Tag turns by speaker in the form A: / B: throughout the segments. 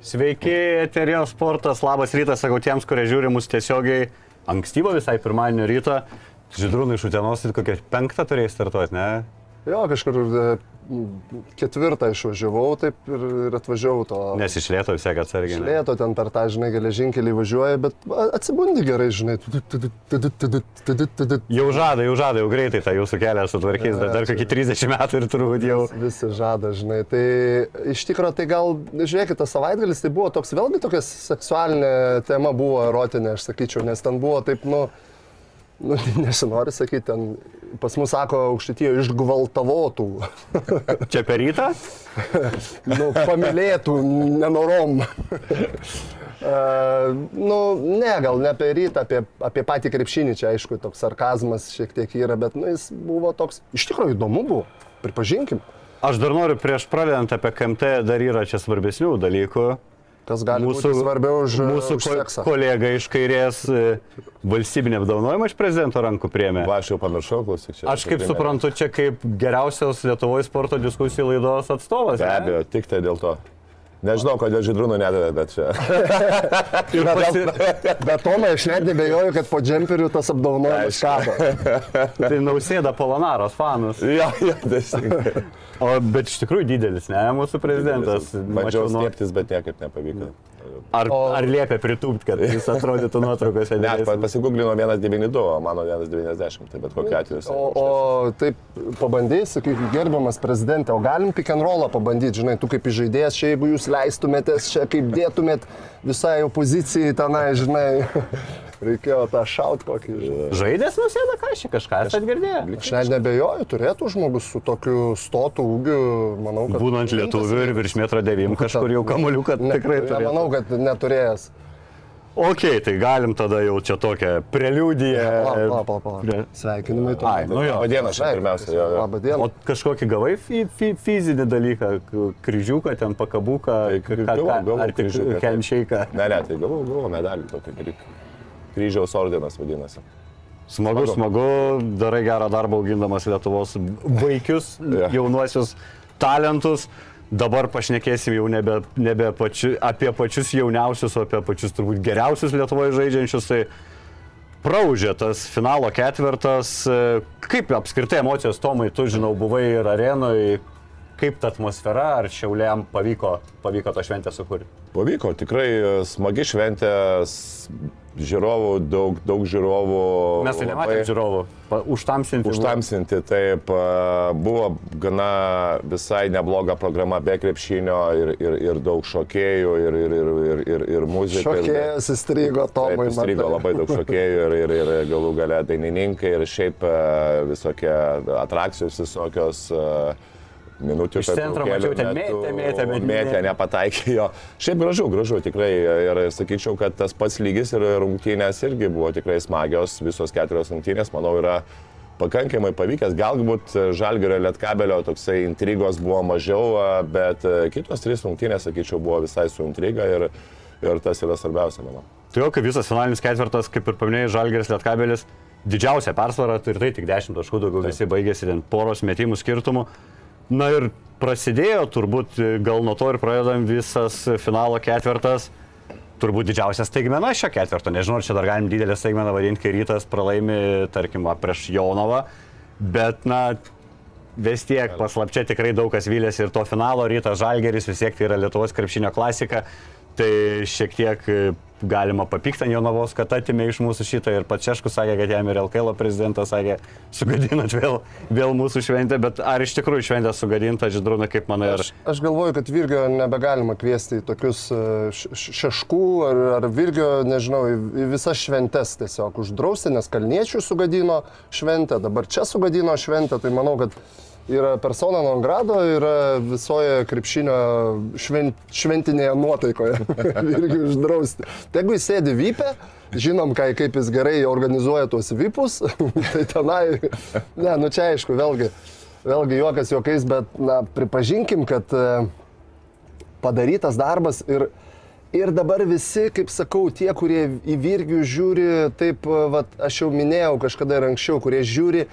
A: Sveiki, Eterio sportas, labas rytas, sakau tiems, kurie žiūri mus tiesiogiai ankstyvo visai pirmadienio ryto. Žydrūnai iš Utenos, tai kokią penktą turėjai startuoti, ne?
B: Jo, kažkur e, ketvirtą išvažiavau taip ir, ir atvažiavau to.
A: Nes iš lėto vis tiek atsargiai. ne?
B: Lėto ten per tą, žinai, geležinkelį važiuoja, bet atsibundi gerai, žinai.
A: Jau žada, jau žada, jau greitai tą jūsų kelią sutvarkys, dar, dar kokį 30 metų ir turbūt jau.
B: Visi žada, žinai. Tai iš tikrųjų, tai gal, žiūrėkit, tas savaitgalis tai buvo toks, vėlgi tokia seksualinė tema buvo erotinė, aš sakyčiau, nes ten buvo taip, nu, nu nesinori sakyti, ten pas mus sako aukštytijo išgvaltavotų,
A: Čia per rytą?
B: nu, pamilėtų, nenorom. Uh, nu, ne, gal ne apie rytą, apie, apie patį krepšinį, čia aišku, toks sarkazmas šiek tiek yra, bet nu, jis buvo toks, iš tikrųjų įdomu buvo, pripažinkim,
A: Aš dar noriu prieš pradedant apie KMT, dar yra čia svarbesnių dalykų.
B: Kas gali mūsų, būti svarbiau už,
A: mūsų
B: už
A: ko,
B: seksą.
A: kolega iš kairės e, valstybinį apdovanojimą iš prezidento rankų priemė.
C: Va, aš jau pamiršau, klausyk čia.
A: Aš kaip suprantu, čia kaip geriausios Lietuvoje sporto diskusijų laidos atstovas.
C: Be
A: ne?
C: abejo, tik tai dėl to. Nežinau, kodėl žydrūnų nedavė, bet čia.
A: Ir pasi...
B: Bet Tomai, aš net nebejoju, kad po džemperiu tas apdovanojimas kabo.
A: Tai nausėda Polanaros fanus.
C: jo, jo, teisingai.
A: O bet iš tikrųjų didelis, ne, mūsų prezidentas.
C: Bandžiau stieptis, bet niekaip nepavyko.
A: Ar,
B: O-
A: ar liepia pritūpti, kad jis atrodytų nuotraukose?
C: Ne, pasigūglinau 192, o mano 190, tai bet kokiu atveju.
B: O, o taip pabandėjai, sakyk, gerbiamas prezidentė, o galim pick and rollą pabandyti, žinai, tu kaip žaidėjas, čia jeigu jūs leistumėtės, čia kaip dėtumėt visai opozicijai tenai, žinai, reikėjo tą šaut kokį.
A: Žaidės nusėda kažką esate girdėję.
B: Aš net nebejoju, turėtų žmogus su tokiu stotų ūgiu, manau, kad...
A: Būnant lietuviu ir virš metro devim kažkur jau kamuoliuką
B: Ne,
A: tikrai turi.
B: Manau, kad neturėjęs.
A: Ok, tai galim tada jau čia tokią preliudiją.
B: Sveikinimai. tu.
A: Ai, nu jo.
C: O diena šiandien pirmiausia, jo, jo.
B: Labą dieną.
A: O kažkokį gavai fi, fi, fizinį dalyką, kryžiuką, ten pakabuką,
C: Tai gavau, gavau
A: ar tik kelmšeiką.
C: Ne, ne, tai gavau, gavau medalį tokį dalyką. Kryžiaus ordinas vadinasi.
A: Smagu,
C: Smagu.
A: smagu, darai gerą darbą augindamas Lietuvos vaikius,
C: Jo.
A: jaunuosius talentus. Dabar pašnekėsim jau nebe, nebe pači, apie pačius jauniausius, o apie pačius turbūt geriausius Lietuvoje žaidžiančius. Tai praužė tas finalo ketvirtas. Kaip apskritai emocijos, Tomai, tu žinau, buvai ir arenoje, kaip ta atmosfera, ar šiauliam pavyko, pavyko tą šventę sukurti?
C: Pavyko, tikrai e, smagi šventė, žiūrovų, daug, daug žiūrovų.
A: Mes tai nematėme žiūrovų, pa- užtamsinti.
C: Užtamsinti, taip, a, buvo gana visai nebloga programa be krepšinio ir, ir, ir daug šokėjų ir, ir, ir, ir, ir, ir muzika. ir-
B: Šokėjas įstrigo
C: Taip,
B: Tomai.
C: įstrigo labai daug šokėjų ir, ir, ir galų gale dainininkai ir šiaip e, visokie atrakcijos visokios. e, Minutė
A: Iš centro mačiau, ten mėtė, mėtė,
C: mėtė,
A: ne-
C: nepataikė jo. Šiaip gražu, gražu tikrai. Ir sakyčiau, kad tas pats lygis ir rungtynės irgi buvo tikrai smagios. Visos keturios rungtynės, manau, yra pakankamai pavykęs. Galbūt Žalgerio Lietkabelio toksai intrigos buvo mažiau, bet e, kitos trys rungtynės, sakyčiau, buvo visai su intriga ir, ir tas yra svarbiausia, manau.
A: Tai jau kaip visas finalinis ketvirtas, kaip ir paminėjai, Žalgeris Lietkabelis, didžiausia persvara, tai ir tai tik 10 taškų, daugiau visi baigėsi ten poros metimų skirtumų. Na ir prasidėjo turbūt, gal nuo to ir pradedam visas finalo ketvirtas. Turbūt didžiausia staigmena šio ketvirto. Nežinau, čia dar galim didelę staigmeną vadinti, kai rytas pralaimi, tarkim, prieš Jonovą. Bet, na, vis tiek paslapčia tikrai daug kas vylėsi ir to finalo rytas Žalgeris, vis tiek tai yra Lietuvos krepšinio klasika. Tai šiek tiek e, galima papykti ant Jonavos, kad atimė iš mūsų šitą ir pats Češkus sakė, kad jam ir LKL prezidentas sakė, sugadinat vėl, vėl mūsų šventę, bet ar iš tikrųjų šventė sugadinta, Židrūna, kaip manai, ar...
B: Aš, aš galvoju, kad Virgio nebegalima kviesti į tokius e, šeškų ar, ar Virgio, nežinau, į visas šventes tiesiog uždrausti, nes Kalniečių sugadino šventę, dabar čia sugadino šventę, tai manau, kad yra persona non grado, yra visoje krepšinio šven, šventinėje nuotaikoje Virgio uždrausti. Jeigu jis sėdi vypę, žinom, kai, kaip jis gerai organizuoja tuos vypus, tai tenai, ne, nu čia aišku, vėlgi, vėlgi juokas juokais, bet na, pripažinkim, kad e, padarytas darbas ir Ir dabar visi, kaip sakau, tie, kurie į virgių žiūri, taip, vat, aš jau minėjau kažkada ir anksčiau, kurie žiūri e,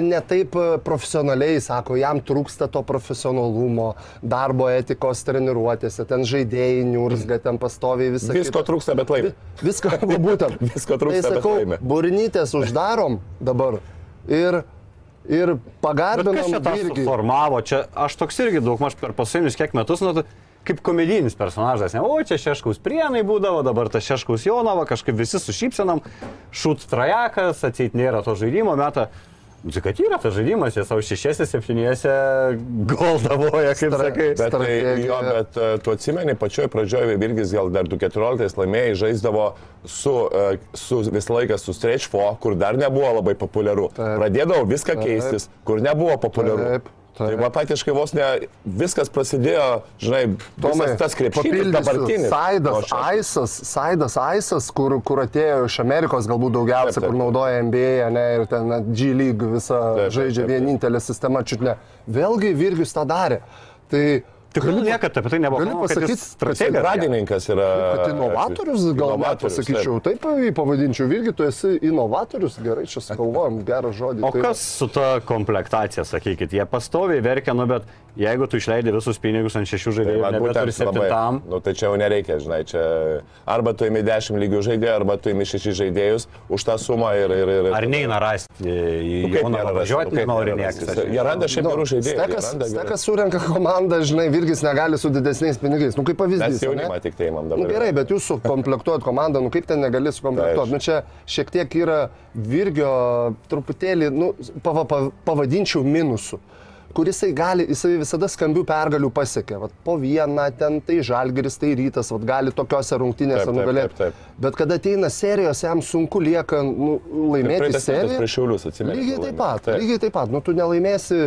B: ne taip e, profesionaliai, sako, jam trūksta to profesionalumo, darbo etikos treniruotėse, ten žaidėjai niurzga, ten pastoviai visą
C: Visko
B: kitą.
C: trūksta, bet laimi.
B: Viską, va, būtent.
C: Visko trūksta,
B: Tai
C: bet
B: sakau,
C: laimi.
B: burnytės uždarom dabar ir, ir
A: Bet
B: pagarbinam
A: kas čia tą
B: virgį.
A: suformavo? Čia aš toks irgi daug maž per pasainius kiek metus, nu, tai kaip komedijinis personažas. Ne, o čia Šeškaus prienai būdavo, dabar tas Šeškaus Jonava, kažkaip visi su šypsenam, šūt trajekas, atseit nėra to žaidimo metą. Nu, tai kad yra tas žaidimas, jie savo šešiese, septyniese goldavoja, kaip sakai.
C: Bet, tai, jo, bet e, tu atsimeni, pačioj pradžioje Virgis gal dar 2014 laimėjai žaisdavo su, e, su visą laiką su Stretch 4, kur dar nebuvo labai populiaru.
B: Taip.
C: Pradėdavo viską keistis, kur nebuvo populiaru.
B: Taip, taip.
C: Tai va patiškai vos ne viskas prasidėjo, žinai,
B: Tomai,
C: tas krepšinis dabartinis.
B: Saidas, Aisas, Saidas Aisas, kur, kur atėjo iš Amerikos galbūt daugiausia,
C: Taip, taip,
B: kur naudoja NBA, ne, ir ten G League visą
C: Taip,
B: žaidžia
C: taip, taip.
B: vienintelė sistema, čiut ne. Vėlgi Virgius tą darė. Tai
A: Tikrai niekada apie tai nebuvo.
B: Galiu
A: kalbama, kad jis.
C: Radininkas yra.
B: kad inovatorius, gal net pasakyčiau, taip jį pavadinčiau, Virgi, tu esi inovatorius, gerai, čia sugalvojom gerą žodį.
A: O
B: tai-
A: kas su ta komplektacija, sakykit, jie pastoviai verkia, nu bet jeigu tu išleidai visus pinigus ant šešių
C: Tai
A: žaidėjų,
C: man
A: nebeturi
C: būtent
A: septintam,
C: Nu, tai čia jau nereikia, žinai, čia arba tu imi 10 lygių žaidėjų, arba tu imi 6 žaidėjus už tą sumą ir... ir, ir
A: ar neina rasti į
C: Nu,
A: Joną važiuoti,
C: Nu, kaip
A: nenori
C: nėra
A: niekas.
C: Jie randa šiaip gerų žaidėjų.
B: Stekas, stekas surenka komandą, žinai, Virgis negali su didesniais pinigais. Nu, kaip pavyzdys. ane?
C: jaunimą tik tai imam
B: Nu,
C: dabar.
B: gerai, bet jūs sukomplektuojat komandą, nu kaip ten negali sukomplektuoti. Nu, čia šiek tiek yra Virgio truputėlį, nu, pava, pav, pavadinčiau minusų kuris jisai gali, jisai visada skambių pergalių pasiekia. Vat po vieną ten tai žalgeris, tai rytas, vat gali tokiose rungtynėse nugalėti. Bet kada ateina serijos, jam sunku lieka nu, laimėti seriją. Lygiai taip pat,
C: Taip.
B: lygiai taip pat. Nu, tu nelaimėsi,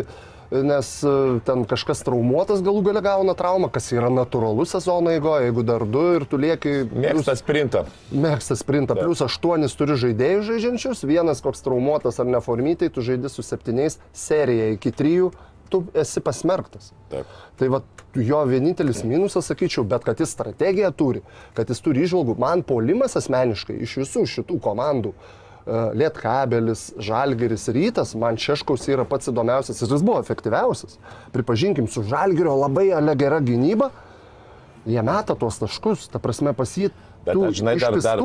B: nes e, ten kažkas traumuotas galų gale gauna traumą, kas yra natūralu sezono eigoje, jeigu dar du ir tu lieki...
C: Mėgsta sprintą.
B: Mėgsta sprintą, plus aštuonis turi žaidėjų žaidžiančius, vienas koks traumuotas ar neformytai, tu žaidži su septyniais, serija iki trijų, tu esi pasmerktas.
C: Taip.
B: Tai va, jo vienintelis minusas, sakyčiau, bet kad jis strategiją turi, kad jis turi išvalgų, man polimas asmeniškai iš visų šitų komandų. e, Lietkabelis, Žalgeris, Rytas, man Šeškaus yra pats įdomiausias jis buvo efektyviausias. Pripažinkim, su Žalgerio labai ale gera gynyba, jie meta tuos taškus, ta prasme pasit.
C: Bet aš, žinai, dar, dar,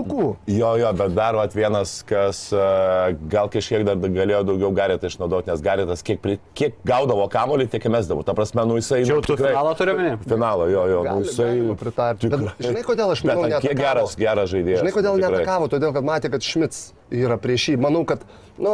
C: jo, jo, bet dar vat, vienas, kas uh, gal kažkiek dar galėjo daugiau garetą išnaudoti, nes garetas kiek, kiek gaudavo kamolį, tiek įmesdavo. Ta prasme, nu jisai...
A: Čia
C: nu,
A: jau tu
C: tikrai-
A: finalą turi omeny?
C: Finalą, jo, jo, nu, jisai...
B: pritarti. Bet
C: tikrai-
B: žinai, kodėl aš manau,
C: Bet ant kiek geras, geras žaidėjas.
B: Žinai, kodėl
C: nu,
B: neatakavo? Todėl, kad matė, kad Šmits yra prieš jį. Manau, kad, na, nu,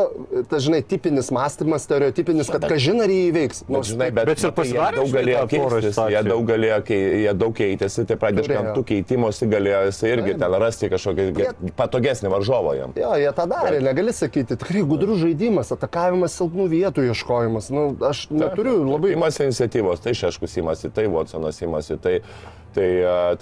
B: tas, žinai, tipinis mąstymas, stereotipinis, kad kažin ar jį įveiks.
C: Bet, žinai, bet,
A: Bet ir
C: jie
A: pasidarė
C: daug galėjo keistis, jie daug, galėjo, kei- jie daug keitėsi, tai ant tų keitimosi galėjo jisai irgi ten rasti kažkokį ge- patogesnį varžovą jam.
B: Jo, jie tą darė, negali sakyti. Tikrai gudrus žaidimas, atakavimas silpnų vietų ieškojimas. Nu, aš neturiu labai...
C: Imasi iniciatyvos, tai Šeškus imasi, tai Watsonas imasi, tai, tai,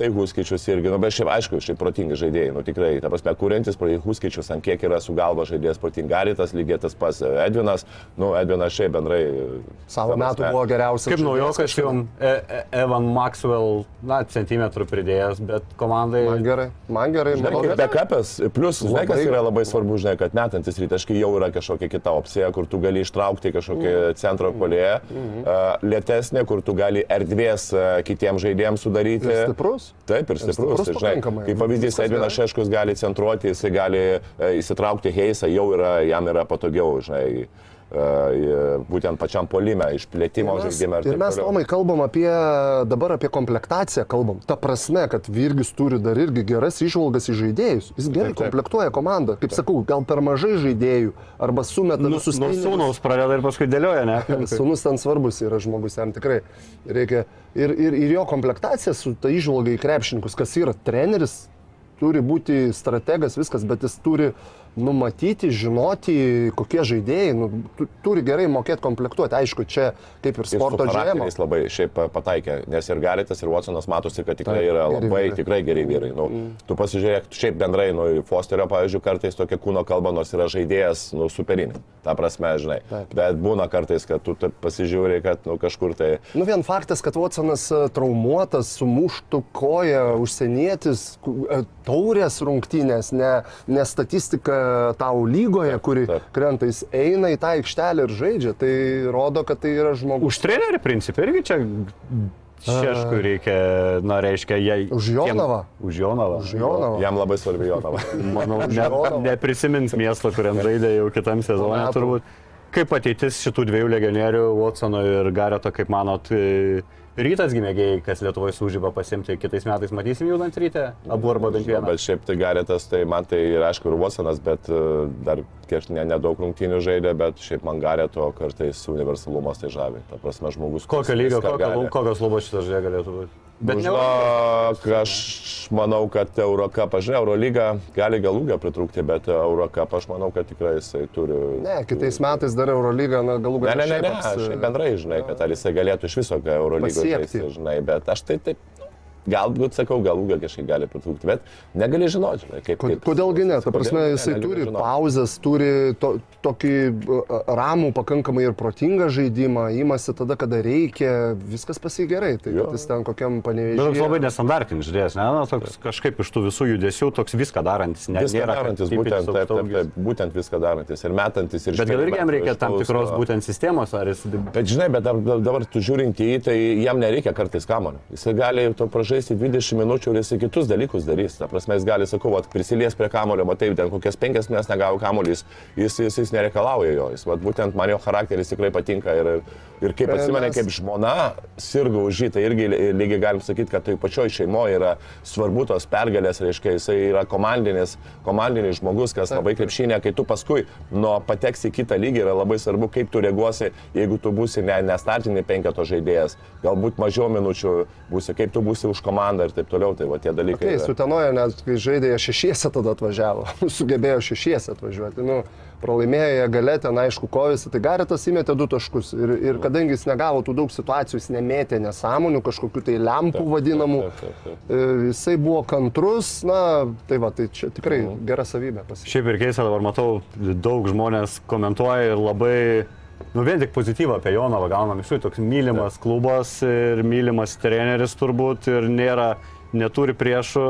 C: tai Huskičius irgi, nu, bet šiaip aišku, šiaip protingi žaidėjai, nu tikrai, ta prasme, kuriantis Huskičius, ant kiek yra su galva žaidėjas protingaritas, lygiai tas pats Edvinas, nu, Edvinas šiaip bendrai.
B: Savo
C: ta
B: metų buvo geriausias.
A: Kaip naujokas jum, e, e, Evan Maxwell, na, centimetrų pridėjęs, bet komandai...
B: Man gerai, man gerai.
C: Žinai, kaip backup'as, plus, žinai, kas yra labai svarbu, žinai, kad metantis rytaškai jau yra kažkokia kita opcija, kur tu gali ištraukti kažkokį
B: Mhm.
C: centro polėje, lėtesnė, kur tu gali erdvės kitiems žaidėjams sudaryti.
B: Ir stiprus.
C: Taip, ir stiprus.
B: stiprus
C: ir, žinai,
B: pakankamai.
C: kaip pavyzdys, Edvinas. Šeškus gali centruoti, jisai gali e, įsitraukti Heisą, jau yra, jam yra patogiau, žinai, būtent pačiam polime, išplėtimo žaidime.
B: Ir mes, Tomai, kalbam apie, dabar apie komplektaciją kalbam. Ta prasme, kad Virgis turi dar irgi geras išvalgas į žaidėjus. Jis gerai
C: Taip, taip.
B: komplektuoja komandą. Kaip sakau, gal per mažai žaidėjų arba sumeta
A: Nu,
B: visus
A: nuo
B: pinigus.
A: sūnaus pradeda ir paskui dėlioja, ne?
B: Sūnus ten svarbus yra žmogus, jam tikrai reikia. Ir, ir, ir jo komplektacija su ta išvalga į krepšininkus, kas yra treneris, turi būti strategas, viskas, bet jis turi numatyti, žinoti, kokie žaidėjai, nu, tu, turi gerai mokėti komplektuoti. Aišku, čia kaip ir sporto žemė.
C: charakteriais labai šiaip pa- pataikė, nes ir Galitas, ir Watsonas matosi, kad tikrai
B: Taip,
C: yra labai,
B: vyrai.
C: tikrai geri vyrai. Nu, tu pasižiūrėk, šiaip bendrai, nu, Fosterio, pavyzdžiui, kartais tokia kūno kalba, nors yra žaidėjas, nu, superinė. Ta prasme, žinai.
B: Taip.
C: Bet būna kartais, kad tu taip pasižiūri, kad, nu, kažkur tai...
B: Nu vien faktas, kad Watsonas e, traumuotas, sumuštų koją, užsienietis, e, taurės rungtynės, ne, ne statistika tau lygoje, kuri
C: taip.
B: krenta, jis eina į tą aikštelę ir žaidžia. Tai rodo, kad tai yra žmogus.
A: Už trenerių principą irgi čia šeškui reikia, na, reiškia, jei...
B: Už Jonavą?
A: Už Jonavą.
B: Už Jonavą.
C: Jam labai svarbi Jonava.
A: Manau, ne, neprisimins miesto, kuriam žaidė jau kitam sezonui turbūt. Kaip ateitis šitų dviejų legionierių, Watsono ir Gareto, kaip manot, e, rytas gimėgiai, kas Lietuvoje sužyba pasimti, kitais metais matysim judant ryte, abu arba bent vieną.
C: Bet šiaip tai Garitas, tai man tai ir aišku, ir Watsonas, bet e, dar kiek ne- nedaug rungtynių žaidė, bet šiaip man Garito kartais universalumas tai žavi. Ta prasme, žmogus.
A: Kokio lygio, kokio, kokios lubos šitas žaidėjas galėtų būti? Bet ne
C: Žinok, aš manau, kad Eurocapą, žinai, Eurolyga gali gal ūgio pritrūkti, bet Eurocapą aš manau, kad tikrai jisai turi.
B: Ne, kitais metais dar Eurolyga, na, galų
C: Ne,
B: gale.
C: ne, ne, ne,
B: šiaip aps-
C: aš bendrai, žinai, kad ar jisai galėtų iš viso
B: Pasiekti.
C: žaisti, žinai, bet aš tai taip, galbūt sakau, gal ūgio kažkiek gali pritrūkti, bet negali žinoti, žinai, kaip. Kaip
B: Kodėlgi ne? Ta
C: Kodėl?
B: prasme,
C: Ne,
B: jisai
C: negali
B: turi
C: žinot.
B: pauzes, turi to, tokį ramų, pakankamai ir protingą žaidimą, įmasi tada, kada reikia, viskas pasigerai. Tai jis ten kokiam
A: Bet toks labai
B: panevėžiui.
A: nestandartinis žaidėjas, ne? Na, toks kažkaip iš tų visų judesių, toks viską darantis, ne,
C: Viską
A: nėra
C: darantis, būtent, taip, taip, taip, būtent viską darantis ir metantis ir
A: Bet gal irgi jam reikia tam tikros būtent sistemos, ar jis...
C: Bet žinai, bet dabar, dabar tu žiūrint į jį, tai jam nereikia kartais kamonio. Jisai gali to pražaisti 20 minučių ir jisai kitus dalykus darys. Ta prasme, jis gali, sakau, vat, prisilies prie kamolio, matai, ten kokias penkias mes negavo kamolys, jis, jis, jis nereikalauja jo. Jis, vat, būtent man jo charakteris tikrai patinka ir, ir kaip atsimeni,
B: mes-
C: kaip žmona sirgo už jį, tai irgi ly- lygiai galim sakyti, kad tai pačioj šeimoje yra svarbu tos pergalės, reiškia, jisai yra komandinis, komandinis žmogus, kas labai krepšinė, kai tu paskui nuo pateksi į kitą lygį yra labai svarbu, kaip tu reaguosi, jeigu tu būsi ne, ne startinį penketo žaidėjas, galbūt mažiau minučių būsi, kaip tu būsi už komandą ir taip toliau, tai va tie dalykai.
B: Kai
C: yra.
B: sutenoja, net kai žaidė, jie šešiese tada atvažiavo, sugebėjo šešiese atvažiuoti. Nu, pralaimėjo jie galę ten, aišku, kovėsi, tai Garitas įmetė du taškus. Ir, ir kadangi jis negavo tų daug situacijų, jis nemėtė nesąmonių, kažkokių tai lempų vadinamų,
C: taip, taip, taip.
B: e, jisai buvo kantrus, na, tai va, tai čia tikrai gera savybė pasiekti.
A: Šiaip ir keista, dabar matau, daug žmonės komentuoja ir labai, nu vien tik pozityvą apie Jonavą gaunam. Iš jų, toks mylimas klubas ir mylimas treneris turbūt ir nėra, neturi priešų,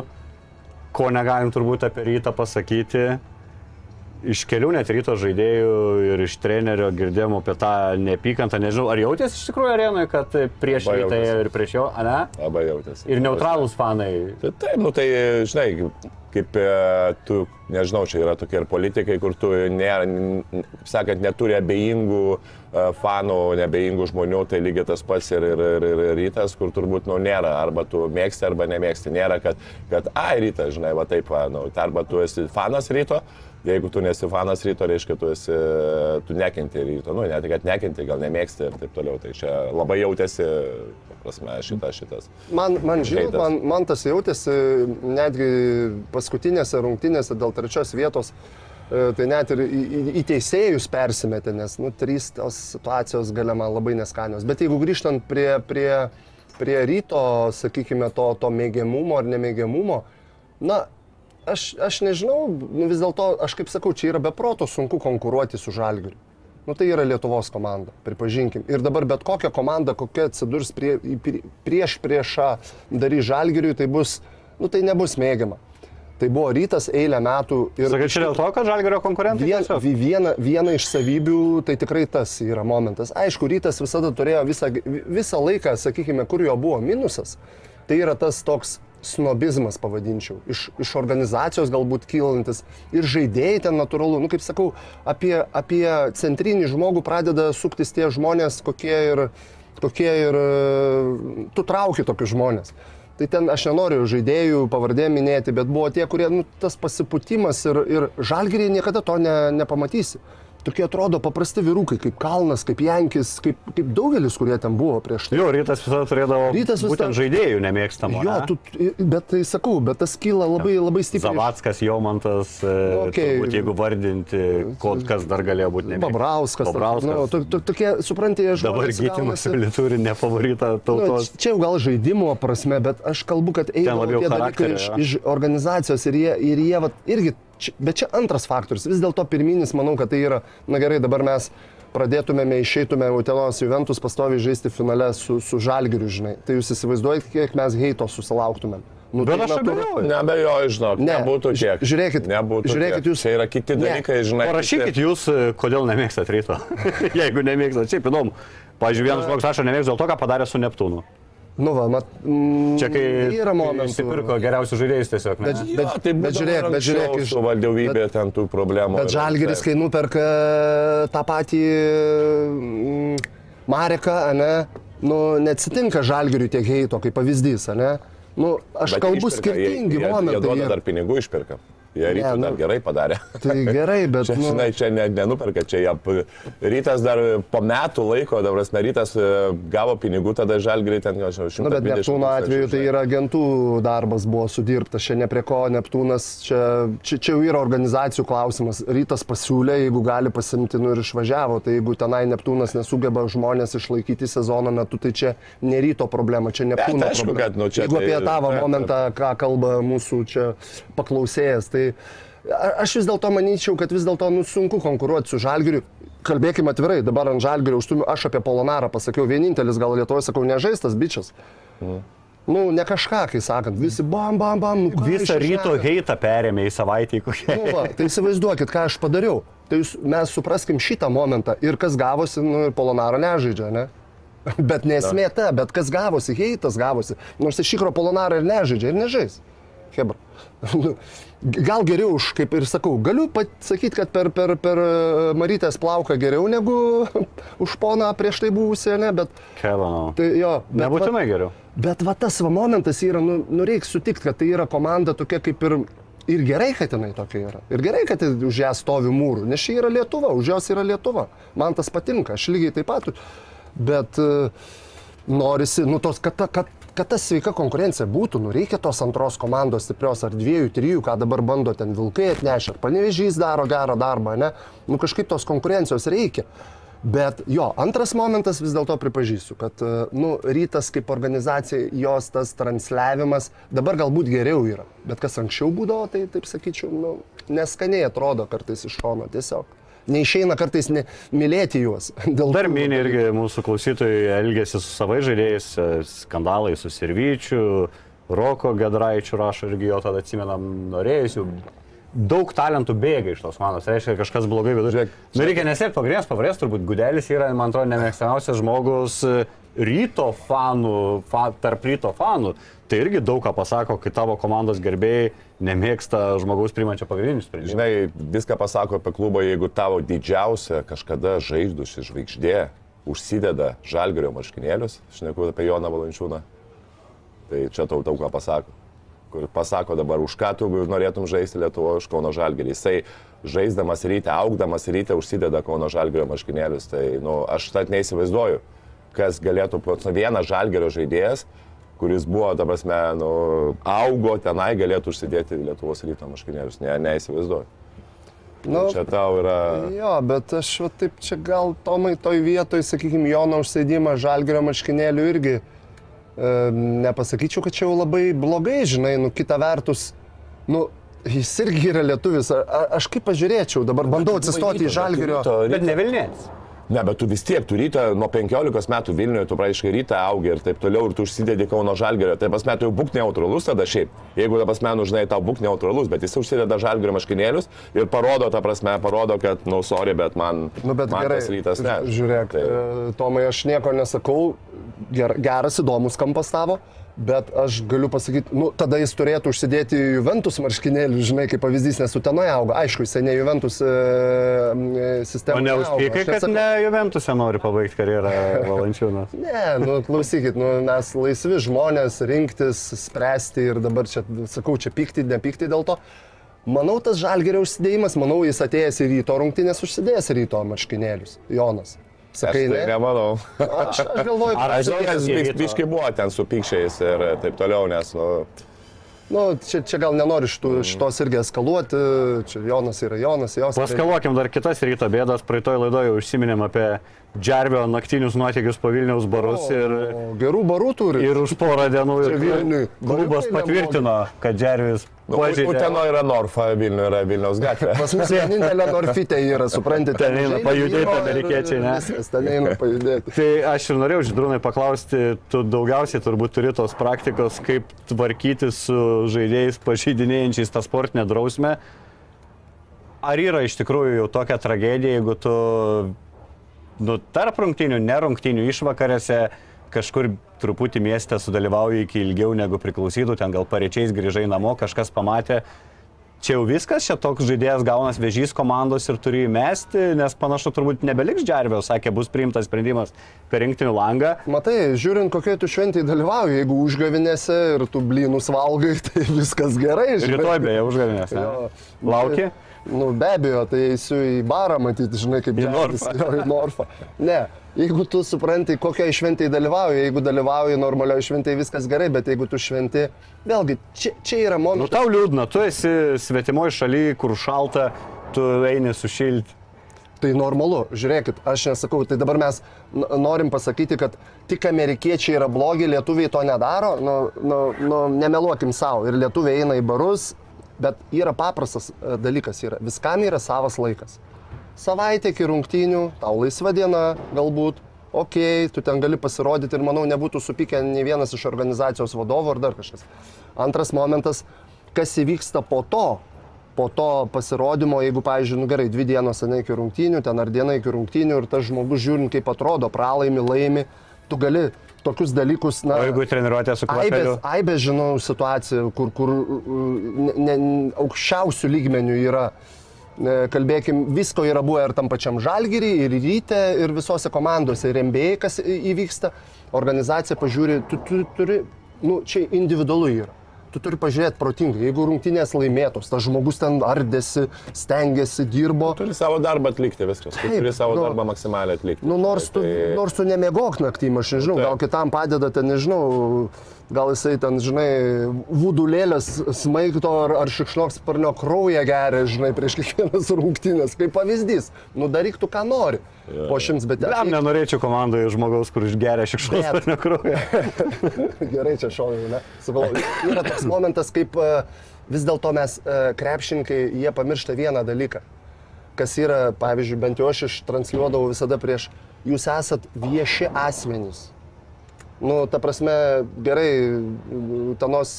A: ko negalim turbūt apie rytą pasakyti. Iš kelių net ryto žaidėjų ir iš trenerio girdėjom apie tą neapykantą, nežinau, ar jautėsi iš tikrųjų arenoje, kad prieš rytą ir prieš jo, ne?
C: Labai jautėsi.
A: Ir neutralūs fanai.
C: Tai taip, nu tai, žinai, kaip e, tu, nežinau, čia yra tokie ir politikai, kur tu, nėra, n- n- kaip sakant, neturi abejingų e, fanų, neabejingų žmonių, tai lygiai tas pats ir, ir, ir, ir rytas, kur turbūt, nu, nėra, arba tu mėgsti, arba nemėgsti, nėra, kad, kad ai, rytas, žinai, va taip, va, nu, arba tu esi fanas ryto, jeigu tu nesi fanas ryto, reiškia, tu esi, tu nekenti ryto, nu, ne tai, kad nekenti, gal nemėgsti ir taip toliau, tai čia labai jautėsi, prasme, šitas, šitas.
B: Man, man žinot, man, man tas jautėsi netgi paskutinėse rungtynėse dėl trečios vietos. e, Tai net ir į, į, į teisėjus persimetė, nes, nu, trys tos situacijos galia man labai neskanios. Bet jeigu grįžtant prie, prie, prie ryto, sakykime, to, to mėgiamumo ar nemėgiamumo, na, aš, aš nežinau, nu, vis dėlto, aš kaip sakau, čia yra beproto sunku konkuruoti su žalgiriu. Nu, tai yra Lietuvos komanda, pripažinkim. Ir dabar bet kokia komanda, kokia atsidurs prie, prie, prieš priešą darys žalgiriui, tai bus, nu, tai nebus mėgiama. Tai buvo rytas eilę metų ir...
A: Sakai, čia dėl to, kad žalgerio konkurentai.
B: Vien, viena, viena iš savybių, tai tikrai tas yra momentas. Aišku, rytas visada turėjo visą, visą laiką, sakykime, kur jo buvo minusas. Tai yra tas toks snobizmas, pavadinčiau, iš, iš organizacijos galbūt kylantis ir žaidėjai ten natūralu. Nu, kaip sakau, apie, apie centrinį žmogų pradeda suktis tie žmonės, kokie ir, kokie ir tu trauki tokius žmonės. Tai ten aš nenoriu žaidėjų pavardė minėti, bet buvo tie, kurie, nu, tas pasiputimas ir, ir žalgeriai niekada to ne, nepamatysi. Tokie atrodo paprasti vyrukai, kaip Kalnas, kaip Jankis, kaip, kaip daugelis, kurie ten buvo prieš tai.
A: Jo, rytas visada turėdavo
B: Rytas visada-
A: būtent žaidėjų nemėgstamų.
B: Jo,
A: ne?
B: tu, bet tai sakau, bet tas kyla labai, labai stipriai.
A: Zavackas, Jomantas,
B: Nu, okei.
A: okay. jeigu vardinti, kas dar galėjo būti nemėgstamas.
B: Babrauskas.
A: Babrauskas.
B: Nu, to, to, tokie, suprantate, jie
A: Dabar
B: žmonės
A: gytimas
B: gaunasi-
A: turi nefavoritą
B: Nu,
A: tautos.
B: čia jau gal žaidimo prasme, bet aš kalbu, kad eina tie dalykai iš, iš organizacijos ir jie, ir jie vat, irgi, čia, bet čia antras faktorius. Vis dėlto pirminis, manau, kad tai yra, na gerai, dabar mes pradėtumėme, išeitume Utelos Juventus pastoviai žaisti finale su, su Žalgiriu, žinai. Tai jūs įsivaizduojate, kiek mes heito susilauktumėm. Nu,
A: Bet
B: tai
A: aš abejoju.
C: Nebejoju, žinok,
B: Ne,
C: nebūtų tiek.
B: žiūrėkit,
C: nebūtų
B: žiūrėkit,
C: tiek.
B: jūs-
C: Čia yra kiti
B: Ne.
C: dalykai, žinai.
A: Parašykit jūs, e, kodėl nemėgstat ryto. Jeigu nemėgstat, šiaip įdomu. Pavyzdžiui, vienas žmogus rašo, nemėgstu dėl to, ką padarė su Neptūnu.
B: Nu, va, mat, mm,
A: Čia kai
B: yra momentų.
A: Įsipirko geriausius žaidėjus tiesiog. Ne?
B: Bet-
C: Jo,
B: bet-
C: tai
B: bet žiūrėk, bet žiūrėk, iš-
C: Su valdovybė ten tų problemų.
B: Bet Žalgeris, kai nuperka tą patį mm, Mareką, ne, nu, neatsitinka Žalgeriui tiek heito, kaip pavyzdys, ne. Nu, aš
C: Bet
B: kalbu
C: išpirka, jie-
B: skirtingi
C: jie, jie
B: momentai.
C: duoda dar pinigų išpirka. Jie rytą
B: nu.
C: dar gerai padarė.
B: Tai gerai, bet...
C: Čia,
B: nu,
C: žinai, čia ne, nenuperka, čia jie, rytas dar po metų laiko, dabar mes rytas e, gavo pinigų, tada žalgriai ten, aš žinau,
B: Nu, bet
C: 120
B: Neptūno atveju tai yra agentų darbas buvo sudirbtas, čia ne prie ko Neptūnas, čia, čia, čia jau yra organizacijų klausimas. Rytas pasiūlė, jeigu gali pasimti, nu ir išvažiavo, tai jeigu tenai Neptūnas nesugeba žmonės išlaikyti sezono metu, tai čia ne ryto problema, čia Neptūno
C: aišku,
B: problema.
C: kad, nu, čia
B: jeigu
C: tai-
B: apie tavo
C: taip,
B: momentą, ką kalba mūsų čia paklausėjas, tai a- aš vis dėlto manyčiau, kad vis dėlto nu, sunku konkuruoti su Žalgiriu. Kalbėkime atvirai, dabar ant Žalgirio užtumiu, aš apie Polonarą pasakiau, vienintelis gal Lietuvoje sakau, nežaistas bičias. Nu, ne kažką, kai sakant, visi bam, bam, bam. Nu,
A: Visą ryto heitą perėmė į savaitę į kokią.
B: Nu, va, tai įsivaizduokit, ką aš padariau. Tai jūs, mes supraskim šitą momentą ir kas gavosi, nu ir Polonaro nežaidžia, ne? Bet nesmė ta, bet kas gavosi, heitas gavosi. Nors iš tikro Polonaro ir nežaidžia, ir nežais. Hebra. Gal geriau už, kaip ir sakau, galiu pasakyti, kad per, per, per e, Marytės plauką geriau negu už poną prieš tai buvusią, ne, bet
A: Kevinau.
B: tai jo. Bet, va-
A: Nebūtinai geriau.
B: Bet va tas va momentas yra, nu, nu reikia sutikti, kad tai yra komanda tokia kaip ir... Ir gerai, kad jinai tokia yra. Ir gerai, kad už ją stovi mūrų, nes ši yra Lietuva, už jos yra Lietuva. Man tas patinka, aš lygiai taip pat. Bet e, norisi, nu, tos, kad, kad, kad ta sveika konkurencija būtų, nu, reikia tos antros komandos stiprios ar dviejų, trijų, ką dabar bando ten Vilkai atnešti, ar panevežys daro gerą darbą, ne? Nu, kažkaip tos konkurencijos reikia. Bet jo, antras momentas vis dėlto pripažįstu, kad e, nu, rytas kaip organizacija, jos tas transliavimas dabar galbūt geriau yra. Bet kas anksčiau būdavo, tai taip sakyčiau, nu, neskaniai atrodo kartais iš šono tiesiog. Neišeina kartais ne, mylėti juos. Dėl
A: Dar mini irgi mūsų klausytojai elgėsi su savai žaidėjais, e, skandalai su Sirvyčiu, Roko Gedraičiu rašo irgi jo tada atsimenam norėjusių. Daug talentų bėga iš tos manos, reiškia, kažkas blogai viduje. Nu, reikia neslėpti pagrindinės pavardės, turbūt Gudelis yra, man atrodo, nemėgstamiausias žmogus e, ryto fanų, fa, tarp ryto fanų. Tai irgi daug ką pasako, kai tavo komandos gerbėjai nemėgsta žmogaus priimančio pagrindinius sprendimus.
C: Žinai, viską pasako apie klubą, jeigu tavo didžiausia kažkada žaidžiusi žvaigždė užsideda žalgerio marškinėlius, šneku apie Joną Valančiūną, tai čia tau daug ką pasako. Kur pasako dabar, už ką tu norėtum žaisti Lietuvoje, už Kauno žalgerį. Jisai žaisdamas ryte, augdamas ryte užsideda Kauno žalgerio marškinėlius. Tai nu, aš tad neįsivaizduoju, kas galėtų, vienas žalgerio žaidėjas, kuris buvo, ta prasme, nu, augo tenai, galėtų užsidėti Lietuvos ryto marškinėlius. Ne, neįsivaizduoju.
B: Nu,
C: Čia tau yra...
B: Jo, bet aš va, taip čia gal Tomai toj vietoj, sakykime, Jono užsėdimą žalgerio marškinėlių irgi e, nepasakyčiau, kad čia jau labai blogai, žinai, nu kita vertus, nu jis irgi yra lietuvis. A, a, aš kaip pažiūrėčiau, dabar bandau atsistoti į žalgerio.
A: Bet ne Vilnės.
C: Ne, bet tu vis tiek turi rytą nuo 15 metų Vilniuje, tu praaiškai rytą augi ir taip toliau, ir tu užsidedi Kauno žalgerio. Tai pas metu jau būk neutralus tada šiaip. Jeigu ta prasme, nu žinai, tau būk neutralus, bet jis užsideda žalgerio maškinėlius ir parodo, ta prasme, parodo, kad, nu, sorry, bet man,
B: Nu, bet
C: man
B: gerai,
C: tas rytas ne.
B: Žiūrėk,
C: Tai,
B: tai... Tomai, aš nieko nesakau, ger, geras, įdomus kampas tavo, bet aš galiu pasakyti, nu, tada jis turėtų užsidėti Juventus marškinėlių, žinai, kaip pavyzdys, nes Utenoje auga. Aišku, jisai ne Juventus e, e,
A: O
B: sistemoje.
A: neužpykai, kad ne Juventuse nori pabaigti karjerą Valančiūnas.
B: Ne, nu klausykit, nu, mes laisvi žmonės rinktis, spręsti ir dabar čia, sakau, čia pykti, nepykti dėl to. Manau, tas žalgerio užsidėjimas, manau, jis atėjęs į ryto rungtynės užsidėjęs ryto marškinėlius. Jonas. Sakai,
C: Aš tai
B: ne?
C: nemanau.
B: Aš, aš galvoju,
A: Ar
B: kad
A: aš žinau,
C: Nes biškai buvo ten su pykščiais ir taip toliau, nes, nu,
B: Nu, čia, čia gal nenori šitų, šitos irgi eskaluoti, čia Jonas yra Jonas, jos.
A: Paskaluokim dar kitas ryto bėdas. Praeitoj laidoje užsiminėm apie Džerbio naktinius nuotykius po Vilniaus barus ir,
B: Gerų barų turi.
A: ir už porą dienų
B: Vilniuj.
A: klubas patvirtino, kad Džerbis
C: nu
A: pažeidė.
C: Uteno yra Norfa, Vilniuje yra Vilniaus gatvė.
B: Pas mus vienintelė Norfitė yra, suprantate.
A: Ten eina pajudėti amerikiečiai, ne?
B: Viskas, ten eina pajudėti.
A: Tai aš ir norėjau, Židrūnai, paklausti, tu daugiausiai turbūt turi tos praktikos, kaip tvarkyti su žaidėjais pažeidinėjančiais tą sportinę drausmę. Ar yra iš tikrųjų jau tokia tragedija, jeigu tu nu, tarp rungtinių, nerungtinių išvakarėse kažkur truputį mieste sudalyvauji iki ilgiau negu priklausytų, ten gal pareičiais grįžai namo, kažkas pamatė. Čia jau viskas, čia toks žaidėjas gaunas vežys komandos ir turi įmesti, nes panašu turbūt nebeliks džerbio, sakė, bus priimtas sprendimas per rinktinių langą.
B: Matai, žiūrint, kokie tu šventai dalyvauji, jeigu užgavinėse ir tu blynus valgai, tai viskas gerai. žinai.
A: Rytoj beje užgavinės, ne?
B: Jo. Nu, be abejo, tai eisiu į barą matyti, žinai, kaip
A: Norfą.
B: jo, į Norfą. Ne, jeigu tu supranti, kokioje šventėje dalyvauji, jeigu dalyvauji normalioje šventėje, viskas gerai, bet jeigu tu šventi, vėlgi, čia, čia yra
A: Nu
B: momentas.
A: tau liūdna, tu esi svetimoje šalyje, kur šalta, tu eini sušilti.
B: Tai normalu, žiūrėkit, aš nesakau, tai dabar mes norim pasakyti, kad tik amerikiečiai yra blogi, lietuviai to nedaro, nu, nu, nu nemeluokim savo, ir lietuviai eina į barus, bet yra paprastas e, dalykas, yra, viskam yra savas laikas. Savaitė iki rungtynių, tau laisva diena, galbūt, ok, tu ten gali pasirodyti ir manau nebūtų supykę nei vienas iš organizacijos vadovų ar dar kažkas. Antras momentas, kas įvyksta po to, po to pasirodymo, jeigu, pavyzdžiui, nu gerai, dvi dienos ane iki rungtynių, ten ar diena iki rungtynių ir tas žmogus žiūrint, kaip atrodo, pralaimi, laimi, tu gali tokius dalykus, na...
A: O jeigu treniruotė su
B: Aibės,
A: kvapeliu?
B: aibės žinau situaciją, kur, kur ne, ne, aukščiausių lygmenių yra, e, kalbėkim, visko yra buvę ir tam pačiam žalgyrį, ir ryte, ir visose komandose, ir MBA, kas įvyksta, organizacija pažiūri, tu, tu turi, nu, čia individualu yra. Tu turi pažiūrėti protingai, jeigu rungtynės laimėtos, tas žmogus ten ardėsi, stengiasi, dirbo.
C: Turi savo darbą atlikti viskas. Tu
B: Taip,
C: turi savo
B: nu,
C: darbą maksimaliai atlikti.
B: Nu, nors, tu,
C: Tai-
B: nors tu nemiegok naktį, aš nežinau, gal
C: Taip.
B: kitam padeda, ten nežinau, gal jisai ten, žinai, vudulėlės smaigto ar, ar šikšnoks sparnio kraują geria, žinai, prieš kiekvienas rungtynės, kaip pavyzdys. Nu, daryk tu, ką nori. Po šimts, bet
A: Jam nenorėčiau komandoje žmogaus, kur išgeria šikšnos
B: Bet-
A: per nekraują.
B: Gerai, čia šoviau, ne? Sugalvoju. Yra toks momentas, kaip e, vis dėlto mes e, krepšininkai, jie pamiršta vieną dalyką. Kas yra, pavyzdžiui, bent jau aš ištransliuodavau visada prieš, jūs esat vieši asmenys. Nu, ta prasme, gerai, tenos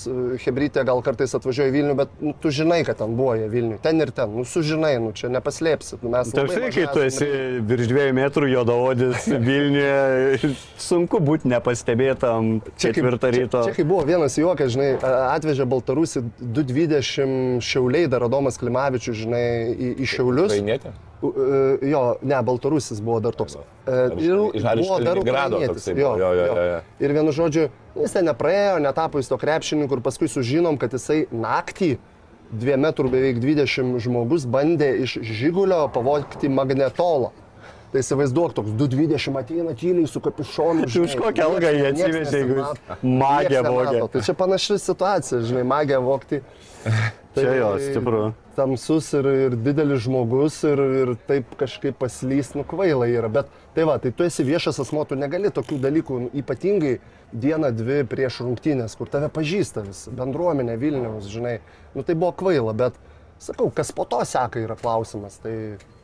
B: hebrytė gal kartais atvažiuoja į Vilnių, bet nu, tu žinai, kad ten buvo jie Vilnių. Ten ir ten, nu, sužinai, nu, čia nepaslėpsit. Nu, mes
A: Taip,
B: labai
A: kai tu
B: esam
A: esi virš dviejų metrų juodaodis Vilniuje, sunku būti nepastebėtam ketvirtą ryto.
B: Čia, čia kai buvo vienas juokas, žinai, atvežė Baltarusį 220 šiauliai, dar Adomas Klimavičius, žinai, į, į šiaulius.
C: Ukrainietė?
B: E, Jo, ne, Baltarusis buvo dar toks. E,
C: iš
B: buvo dar
C: toksai buvo? Jo, jo, jo, jo.
B: Ir vienu žodžiu, jis ten nepraėjo, netapo jis to krepšininku ir paskui sužinom, kad jisai naktį 2 metrų beveik 20 žmogus bandė iš žygulio pavogti magnetolą. Tai įsivaizduok, toks 220 ateina tyliai su kapišonu.
A: Tai už kokią algą jie atsivežė, jeigu jis magiją vogė?
B: Tai čia panaši situacija, žinai, magiją vogti.
A: Čia jo, stipru.
B: Tamsus ir, ir didelis žmogus ir, ir taip kažkaip paslys, nu kvaila yra. Bet tai va, tai tu esi viešas asmo, tu negali tokių dalykų, nu, ypatingai dieną, dvi prieš rungtynės, kur tave pažįsta vis, bendruomenė Vilniaus, žinai. Nu tai buvo kvaila, bet sakau, kas po to seka yra klausimas. Tai,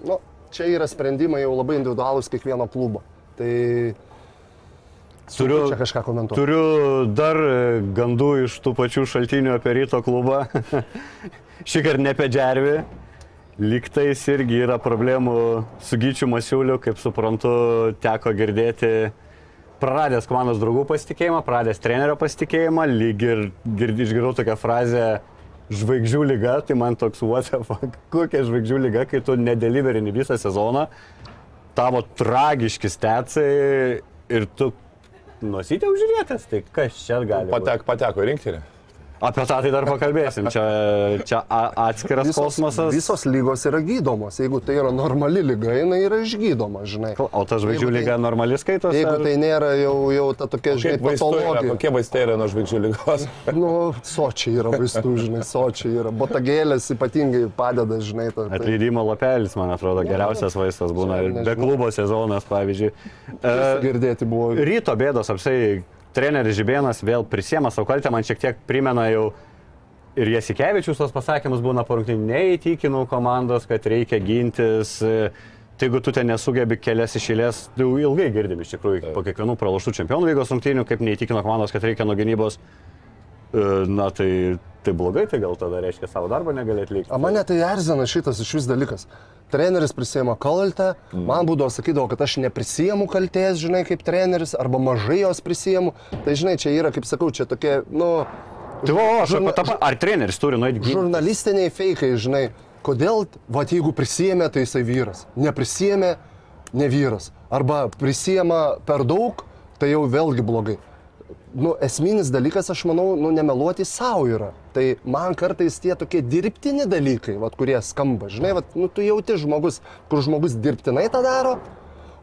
B: nu, čia yra sprendimai jau labai individualūs kiekvieno klubo. Tai
A: Turiu,
B: kažką komentuoti.
A: turiu dar gandų iš tų pačių šaltinių apie ryto klubą. Šį kartą ne apie džervį. Liktais irgi yra problemų su Gyčiu Masiuliu, kaip suprantu, teko girdėti praradęs komandos draugų pasitikėjimą, praradęs trenerio pasitikėjimą, lyg ir girdi, išgirdau tokią frazę žvaigždžių lyga, tai man toks what the fuck, kokia žvaigždžių lyga, kai tu nedeliverini visą sezoną, tavo tragiški stecai ir tu nusytė užžiūrėtas, tai kas čia gali?
C: Patek, pateko į rinktinę.
A: Apie tą tai dar pakalbėsim. Čia, čia atskiras
B: Visos,
A: kosmosas.
B: visos lygos yra gydomos. Jeigu tai yra normali lyga, jinai yra išgydoma, žinai.
A: O ta žvaigždžių
B: tai-
A: lyga normali skaitosi?
B: Jeigu
A: ar-
B: tai nėra jau, jau ta tokia, žinai,
C: vaistai yra,
B: patologija.
C: kokie vaistai yra nuo žvaigždžių lygos?
B: Nu, sočiai yra vaistų, žinai, sočiai yra. Botagėlės ypatingai padeda, žinai. Ta, tai.
A: Atleidimo lapelis, man atrodo, geriausias vaistas būna ir be klubo sezonas, pavyzdžiui. E,
B: Girdėti buvo.
A: ryto bėdos apsai, treneris Žibėnas vėl prisiema savo kaltę, man šiek tiek primena jau ir Jasikevičius tos pasakymus būna parungtiniai, neįtikinau komandos, kad reikia gintis. Tai jeigu tu ten nesugebi kelias išėlės, jau ilgai girdim iš tikrųjų po kiekvienų pralaštų čempionų lygos rungtynių, kaip neįtikino komandos, kad reikia nuo gynybos. E, Na tai, tai blogai, tai gal tada reiškia savo darbą negali atlikti.
B: O mane tai erzina šitas iš vis dalykas. Treneris prisėmė kaltę, man būdavo sakydavo, kad aš neprisėmu kaltės, žinai, kaip treneris, arba mažai jos prisėmu. Tai žinai, čia yra, kaip sakau, čia tokie, nu,
A: Tai o, aš
B: žurna-
A: apie tą, ar treneris turi nueiti ginti?
B: žurnalistiniai fejkai, žinai, kodėl, va, jeigu prisėmė, tai jisai vyras. Neprisėmė, ne vyras. Arba prisėmė per daug, tai jau vėlgi blogai. Nu, esminis dalykas, aš manau, nu, nemeluoti savo yra. Tai man kartais tie tokie dirbtini dalykai, vat, kurie skamba, žinai, vat, nu, tu jauti žmogus, kur žmogus dirbtinai tą daro,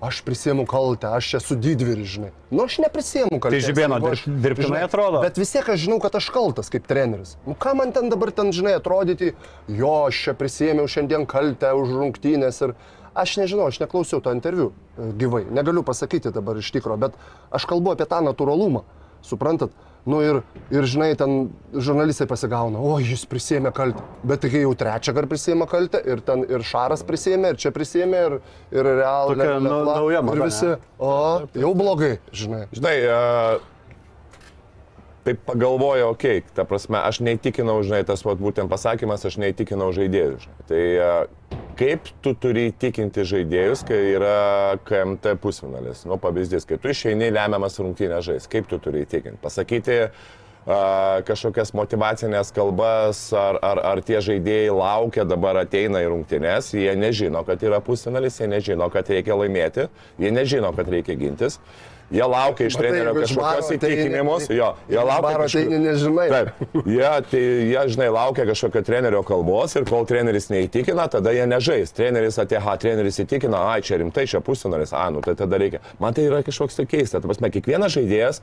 B: aš prisėmu kaltę, aš esu didvyris, žinai. Nu, aš neprisėmu kaltę.
A: Žibėno dirb- dirbtinai atrodo.
B: Bet vis tiek aš žinau, kad aš kaltas kaip treneris. Nu ką man ten dabar ten, žinai, atrodyti, jo, aš čia prisėmiau šiandien kaltę už rungtynės ir aš nežinau, aš neklausiau to interviu e, gyvai, negaliu pasakyti dabar iš tikro, bet aš kalbu apie tą natūralumą, suprantat? Nu ir, ir žinai, ten žurnalistai pasigauna, o jis prisėmė kaltę. Bet kai jau trečią kartą prisėmė kaltę ir ten ir Šaras prisėmė, ir čia prisėmė, ir, ir real.
A: Tokia
B: Le-
A: nau-
B: Lepla,
A: nauja mada,
B: Ir visi, o, jau blogai, žinai.
C: Žinai, a, taip pagalvoju, okei, okay, ta prasme, aš neįtikinau, žinai, tas vat, būtent pasakymas, aš neįtikinau žaidėjų. Žinai. Tai a, kaip tu turi įtikinti žaidėjus, kai yra KMT pusfinalis? Nu, pavyzdys, kai tu išeini lemiamas rungtynės žais, kaip tu turi įtikinti? Pasakyti a, kažkokias motivacinės kalbas, ar, ar, ar tie žaidėjai laukia, dabar ateina į rungtynės, jie nežino, kad yra pusfinalis, jie nežino, kad reikia laimėti, jie nežino, kad reikia gintis. Jie laukia iš trenerio kažkokios
B: ateini-
C: įtikinimus, jo, jie laukia
B: baro
C: kažko-
B: ateini, nežinai.
C: Taip, jie, tai, jie, žinai, laukia kažkokio trenerio kalbos ir kol treneris neįtikina, tada jie nežais. Treneris atėjo, ha, treneris įtikina, ai, čia rimtai, čia pusfinalis, a, nu tai tada reikia. Man tai yra kažkoks tai keista. Ta prasme, kiekvienas žaidėjas,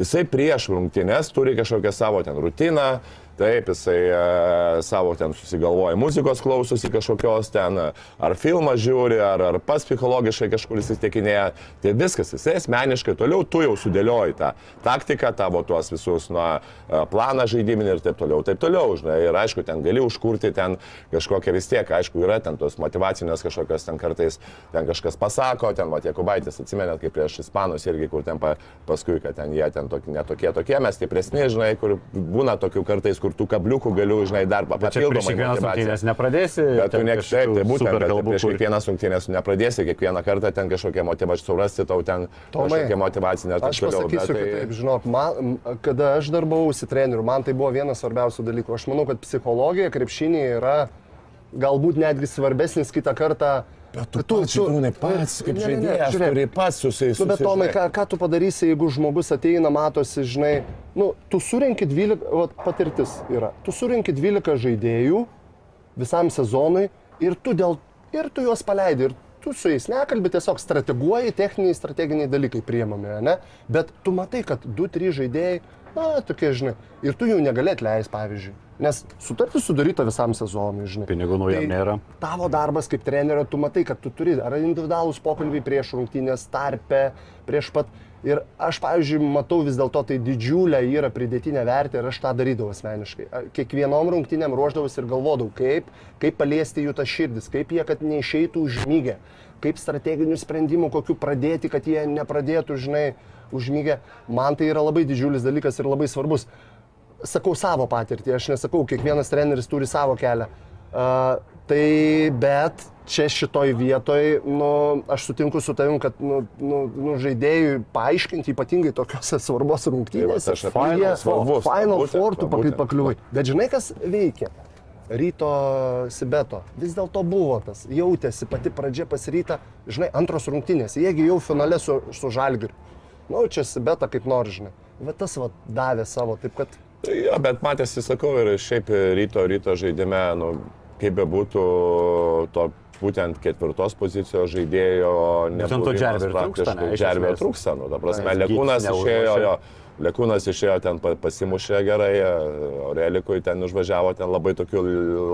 C: jisai prieš rungtynes turi kažkokią savo ten rutiną, taip, jisai e, savo ten susigalvoja muzikos klausosi kažkokios ten, ar filmą žiūri, ar, ar pats psichologiškai kažkur įsitikinėja. Tai viskas, jisai asmeniškai toliau tu jau sudėlioji tą taktiką, tavo tuos visus nuo e, planą žaidiminį ir taip toliau, taip toliau, žinai. Ir aišku, ten gali užkurti ten kažkokią vis tiek, aišku, yra ten tos motivacinės kažkokios ten kartais, ten kažkas pasako, ten va, Jekubaitis, atsimenėt, kaip prieš Ispanus irgi, kur ten pa, paskui, kad ten jie ten tokie, netokie, tokie, mes stipresni, žinai, kur būna tokių kartais, kur tų kabliukų galiu, žinai, dar
A: Bet čia prieš
C: papildomai
A: kiekvienas rungtynės nepradėsi.
C: Bet tu ne, taip, tai būtent, bet prieš kiekvienas rungtynės nepradėsi, kiekvieną kartą ten kažkokią motivaciją surasti, tau ten
B: Tomai,
C: kažkokia motivacinė.
B: Aš pasakysiu, kad taip, žinok, man, kada aš darbavausi treneriu, man tai buvo vienas svarbiausių dalykų. Aš manau, kad psichologija krepšinėje yra galbūt netgi svarbesnis kitą kartą.
C: Bet tu, tu, tu, tu pats, kaip
B: Ne, ne, ne,
C: žaidėjas,
B: žiūrėk.
C: turi pats susijęs.
B: Nu, bet Tomai, ką, ką tu padarysi, jeigu žmogus ateina, matosi, žinai, nu, tu surinki 12, vat, patirtis yra, tu surinki 12 žaidėjų visam sezonui ir tu, dėl, ir tu juos paleidi. Ir tu su jais nekalbi, tiesiog strateguoji, techniniai, strateginiai dalykai priemami, ne? Bet tu matai, kad 2-3 žaidėjai, na, tokie, žinai, ir tu jų negali atleisti, pavyzdžiui. Nes sutartis sudaryta visam sezonui, žinai.
A: Pinigų naujam nėra.
B: Tavo darbas kaip trenerio, tu matai, kad tu turi ar individualūs pokalbiai prieš rungtynės tarpe, prieš pat. Ir aš, pavyzdžiui, matau vis dėlto tai didžiulę yra pridėtinę vertę ir aš tą darydavau asmeniškai. Kiekvienom rungtynėm ruoždavausi ir galvodavau, kaip, kaip paliesti jų tas širdis, kaip jie, kad neišeitų užmygę, kaip strateginių sprendimų, kokiu pradėti, kad jie nepradėtų, žinai, užmygę. Man tai yra labai didžiulis dalykas ir labai svarbus sakau savo patirtį, aš nesakau, kiekvienas treneris turi savo kelią. Uh, tai bet čia šitoj vietoj, nu, aš sutinku su tavim, kad nu, nu, nu, žaidėjui paaiškinti, ypatingai tokiuose svarbos rungtynėse,
C: Tai aš
B: jie
C: svarbus,
B: Final Four tu pakliuvai. Bet žinai, kas veikia? Ryto Sibeto. Vis dėlto buvo tas, jautėsi pati pradžia pasiryta, žinai, antros rungtynės, jiegi jau finale su, su Žalgiriu. Nu, čia Sibeta kaip nori, žinai. Bet tas va davė savo, taip kad
C: Tai jo, bet matėsi, sakau, ir šiaip ryto, ryto žaidime, nu, kaip bebūtų to būtent ketvirtos pozicijos žaidėjo.
A: Džerbio ir trūksta,
C: nu, ta prasme, Lekūnas išėjo, jo, Lekūnas išėjo ten pa- pasimušė gerai, Aurelikui ten užvažiavo, ten labai tokių,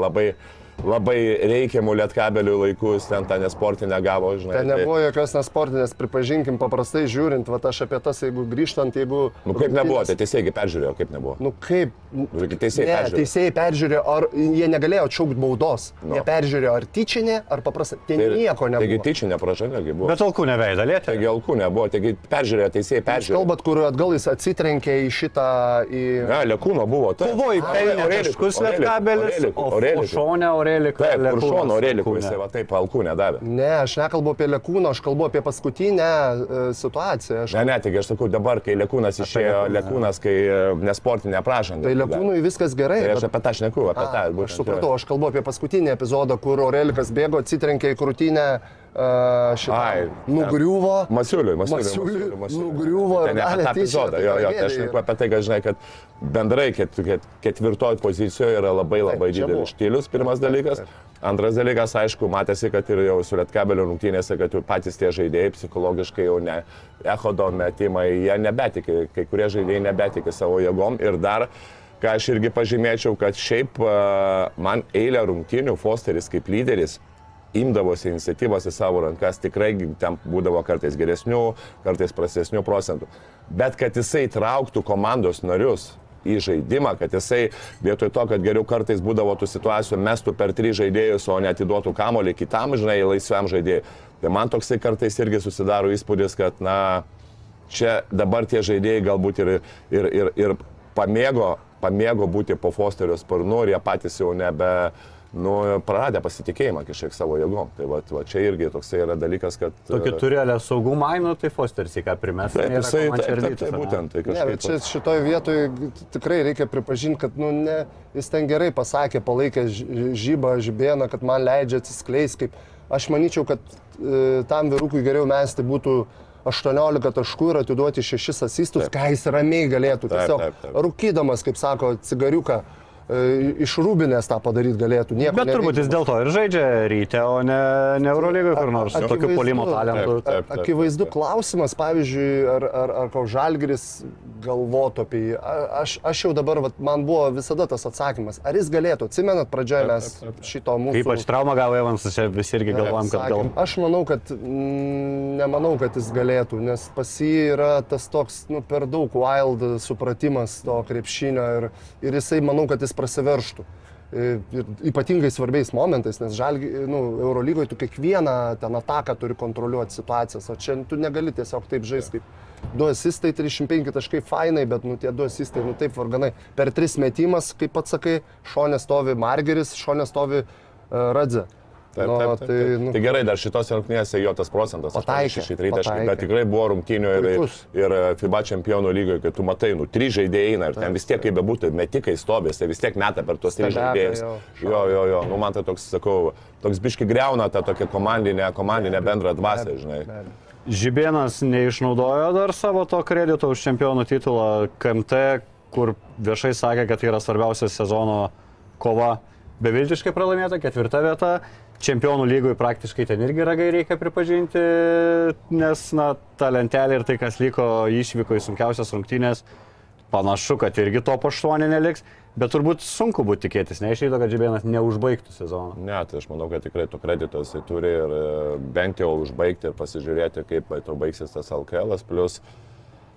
C: labai, labai reikiamų lietkabelių laikus, ten tą nesportinę gavo, žinai.
B: Ten nebuvo jokios nesportinės, pripažinkim, paprastai žiūrint, va aš apie tas, jeigu grįžtant, jeigu...
C: Nu kaip nebuvo, tai teisėjai peržiūrėjo, kaip nebuvo.
B: Nu kaip?
C: Nu, teisėjai
B: ne,
C: peržiūrėjo.
B: teisėjai peržiūrėjo, ar jie negalėjo atšaukti baudos.
C: Nu.
B: Jie peržiūrėjo, ar tyčinė, ar paprastai. Ten nieko nebuvo.
C: Taigi tyčinė pražanga buvo.
A: Bet alkų neveidą lietė.
C: Taigi alkų nebuvo, taigi peržiūrėjo, teisėjai
B: Jūs
C: peržiūrėjo.
B: kalbat, kur atgal jis atsitrenkė į šitą... Į...
C: Ne, Lekūno buvo. taip.
A: Kovoj pelnė
C: Aureliku,
A: lietkabelis, o
C: Aureliku.
A: o šonė Aurelika.
C: Taip, kur šono
A: Lekūnas
C: jisai va taip alkų nedavė.
B: Ne, aš nekalbu apie Lekūną, aš kalbu apie paskutinę e, situaciją. Aš...
C: Ne, ne, tik aš sakau dabar, kai Lekūnas išėjo. Lekūnas, kai e, nesportinė pražanga.
B: Tai Lekūnui viskas gerai.
C: Tai aš
B: bet-
C: apie tą šneku, apie tą.
B: A,
C: būtent,
B: aš supratau, aš kalbu apie paskutinį epizodą, kur Aurelikas bėgo, atsitrenkė į krūtinę uh, šitą.
C: Ai,
B: nugriuvo.
C: Masiuliui, Masiuliui.
B: Masiuliui nugriuvo ir
C: Tai ne apie tą epizodą, jo, jo, tai aš
B: yra.
C: apie tai, kad žinai, kad bendrai ket, ket, ketvirtoji pozicijoje yra labai labai
B: buvo.
C: didelis štilius, pirmas dalykas. Antras dalykas, aišku, matėsi, kad ir jau su Lietkabelio rungtynėse, kad patys tie žaidėjai psichologiškai jau ne, echodo metimai, jie nebetikė, kai kurie žaidėjai nebetikė savo jėgom ir dar ką aš irgi pažymėčiau, kad šiaip man eilę rungtynių Fosteris kaip lyderis imdavosi iniciatyvas į savo rankas, tikrai ten būdavo kartais geresnių, kartais prastesnių procentų. Bet kad jisai trauktų komandos narius į žaidimą, kad jisai vietoj to, kad geriau kartais būdavo tų situacijų, mestų per tris žaidėjus, o netiduotų kamolį kitam, žinai, laisviam žaidėjui. Tai man toksai kartais irgi susidaro įspūdis, kad, na, čia dabar tie žaidėjai galbūt ir, ir, ir, ir pamėgo, pamėgo būti po Fosterio sparnu ir jie patys jau nebe, nu, praradę pasitikėjimą kažkiek savo jėgom. Tai va, va čia irgi toksai yra dalykas, kad...
A: Tokį turėlę saugų mainų, tai Fosteris į ką primės.
C: Taip, jisai, taip, taip, taip, būtent, tai
B: Ne, bet
C: kažkaip...
B: čia šitoje vietoje tikrai reikia pripažinti, kad nu, ne, jis ten gerai pasakė, palaikė žybą, žibėną, kad man leidžia atsiskleisti. Kaip, aš manyčiau, kad e, tam vyrukui geriau mesti būtų 18 taškų ir atiduoti 6 asistus, ką jis ramiai galėtų.
C: Taip,
B: Tiesiog
C: taip, taip.
B: rūkydamas, kaip sako, cigariuką e, iš rūbinės tą padaryti galėtų. Nieko
A: Bet turbūt jis
B: neveikdamas.
A: dėl to ir žaidžia ryte, o ne, ne Eurolygoje kur nors.
B: Akivaizdu.
A: Tokiu polimo talentu.
C: Taip, taip, taip.
B: Akivaizdu klausimas, pavyzdžiui, ar, ar, ar koks žalgris galvotų apie jį. A- Aš, aš jau dabar, vat, man buvo visada tas atsakymas. Ar jis galėtų, atsimenat, pradžioje mes šito mūsų...
A: Ypač traumą gavo Evansas, visi irgi galvojam, kad gal...
B: Aš manau, kad mm, nemanau, kad jis galėtų, nes pas jį yra tas toks nu, per daug wild supratimas to krepšinio ir, ir jisai, manau, kad jis prasiverštų. Ir ir ypatingai svarbiais momentais, nes žalgi, nu, Eurolygoje tu kiekvieną ten ataką turi kontroliuoti situacijas, o čia tu negali tiesiog taip žaisti kaip du asistai, 35 taškai fainai, bet nu, tie du asistai, nu taip varganai. Per tris metimas, kaip pats sakai, šonė stovi Margeris, šonė stovi uh, Radze.
C: Taip,
B: Nu,
C: taip, taip,
B: tai,
C: taip.
B: nu,
C: Tai gerai, dar šitose rungtynėse jo tas procentas
B: Pataikė,
C: 6 tritaškai,
B: pataikė.
C: bet tikrai buvo rungtynių ir,
B: Puikus.
C: ir FIBA čempionų lygoje, kai tu matai, nu, trys žaidėjai eina ir ten vis tiek, kaip bebūtų, metikai stovės, tai vis tiek meta per tuos tris žaidėjus.
B: jo,
C: Jo, jo, nu man tai toks, sakau, toks biški greuna tą tokią komandinę, komandinę bendrą dvasę, žinai.
B: be abejo.
A: Žibėnas neišnaudojo dar savo to kredito už čempionų titulą KMT, kur viešai sakė, kad tai yra svarbiausia sezono kova. Beviltiškai pralaimėta, ketvirta vieta. Čempionų lygoje praktiškai ten irgi ragai reikia pripažinti, nes, na, ta lentelė ir tai, kas liko išvyko į sunkiausias rungtynės, panašu, kad irgi to paštuonė neliks. Bet turbūt sunku būtų tikėtis, neišeido, kad Žibėnas neužbaigtų sezoną.
C: Ne, tai aš manau, kad tikrai to kredito jisai turi ir e, bent jau užbaigti ir pasižiūrėti, kaip to baigsis tas LKL. Plus,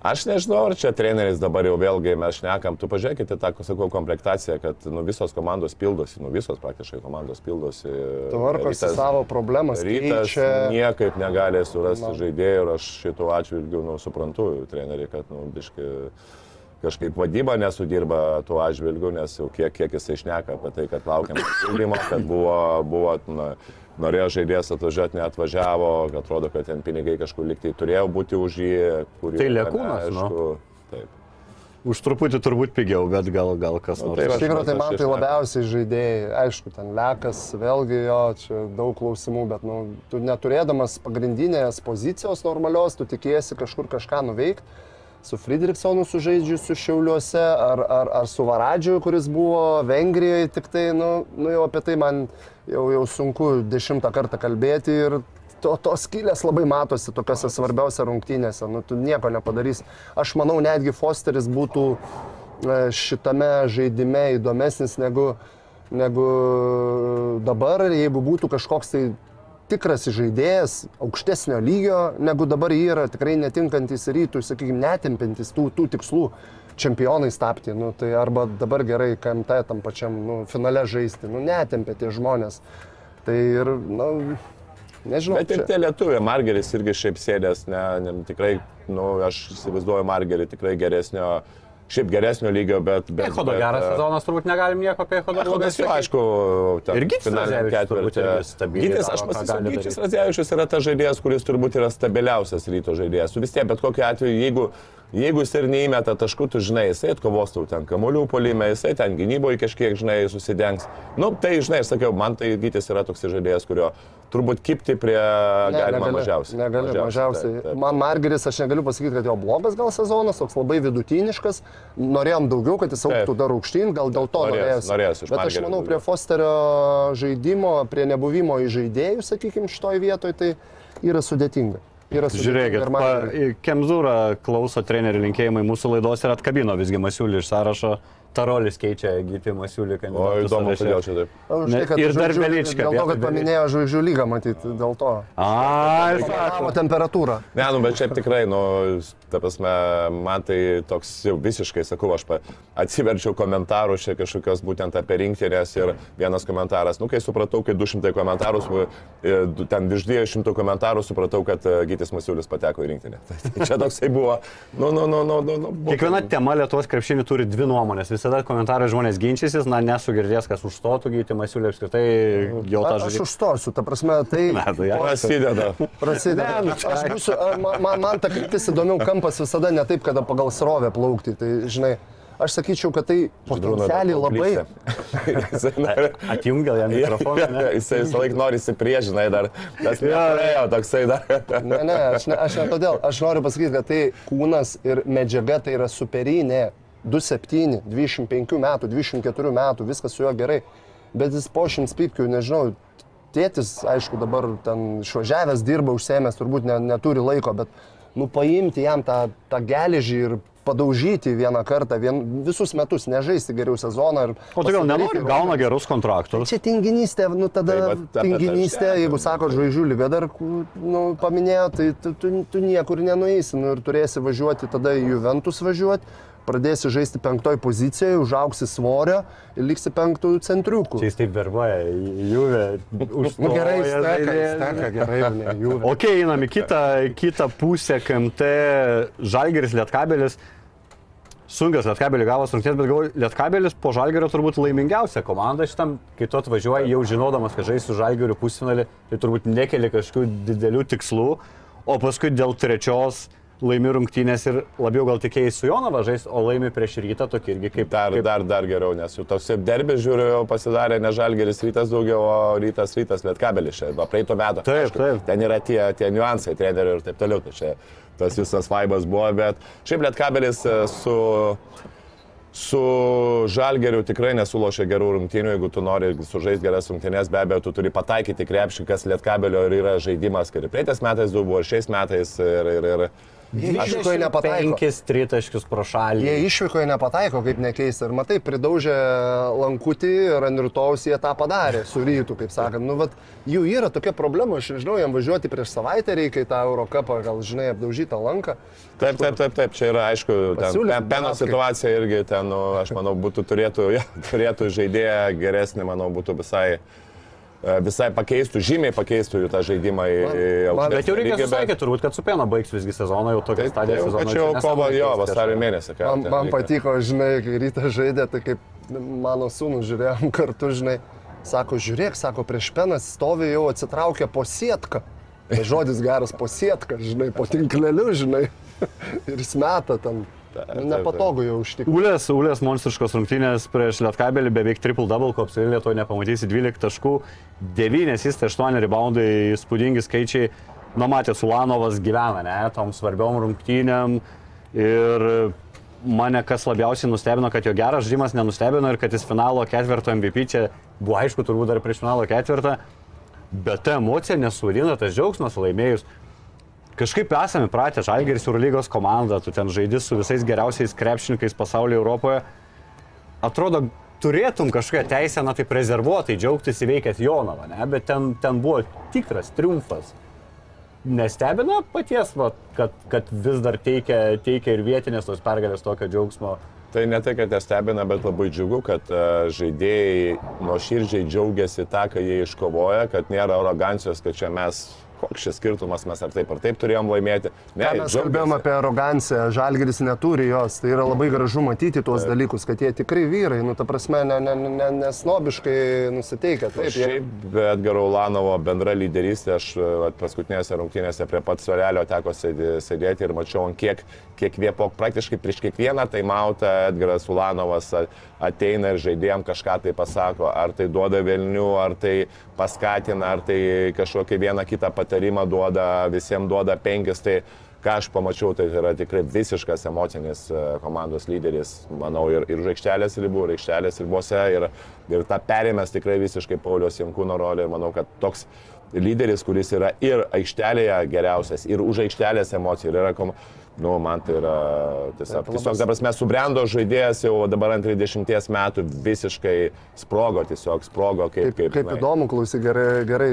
C: aš nežinau, ar čia treneris dabar jau vėlgi mes šnekam, tu pažiūrėkite tą, sakau, komplektaciją, kad nu, visos komandos pildosi, nu visos praktiškai komandos pildosi.
B: Tvarkosi savo problemas.
C: Rytas
B: keičia.
C: niekaip negali surasti
B: Na.
C: žaidėjų ir aš šituo atžvilgiu nu, suprantu trenerių, kad nu, biški, kažkaip vadyba nesudirba tuo atžvilgiu, nes jau kiek, kiek jisai šneka apie tai, kad laukiam siūlymo, kad buvo, buvo na, norėjo žaidėjas atvažiuoti, neatvažiavo, kad atrodo, kad ten pinigai kažkur liktai turėjo būti už jį. kur
A: Tai nu.
C: neaišku. Taip.
A: Už truputį turbūt pigiau, bet gal, gal kas
C: Nu,
A: nors.
C: taip,
B: Iš tikrųjų, tai man tai labiausiai žaidėjai, aišku, ten lekas, vėlgi jo, čia daug klausimų, bet nu, tu neturėdamas pagrindinės pozicijos normalios, tu tikėsi kažkur kažką nuveikti. Su Friedrichsonu sužaidžiusiu Šiauliuose, ar, ar, ar su Varadžiu, kuris buvo Vengrijoje, tik tai, nu, nu jau apie tai man jau, jau sunku dešimtą kartą kalbėti ir to, tos skylės labai matosi tokiuose svarbiausiose rungtynėse, nu tu nieko nepadarysi. Aš manau, netgi Fosteris būtų e, šitame žaidime įdomesnis negu, negu dabar, jeigu būtų kažkoks tai tikras žaidėjas aukštesnio lygio, negu dabar jį yra, tikrai netinkantis rytų, sakykime, netimpintis tų, tų tikslų čempionais tapti, nu, tai arba dabar gerai KMT tam pačiam nu, finale žaisti, nu, netempė tie žmonės. Tai ir, na, nu, nežinau.
C: Bet ir tie lietuviai, Margeris irgi šiaip sėdės, ne, ne, tikrai, nu, aš įsivaizduoju Margerį tikrai geresnio, šiaip geresnio lygio, bet... bet
A: Echodo geras
C: e,
A: sezonas, turbūt negalim nieko apie Echodo blogai
C: Echodas jau, aišku, ten
A: Ir Gytis Radzevičius
C: Gytis, aš pasakysiu, Gytis. Radzevičius yra tas žaidėjas, kuris turbūt yra stabiliausias ryto žaidėjas. Vis tiek, bet kokiu atveju, jeigu, jeigu jis ir neįmeta taškų, tu žinai, jisai atkovos tau ten kamolių polime, jisai ten gynyboje kažkiek, žinai, susidengs. Nu, tai, žinai, aš sakiau, man tai Gytis yra toks žaidėjas, kurio turbūt kipti prie
B: Ne,
C: galima
B: negali,
C: mažiausiai.
B: Negali, mažiausiai.
C: taip, taip.
B: Man Margeris, aš negaliu pasakyti, kad jo blogas gal sezonas, toks labai vidutiniškas. Norėjom daugiau, kad jis auktų dar aukštyn, gal dėl to
C: Norėjos-
B: norėjęs.
C: norėjos iš
B: Bet aš manau, prie Fosterio žaidimo, prie nebuvimo į žaidėjų, sakykime, šitoj vietoj, tai yra sudėtinga.
A: Žiūrėkit, pa, Kemzūra klauso trenerių linkėjimai mūsų laidos ir atkabino visgi Masiulį iš sąrašo. Tarolis keičia Gyti Masiulį
C: O
A: kandidatų
C: įdomu, kodėl čia taip.
A: Ne,
B: tai,
A: ir dar Velička
B: Dėl to, kad paminėjo žvaigždžių lygą, matyt, dėl to.
A: Ai,
B: Pamatavo
A: sako.
B: temperatūrą.
C: Ne, nu, bet šiaip tikrai, nu, ta prasme, man tai toks jau visiškai, sakau, aš atsiverčiau komentarų čia kažkokios būtent apie rinktinės ir vienas komentaras, nu, kai supratau, kai 200 komentarų, e, ten virš 200 komentarų supratau, kad e, Gytis Masiulis pateko į rinktinę. Tai čia toksai buvo, nu, nu, nu, nu, nu, nu buvo-
A: Kiekviena tema Lietuvos krepšinį turi dvi nuomonės. Visada komentarai žmonės ginčysis, na nesu girdėjęs, kas užstotų Gyti Masiulį apskritai jau tą
B: A- Aš užstosiu, ta prasme, tai...
A: Na, tai ja.
C: Prasideda.
B: Prasideda. Aš būsiu, man, man, ta kryptis įdomiau kampas visada ne taip, kada pagal srovę plaukti. Tai, žinai, aš sakyčiau, kad tai potencialiai labai...
A: Atjungia jam mikrofoną. ne?
C: Jisai visą laiką nori įsipriešinai dar. Tas nepraėjo toksai dar.
B: Ne, ne, aš ne, aš ne todėl. Aš noriu pasakyti, kad tai kūnas ir medžiaga tai yra superinė. 27, 25 metų, 24 metų, viskas su juo gerai. Bet jis po šimts pypkių, nežinau, tėtis, aišku, dabar ten išvažiavęs, dirba, užsėmęs, turbūt ne, neturi laiko, bet, nu, paimti jam tą, tą geležį ir padaužyti vieną kartą, vien, visus metus, nežaisti geriau sezoną. ir
A: O tai gal
B: pasidaryti
A: nenori, gauna gerus kontraktus.
B: Čia tinginystė, nu tada
C: Tai vat apie
B: tinginystė,
C: tą
B: jeigu sako žvaigždžių lyga dar nu, paminėjo, tai tu, tu, tu niekur nenueisi nu, ir turėsi važiuoti tada į Juventus važiuoti, pradėsi žaisti penktoj pozicijoje, užauksi svorio ir liksi penktų centriukų.
A: Čia jis taip verbuoja, Juvė.
B: Nu gerai, steka, steka, gerai, ne, jų.
A: Ok, einam į kitą, kitą pusę KMT. Žalgeris Lietkabelis. Sunkios Lietkabelį gavos rungtynės, bet galvoju, Lietkabelis po Žalgerio turbūt laimingiausia komanda šitam, kai tu atvažiuoji jau žinodamas, kad žaisi su Žalgeriu pusfinalį, tai turbūt nekeli kažkokių didelių tikslų, o paskui dėl trečios laimi rungtynės ir labiau gal tikėjai su Jonava žais, o laimi prieš rytą tokį irgi kaip
C: Dar,
A: kaip,
C: dar, dar geriau, nes jau toks derbė žiūriu, jau pasidarė ne žalgeris rytas daugiau, o rytas rytas lietkabelis nuo praeito metų.
A: Taip,
C: Aišku,
A: taip.
C: Ten yra tie, tie niuansai, trenerių ir taip toliau, tai čia tas visas vaibas buvo, bet šiaip lietkabelis e, su, su žalgeriu tikrai nesulošia gerų rungtynių, jeigu tu nori sužaisti geras rungtynės, be abejo, tu turi pataikyti krepšį, kas lietkabelio ir yra žaidimas, ir praeitais metais du buvo, ir šiais metais. Ir, ir, ir,
B: Išvykoje nepataiko.
A: Penkis tritaškius pro šalį.
B: Jie išvykoje nepataiko, kaip nekeista. Ir matai, pridaužė lankutį ir ant rytojus jie tą padarė su rytu, kaip sakant. Nu, vat, jų yra tokia problema, aš nežinau, jam važiuoti prieš savaitę reikia į tą Eurocapą, gal žinai, apdaužytą lanką.
C: Taip, taip, taip, taip, čia yra aišku, ten peno situacija irgi ten, nu, aš manau, būtų turėtų, ja, turėtų žaidėją geresnį, manau, būtų visai, visai pakeistų, žymiai pakeistų jų tą žaidimą į aukštesnį
A: Bet jau reikia susitaikyti, turbūt, kad su pieno baigs visgi sezoną, jau tokia stadija sezono.
C: kad čia jau kovo, jo, vasario mėnesį. ką
B: Man, man patiko, žinai, kai rytą žaidė, tai kaip mano sūnus žiūrėjom kartu, žinai, sako, žiūrėk, sako, prieš penas stovi jau atsitraukia po sietką. Tai žodis geras po sietką, žinai, po tinkleliu, žinai. Ir jis meta ten.
C: taip,
B: Nu, nepatogu jau užtikrinti.
A: Ulės, Ulės monstriškos rungtynės prieš Lietkabelį beveik triple double, ko apsivilė to nepamatysi 12 taškų, 9 įstai 8 reboundai, įspūdingi skaičiai. Nu, matė, Sulanovas gyvena, ne, tom svarbiom rungtynėm. Ir mane kas labiausiai nustebino, kad jo geras žaidimas nenustebino ir kad jis finalo ketvirto MVP čia buvo aišku turbūt dar prieš finalo ketvirtą, bet ta emocija nesuvadina, tas džiaugsmas laimėjus. Kažkaip esame pratę, Žalgeris Eurolygos komanda, tu ten žaidži su visais geriausiais krepšininkais pasaulyje Europoje. Atrodo, turėtum kažkokią teisę, na taip rezervuotai džiaugtis įveikęs Jonavą, ne? bet ten, ten buvo tikras triumfas. Nestebina paties, va, kad, kad vis dar teikia, teikia ir vietinės tos pergalės tokio džiaugsmo.
C: Tai ne tai, kad nestebina, bet labai džiugu, kad uh, žaidėjai nuo širdžiai džiaugiasi tą, ką jie iškovoja, kad nėra arogancijos, kad čia mes koks šis skirtumas, mes ar taip ar taip turėjom laimėti.
B: Ne, Ką mes kalbėjom apie aroganciją, žalgeris neturi jos, tai yra labai gražu matyti tuos taip. dalykus, kad jie tikrai vyrai, nu ta prasme, nesnobiškai ne, ne, ne nusiteikia. Taip,
C: Šiaip, bet Garo Ulanovo bendra lyderystė, aš paskutinėse rungtynėse prie pat Sorelio teko sėdėti ir mačiau, kiek, kiek po, praktiškai prieš kiekvieną taimautą Edgaras Ulanovas ateina ir žaidėjim kažką tai pasako, ar tai duoda Vilnių, ar tai paskatina, ar tai kažkokią vieną kitą patarimą duoda, visiems duoda penkis. Tai ką aš pamačiau, tai yra tikrai visiškas emocinis e, komandos lyderis, manau, ir, ir žaikštelės ribų, ir aikštelės ribose, ir, ir tą perėmęs tikrai visiškai Paulius Jankūno rolę ir manau, kad toks lyderis, kuris yra ir aikštelėje geriausias, ir už aikštelės emocijų, ir yra komandos Nu, man tai yra tiesiog, tiesiog dabar mes subrendo žaidėjas jau dabar ant 30 metų visiškai sprogo, tiesiog sprogo kaip...
B: Kaip, kaip, kaip įdomu, klausy, gerai, gerai,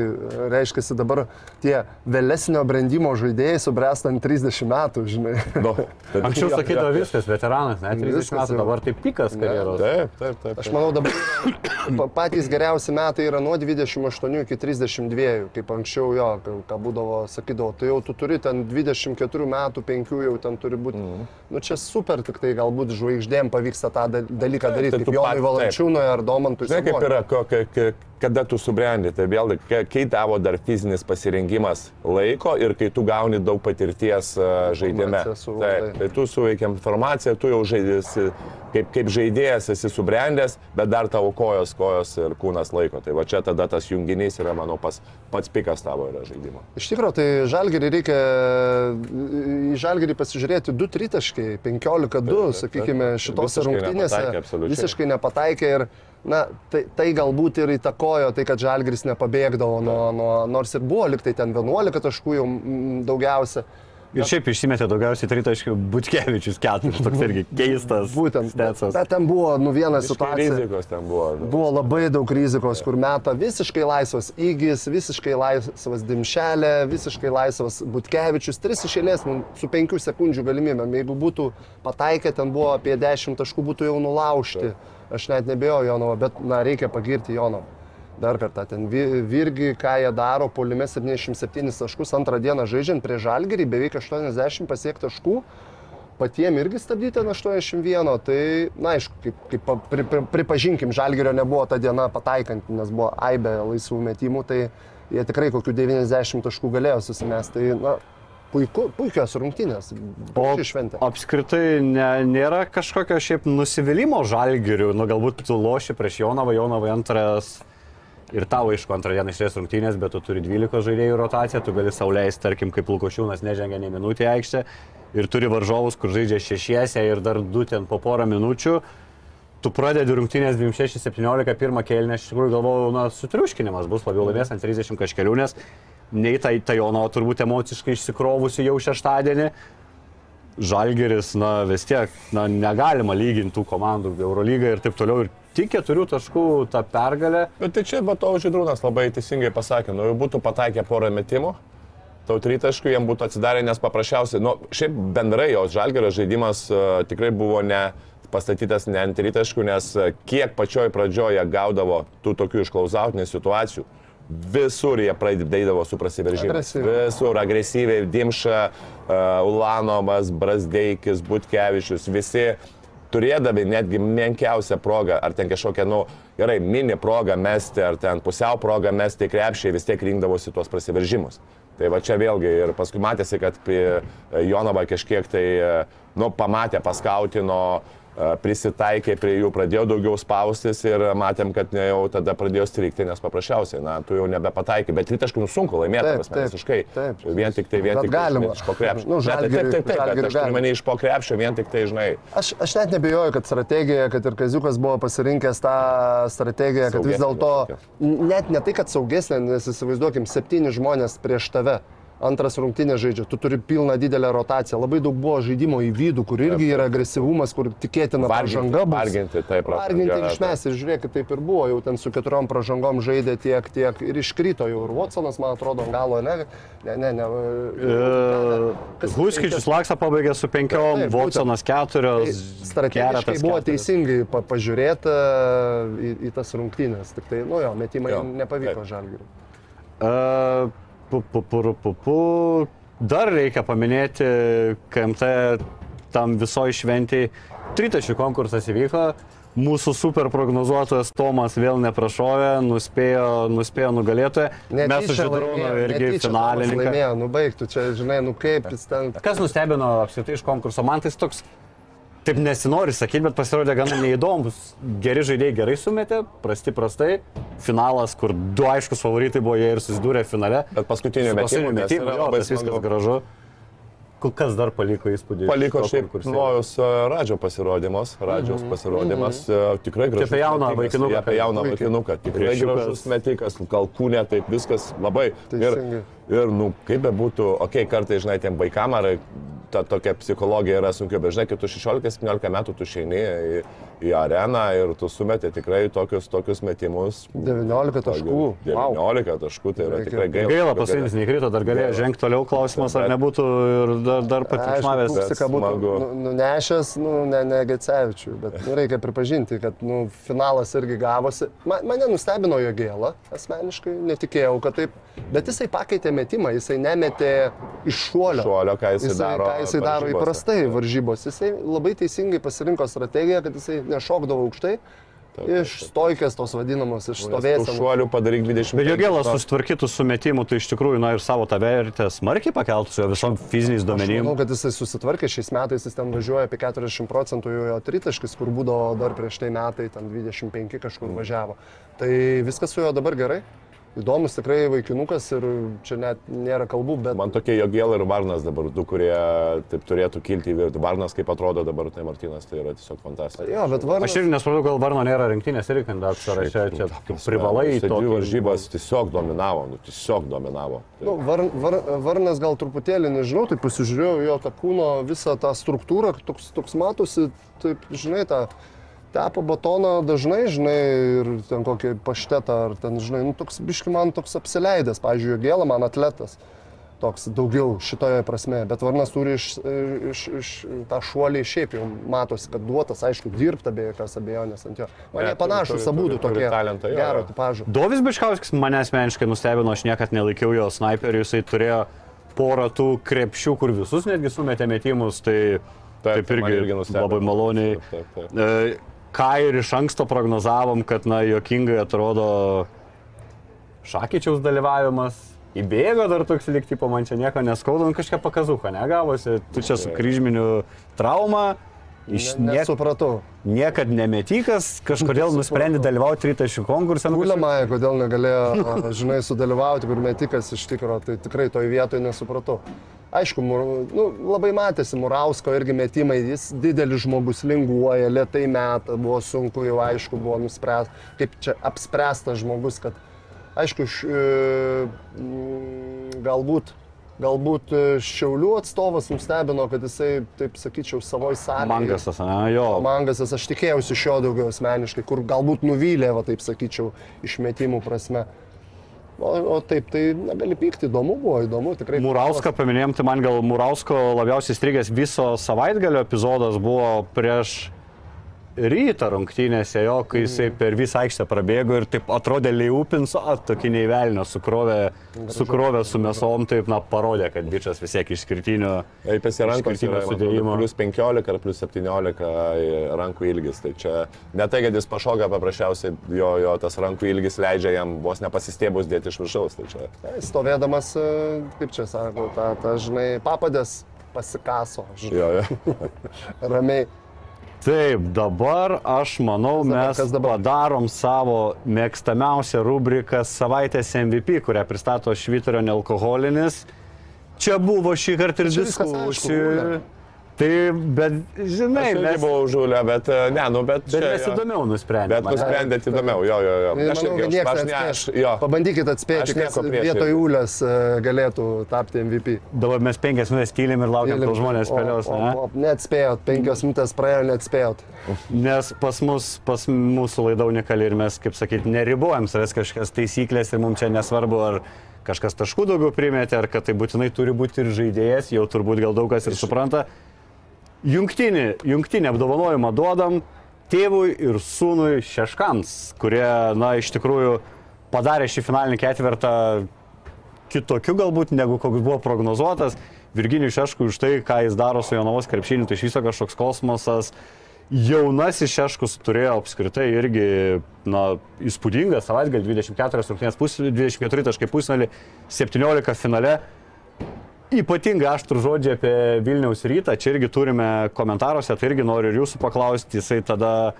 B: reiškia, dabar tie vėlesnio brandimo žaidėjai subręsta ant 30 metų, žinai.
A: Nu, tai Anksčiau sakydavo viskas, veteranas, ne, 30 viskas metų, dabar taip pikas karjeros.
C: Taip, taip, taip.
B: Aš manau, dabar patys geriausi metai yra nuo 28 iki 32, kaip anksčiau jo, ką būdavo, sakydavo, tai jau tu turi ten 24 metų, 5 jau jau ten turi būti. Mm. Nu čia super, tik tai galbūt žvaigždėm pavyksta tą dalyką daryti, tai kaip Jonui Valančiūnui ar Domantui.
C: Žinai, kaip yra, kokia kada tu subrendi, tai vėl, kai tavo dar fizinis pasirengimas laiko ir kai tu gauni daug patirties žaidime. Tai, tai tu suveikiam informaciją, tu jau žaidėsi, kaip, kaip žaidėjas esi subrendęs, bet dar tavo kojos, kojos ir kūnas laiko. Tai va čia tada tas junginys yra, manau, pas, pats pikas tavo yra žaidimo.
B: Iš tikrųjų, tai žalgerį reikia į žalgerį pasižiūrėti 2 tritaškai, 15-2, sakykime, šitose rungtynėse.
C: Nepataikė,
B: visiškai nepataikė ir na, tai, tai galbūt ir įtakojo tai, kad Žalgris nepabėgdavo, nuo, nuo, nors ir buvo liktai ten 11 taškų jau daugiausia.
A: Ir šiaip išsimetė daugiausiai tritaškių Butkevičius keturis, toks irgi keistas.
B: Būtent. Stetsas. Bet ten buvo, nu viena situacija.
C: Rizikos ten buvo. Nu.
B: Buvo labai daug rizikos, kur meta visiškai laisvas Įgis, visiškai laisvas Dimšelė, visiškai laisvas Butkevičius, tris išėlės nu, su penkių sekundžių galimybėm. Jeigu būtų pataikę, ten buvo apie dešimt taškų, būtų jau nulaužti. Aš net nebėjau Jonovo, bet na, reikia pagirti Jonovą. Dar kartą, ten virgi, ką jie daro, polime 77 taškus, antrą dieną žaidžiant prie žalgerį, beveik 80 pasiekti taškų, patiem irgi stabdyti ant 81, tai, na, aišku, kaip, kaip pri, pri, pripažinkim, žalgerio nebuvo ta diena pataikant, nes buvo aibė laisvų metimų, tai jie tikrai kokių 90 taškų galėjo susimesti. Tai, na, puiku, puikios rungtynės.
A: O šventė. Apskritai ne, nėra kažkokio šiaip nusivylimos žalgirių, nu galbūt tu loši prieš Jonavą, Jonavą antras ir tavo aišku antrą dieną išės rungtynės, bet tu turi 12 žaidėjų rotaciją, tu gali sauliais, tarkim, kaip Lukošiūnas nežengia nei minutį aikštę ir turi varžovus, kur žaidžia šešiese ir dar du ten po porą minučių. Tu pradedi rungtynės 26-17, pirmą kėlinę, aš iš tikrųjų galvojau, na, sutriuškinimas bus labiau laimės ant 30 kažkelių, nes nei tai Tajono turbūt emociškai išsikrovusi jau šeštadienį. Žalgeris, na vis tiek, na negalima lyginti tų komandų, Eurolyga ir taip toliau. Ir tik keturių taškų tą pergalę.
C: Bet tai čia Bato Žydrūnas labai teisingai pasakė, nu jau būtų pataikę porą metimų, tau tritaškų jiem būtų atsidarę, nes paprasčiausiai, nu šiaip bendrai jos Žalgerio žaidimas uh, tikrai buvo ne pastatytas ne ant tritaškų, nes uh, kiek pačioj pradžioje gaudavo tų tokių išklausautinių situacijų Visur jie pradėdavo su prasiveržimu. Agresyviai. Visur agresyviai. Dimša, uh, Ulanovas, Brasdeikis, Butkevičius, visi turėdami netgi menkiausią progą, ar ten kažkokią, nu, gerai, mini progą mesti, ar ten pusiau progą mesti krepšiai, vis tiek rinkdavosi tuos prasiveržimus. Tai va čia vėlgi ir paskui matėsi, kad Jonava kažkiek tai, nu, pamatė, paskautino, prisitaikė prie jų, pradėjo daugiau spaustis ir matėm, kad jau tada pradėjo strikti, nes paprasčiausiai, na, tu jau nebepataikai, bet tritaškai nusunku laimėti,
B: Taip, taip,
C: visiškai.
B: taip.
C: Vien tik tai, vien tik tai,
B: galima.
C: iš po krepšio.
B: Nu,
C: Bet taip,
B: Žalgiriui-
C: taip, taip, bet
B: Žalgiriui
C: aš turiu mane iš po krepšio, vien tik tai, žinai,
B: Aš, aš net nebejoju, kad strategija, kad ir Kaziukas buvo pasirinkęs tą strategiją, kad vis dėlto net ne tai, kad saugesnė, nes įsivaizduokim, septyni žmonės prieš tave. Antras rungtynė žaidžia, tu turi pilną didelę rotaciją. Labai daug buvo žaidimo į vidų, kur irgi yra agresyvumas, kur tikėtina pažanga bus.
C: varginti, taip,
B: Varginti ir išmesti, ir žiūrėkit, taip ir buvo, jau ten su keturiom pražangom žaidė tiek, tiek ir iškrito jau ir Watsonas, man atrodo, galo, ne, ne, ne. ne Kas-
A: Huskičius Laksa pabaigė su penkiom, Volsonas keturios.
B: Tai strategiškai buvo teisingai pa pažiūrėta į, į tas rungtynės. Tik tai, nu jo, metimai nepavyko
C: taip.
B: žalgiriui.
A: Uh, pu, pu, pu, pu, pu. Dar reikia paminėti KMT tam visoji šventiai. Tritašių konkursas įvyko. Mūsų super prognozuotojas Tomas vėl neprašovė, nuspėjo, nuspėjo nugalėtoją. Mes su Židrūnu irgi finalininkai.
B: Laimėjo, nu baigtų, čia, žinai, nu kaip jis ten.
A: Kas nustebino apskritai iš konkurso? Man tai toks, taip nesinori sakyti, bet pasirodė gana neįdomus. Geri žaidėjai gerai sumetė, prasti prastai. Finalas, kur du aiškus favoritai buvo, jie ir susidūrė finale.
C: Bet kas
A: metimu,
C: yra
A: jo,
C: labai
A: tas viskas
C: smagu.
A: gražu. Kas dar paliko įspūdį?
C: Paliko šiaip nojus e, Radžio pasirodymas, Radžiaus pasirodymas, e, tikrai gražus.
A: apie jauną vaikinuką
C: Apie jauną vaikinuką, tikrai gražus metikas, gal kūnė, taip viskas labai.
B: Teisingai.
C: Ir, ir nu, kaip be būtų, okei, okay, kartais, žinai, tiem vaikam ar ta tokia psichologija yra sunkiau, bet žinai, kai tu 16-17 metų tu išeini į, į areną ir tu sumeti tikrai tokius, tokius metimus.
B: 19 taškų. Wow.
C: 19 taškų, tai yra
B: Reikia-
C: tikrai gaila.
A: Gaila,
C: kad-
A: pasirinkti neįkrito, dar galėjo žengti toliau klausimas, ar nebūtų ir dar, dar patikšmavęs.
B: Kupsika būtų
C: smagu.
B: nu- nunešęs, nu, ne, ne Gecevičių, bet nu, reikia pripažinti, kad nu, finalas irgi gavosi. Man, mane nustebino jo gėlą, asmeniškai, netikėjau, kad taip, bet jisai pakeitė metimą, jisai nemetė iš šuolio.
C: Šuolio, ką jisai
B: jisai,
C: daro
B: ką jisai daro
C: varžybose.
B: įprastai varžybos. Jisai labai teisingai pasirinko strategiją, kad jisai nešokdavo aukštai. Iš stoikės tos vadinamos, iš
C: Tų
B: stovėsenos.
C: šuolių padaryk 20.
A: Bet jo gėlas susitvarkytų su metimu, tai iš tikrųjų, na ir savo tą vertę smarkiai pakeltų su jo visom fiziniais
B: Manau,
A: duomenim.
B: kad jisai susitvarkė šiais metais, jis ten važiuoja apie 40 procentų jo- jo tritaškis, kur būdavo dar prieš tai metai, ten 25 kažkur važiavo. Tai viskas su juo dabar gerai. Įdomus tikrai vaikinukas ir čia net nėra kalbų, bet
C: Man tokie Jogėla ir Varnas dabar du, kurie taip turėtų kilti į virtuvę. Varnas kaip atrodo dabar, tai Martinas, tai yra tiesiog fantastika.
B: jo, bet varnas.
A: Aš irgi nesupratau, gal Varno nėra rinktinės irgi kandidatų sąraše, čia tu privalai
C: Tai dvi
A: tokį-
C: varžybas tiesiog dominavo, nu, tiesiog dominavo. Tai
B: Nu, var, var, varnas gal truputėlį, nežinau, tai pasižiūrėjau jo tą kūno visą tą struktūrą, toks, toks matosi, taip, žinai, tą tepo batoną dažnai, žinai, ir ten kokį paštetą, ar ten, žinai, nu, toks biški man toks apsileidęs, pavyzdžiui, gėlą man atletas. Toks daugiau šitoje prasme, bet Varnas turi iš, iš, iš tą šuolį šiaip jau matosi, kad duotas, aišku, dirbta be jokios abejonės ant jo. Man
C: Ne,
B: jie panašus abu
C: turi
B: tokie
C: talentą,
B: gero
C: jo.
B: tipažo.
A: Dovis Biškauskis mane asmeniškai nustebino, aš niekad nelaikiau jo snaiperiu, jisai turėjo porą tų krepšių, kur visus netgi sumetė metimus, tai taip, taip
C: man
A: irgi,
C: nustebino.
A: labai maloniai.
C: Taip, taip, taip.
A: E, Ką ir iš anksto prognozavom, kad, na, jokingai atrodo Šakyčiaus dalyvavimas. Įbėgo dar toks likti, po man čia nieko neskauda, nu kažkokia pakazuha negavosi, tu čia su kryžminiu trauma, iš
B: Ne, nesupratau.
A: niekad nemetykas, kažkodėl nusprendė dalyvauti nu, kažkaip-
B: Guliamąją, kodėl negalėjo, žinai, sudalyvauti, kur metikas iš tikrųjų, tai tikrai toj vietoje nesupratau. Aišku, mur, nu, labai matėsi Murausko irgi metimai, jis didelis žmogus linguoja, lietai metą, buvo sunku jau aišku, buvo nuspręsta, kaip čia apspręstas žmogus, kad aišku, š, e, galbūt, galbūt e, Šiaulių atstovas nustebino, kad jisai, taip sakyčiau, savoj salėje.
A: Mangasas, ne, jo.
B: Mangasas, aš tikėjausi iš jo daugiau asmeniškai, kur galbūt nuvylė, va taip sakyčiau, išmetimų prasme. O, o taip, tai negali pykti, įdomu buvo, įdomu, tikrai.
A: Murauską paminėjom, tai man gal Murausko labiausiai strigęs viso savaitgalio epizodas buvo prieš rytą rungtynėse jo, kai jisai per visą aikštę prabėgo ir taip atrodė Liupins, o tokį neįvelnio, sukrovė, sukrovė su mesom, taip, na, parodė, kad bičias vis tiek išskirtinio.
C: Yra, man atrodo,
A: sudėjimo.
C: plus 15 ar plus 17 rankų ilgis. Tai čia ne tai, kad jis pašoka paprasčiausiai, jo, jo tas rankų ilgis leidžia jam vos nepasistėbus dėti iš viršaus. Tai čia
B: Tai Stovėdamas, e, kaip čia sako, tą, tą žinai, papadės pasikaso, žinai,
C: jo, jo.
B: ramiai.
A: Taip, dabar aš manau, mes
B: dabar?
A: padarom savo mėgstamiausią rubriką savaitės MVP, kurią pristato Švitorio nealkoholinis. Čia buvo šį kartą ir diskusijų. Tai, bet, žinai,
C: Aš
A: mes,
C: buvau žulę, bet e, ne, nu, bet...
A: bet
C: čia,
A: mes įdomiau nusprendėme.
C: Bet nusprendėt įdomiau, jo, jo, jo. Aš
B: manau,
C: irgi, aš, aš, ne, aš, jo.
B: Pabandykit atspėti, kas vietoj. Ulės e, galėtų tapti MVP.
A: Dabar mes penkias minutės tylim ir laukiam, kol žmonės spėlios. Ne?
B: o, o, neatspėjot, penkios minutės praėjo, neatspėjot.
A: Nes pas mus, pas mūsų laida unikali ir mes, kaip sakyti, neribojam savęs kažkokias taisyklės ir mums čia nesvarbu, ar kažkas taškų daugiau primėtė, ar kad tai būtinai turi būti ir žaidėjas, jau turbūt gal daug kas ir supranta. Jungtinį, jungtinį apdovanojimą duodam tėvui ir sūnui Šeškams, kurie, na, iš tikrųjų padarė šį finalinį ketvirtą kitokiu galbūt negu koks buvo prognozuotas. Virginijus Šeškų už tai, ką jis daro su Jonavos krepšiniu, tai iš viso kažkoks kosmosas. Jaunasis Šeškus turėjo apskritai irgi, na, įspūdingą savaitgalį, 24 rungtynės pusė, 24 taškai pusnelį, 17 finale. Ypatingai aštrų žodžiai apie Vilniaus rytą, čia irgi turime komentaruose, tai irgi noriu ir jūsų paklausti, jisai tada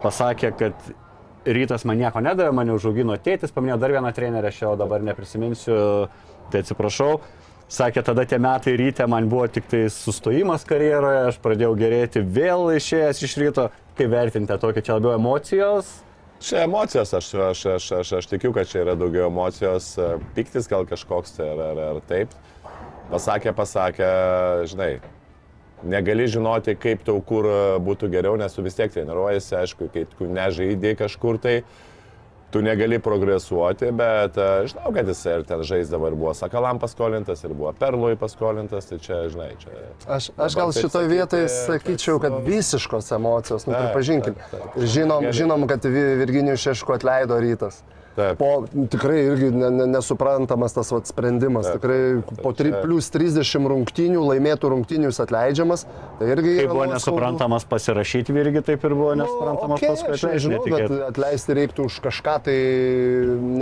A: pasakė, kad rytas man nieko nedavė, mane užaugino tėtis, paminėjo dar vieną trenerę, jau dabar neprisiminsiu, tai atsiprašau. Sakė, tada tie metai ryte man buvo tik tai sustojimas karjeroje, aš pradėjau gerėti vėl išėjęs iš ryto. Kaip vertinti tokia čia labiau emocijos?
C: Čia emocijos, aš, aš, aš, aš, aš tikiu, kad čia yra daugiau emocijos, e, piktis gal kažkoks tai ar, ar, ar taip. Pasakė, pasakė, žinai, negali žinoti, kaip tau kur e, būtų geriau, nes tu vis tiek treniruojasi, aišku, kai tu nežaidai kažkur tai, tu negali progresuoti, bet e, žinau, kad jis ir ten žaisdavo ir buvo Sakalam paskolintas, ir buvo Perlui paskolintas, tai čia, žinai, čia...
B: Aš, aš gal
C: Dabar taip
B: šitoj
C: sakyti,
B: vietoj
C: toks,
B: sakyčiau, kad visiškos emocijos, nu pripažinkim. Žinom, žinom, kad Vi- Virginijus Šeško atleido rytas.
C: Taip.
B: Po tikrai irgi ne, ne, nesuprantamas tas vat, sprendimas.
C: Taip.
B: Tikrai po tri, plus 30 rungtynių, laimėtų rungtynių jis atleidžiamas. Tai irgi
A: Kai buvo nesuprantamas pasirašyti irgi taip ir buvo nesuprantamas
B: okay,
A: paskui.
B: Aš
A: atleisti,
B: nežinau, bet
A: netikėtai.
B: atleisti reiktų už kažką tai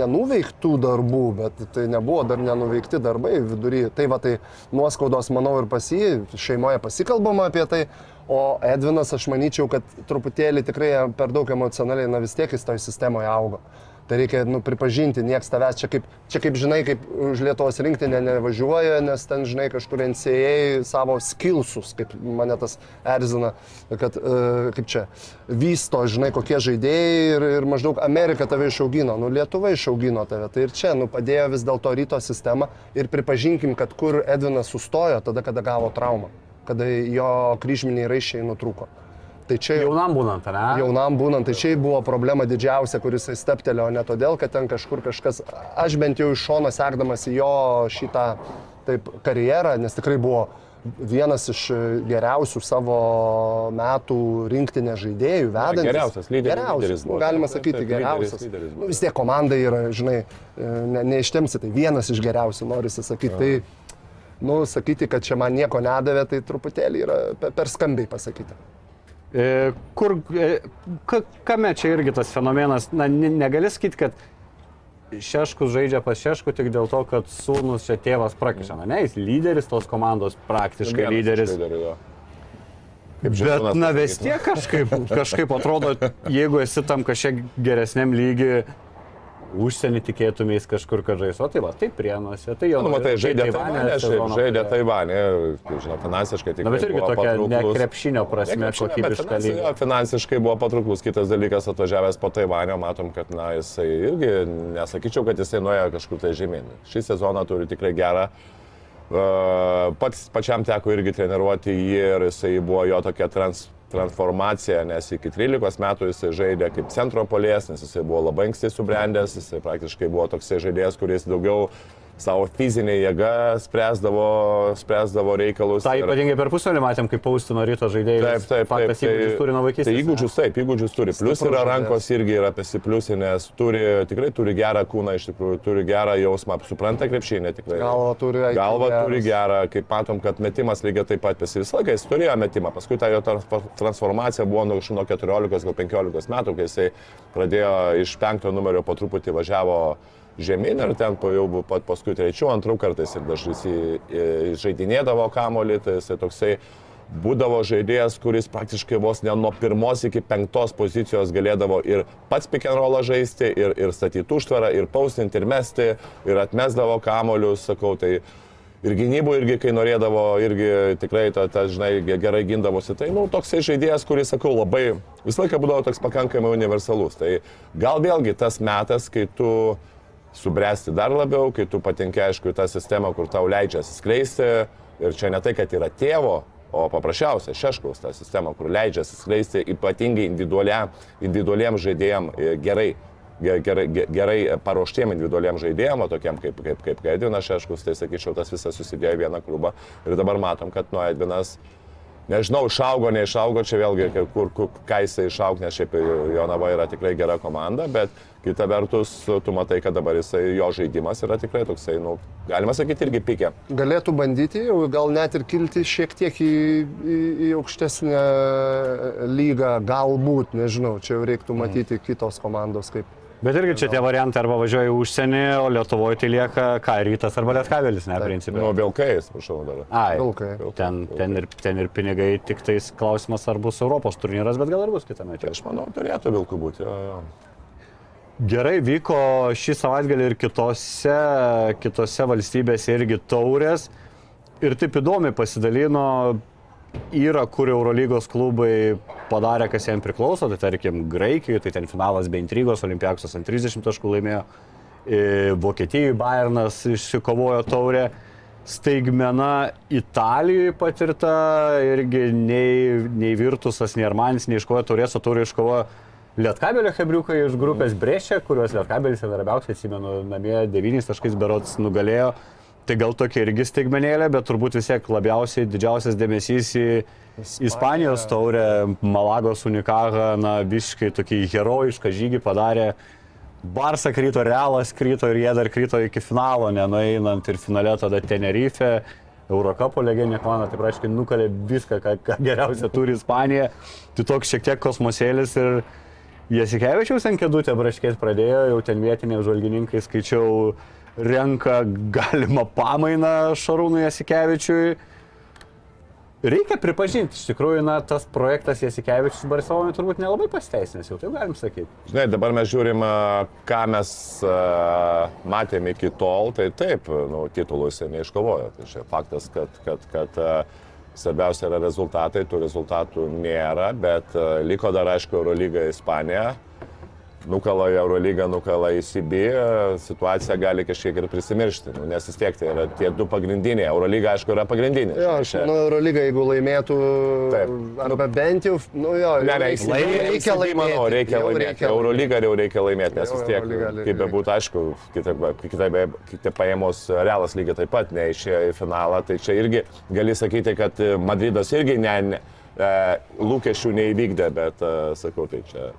B: nenuveiktų darbų, bet tai nebuvo dar nenuveikti darbai vidury. Tai va, tai nuoskaudos, manau, ir pas jį, šeimoje pasikalbama apie tai. O Edvinas, aš manyčiau, kad truputėlį tikrai per daug emocionaliai, na vis tiek jis toje sistemoje augo. Tai reikia nu, pripažinti, nieks tavęs čia kaip, čia kaip žinai, kaip už Lietuvos rinktinę nevažiuoja, nes ten, žinai, kažkur NCA savo skilsus, kaip mane tas erzina, kad, e, kaip čia, vysto, žinai, kokie žaidėjai ir, ir maždaug Amerika tave išaugino, nu Lietuva išaugino tave. Tai ir čia, nu, padėjo vis dėlto ryto sistemą ir pripažinkim, kad kur Edvinas sustojo, tada, kada gavo traumą, kada jo kryžminiai raiščiai nutrūko. Tai čia
A: Jaunam būnant, ne?
B: jaunam būnant, tai čia buvo problema didžiausia, kuris įsteptelėjo ne todėl, kad ten kažkur kažkas, aš bent jau iš šono sekdamas į jo šitą taip karjerą, nes tikrai buvo vienas iš geriausių savo metų rinktinė žaidėjų, vedantis.
C: geriausias lyderis-
B: Geriausias,
C: lyderis
B: nu, galima
C: Taip, taip,
B: sakyti,
C: taip, lyderis-
B: geriausias.
C: lyderis buvo.
B: Nu, vis tiek komanda yra, žinai, ne, neištemsi, tai vienas iš geriausių, norisi sakyti. Tai, nu, sakyti, kad čia man nieko nedavė, tai truputėlį yra per, per skambiai pasakyti.
A: E, Kur, e, ka- kame čia irgi tas fenomenas, na, ne- negali sakyti, kad Šeškus žaidžia pas Šeškų tik dėl to, kad sūnus čia tėvas prakiša, ne, jis lyderis tos komandos, praktiškai
C: Vienas
A: lyderis.
C: lyderių, jo. Kaip
A: Bet,
C: Žilvinas
A: na, vis tiek kažkaip, kažkaip atrodo, jeigu esi tam kažkiek geresniam lygiui, užsienį tikėtumės kažkur, kad žais, o tai va, tai prienuose, tai jau.
C: Nu, matai, žaidė Taivanė, žaidė. Taivanė, žinau, finansiškai tikrai
A: Na, bet irgi tokia ne
C: patrauklus.
A: krepšinio prasme
C: Ne
A: kokybiška lyga.
C: Finansiškai buvo patrauklus kitas dalykas, atvažiavęs po Taivanio, matom, kad, na, jisai irgi, nesakyčiau, kad jisai nuėjo kažkur tai žemyn. Šį sezoną turi tikrai gerą. Pats pačiam teko irgi treniruoti jį ir jisai buvo jo tokia trans, transformacija, nes iki 13 metų jisai žaidė kaip centro polės, nes jisai buvo labai anksti subrendęs, jisai praktiškai buvo toksai žaidėjas, kuris daugiau savo fizinė jėga spręsdavo, spręsdavo reikalus.
A: Tai ypatingai per pusvalandį matėm, kaip paustino ryto žaidėjai.
C: Taip, taip, taip.
A: Faktas, įgūdžius turi nuo vaikystės.
C: Tai įgūdžius taip, įgūdžius turi. Plus
B: Stiprus
C: yra rankos irgi yra pasipliusinės, turi, tikrai turi gerą kūną, iš tikrųjų, turi gerą jausmą, supranta krepšinį tikrai.
B: Galva turi
C: Galva turi gerą, kaip matom, kad metimas lygiai taip pat pasi visą laiką, jis turėjo metimą, paskui ta jo transfor- transformacija buvo nuo nuo 14 gal 15 metų, kai jisai pradėjo iš penkto numerio po truputį važiavo žemyn ir ten jau pat paskui trečių, antrų kartais ir dažnai jis į- žaidinėdavo kamolį, tai jisai toksai būdavo žaidėjas, kuris praktiškai vos ne nuo pirmos iki penktos pozicijos galėdavo ir pats rollą žaisti, ir, ir statyti užtvarą, ir paustinti, ir mesti, ir atmesdavo kamolius, sakau, tai ir gynybų irgi, kai norėdavo, irgi tikrai, ta, ta, žinai, gerai gindavosi. Tai, nu, toksai žaidėjas, kuris, sakau, labai, visą laiką būdavo toks pakankamai universalus. Tai gal vėlgi tas metas, kai tu subręsti dar labiau, kai tu patenki, aišku, į tą sistemą, kur tau leidžia skleisti. Ir čia ne tai, kad yra tėvo o paprasčiausia šeškaus ta sistema, kur leidžia skleisti ypatingai individualiam, individualiam žaidėjim e, gerai. Gerai, gerai paruoštiem individualiam žaidėjim, tokiam kaip, kaip, kaip Edvinas Šeškus, tai sakyčiau, tas visas susidėjo į vieną klubą. Ir dabar matom, kad nu Edvinas Nežinau, išaugo, neišaugo, čia vėlgi, kur, kur ką jisai išaug, nes šiaip Jonava yra tikrai gera komanda, bet kita vertus, tu matai, kad dabar jisai, jo žaidimas yra tikrai toksai, nu, galima sakyti, irgi pikė.
B: Galėtų bandyti, gal net ir kilti šiek tiek į, į, į aukštesnę lygą, galbūt, nežinau, čia jau reiktų mhm. matyti kitos komandos kaip
A: Bet irgi čia tie variantai arba važiuoja į užsienį, o Lietuvoje tai lieka ką rytas arba lietkabelis, ne, principai.
C: Nu, vilkai, prašau, dar.
A: Ai, vilkai. Ten, ten, ir, ten ir pinigai, tik tais klausimas, ar bus Europos turnyras, bet gal ir bus kitame.
C: Tai aš manau, turėtų vilkų būti. Jo, jo.
A: Gerai vyko šį savaitgalį ir kitose, kitose valstybėse irgi taurės. Ir taip įdomiai pasidalino yra, kur Eurolygos klubai padarė, kas jiems priklauso, tai tarkim Graikijoje, tai ten finalas be intrigos, Olimpiaksas ant 30 taškų laimėjo, Vokietijoje Bayernas išsikovojo taurę, staigmena Italijoje patirta, irgi nei, nei Virtusas, nei Armanis neiškovojo taurės, o taurė iškovojo Lietkabelio hebriukai iš grupės Brešė, kuriuos Lietkabelis labiausiai atsimenu namie 9 taškais berots nugalėjo. Tai gal tokia irgi stigmenėlė, bet turbūt vis tiek labiausiai didžiausias dėmesys į Ispanija. Ispanijos taurę, Malagos unikagą, na, visiškai tokį herojišką žygį padarė. Barsa kryto, Realas kryto ir jie dar kryto iki finalo, nenueinant ir finale tada Tenerife. Eurocapo legendinė komanda, tai reiškia, nukalė viską, ką, ką geriausia turi Ispanija. Tai toks šiek tiek kosmosėlis ir Jasikevičiaus ant kėdutę braškės pradėjo, jau ten vietiniai žvalgininkai skaičiau renka galimą pamainą Šarūnui Jasikevičiui. Reikia pripažinti, iš tikrųjų, na, tas projektas Jasikevičius Barcelonai turbūt nelabai pasteisinęs, jau taip galim sakyti.
C: Žinai, dabar mes žiūrim, ką mes uh, matėme iki tol, tai taip, nu, titulus jie neiškovojo. Tai čia faktas, kad, kad, kad uh, svarbiausia yra rezultatai, tų rezultatų nėra, bet uh, liko dar, aišku, Eurolyga Ispanija nukala į Eurolygą, nukala į CB, situacija gali kažkiek ir prisimiršti, nu, nes vis tiek tai yra tie du pagrindiniai. Eurolyga, aišku, yra pagrindinė.
B: Jo, aš manau, Eurolyga, jeigu laimėtų, Taip. arba bent jau, nu jo,
C: ne, reikia, reikia, reikia laimėti. Manau, reikia laimėti. Reikia. Eurolyga jau reikia laimėti, nes vis tiek, kaip bebūtų, aišku, kitaip paėmus realas lygiai taip pat neišėjo į finalą, tai čia irgi gali sakyti, kad Madridas irgi ne, ne, e, lūkesčių neįvykdė, bet, e, sakau, tai čia...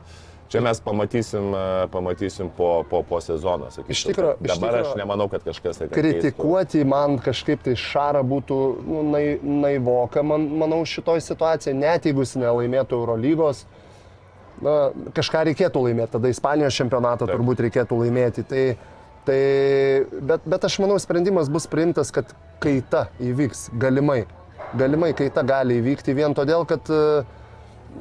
C: Čia mes pamatysim, e, pamatysim po, po, po sezono, sakyčiau.
B: Iš tikrųjų,
C: dabar
B: tikro,
C: aš nemanau, kad kažkas tai...
B: Kritikuoti man kažkaip tai šarą būtų nu, nai, naivoka, man, manau, šitoj situacijoje, net jeigu jis nelaimėtų Eurolygos, na, kažką reikėtų laimėti, tada Ispanijos čempionatą Taip. turbūt reikėtų laimėti. Tai, tai, bet, bet aš manau, sprendimas bus priimtas, kad kaita įvyks, galimai. Galimai kaita gali įvykti vien todėl, kad uh,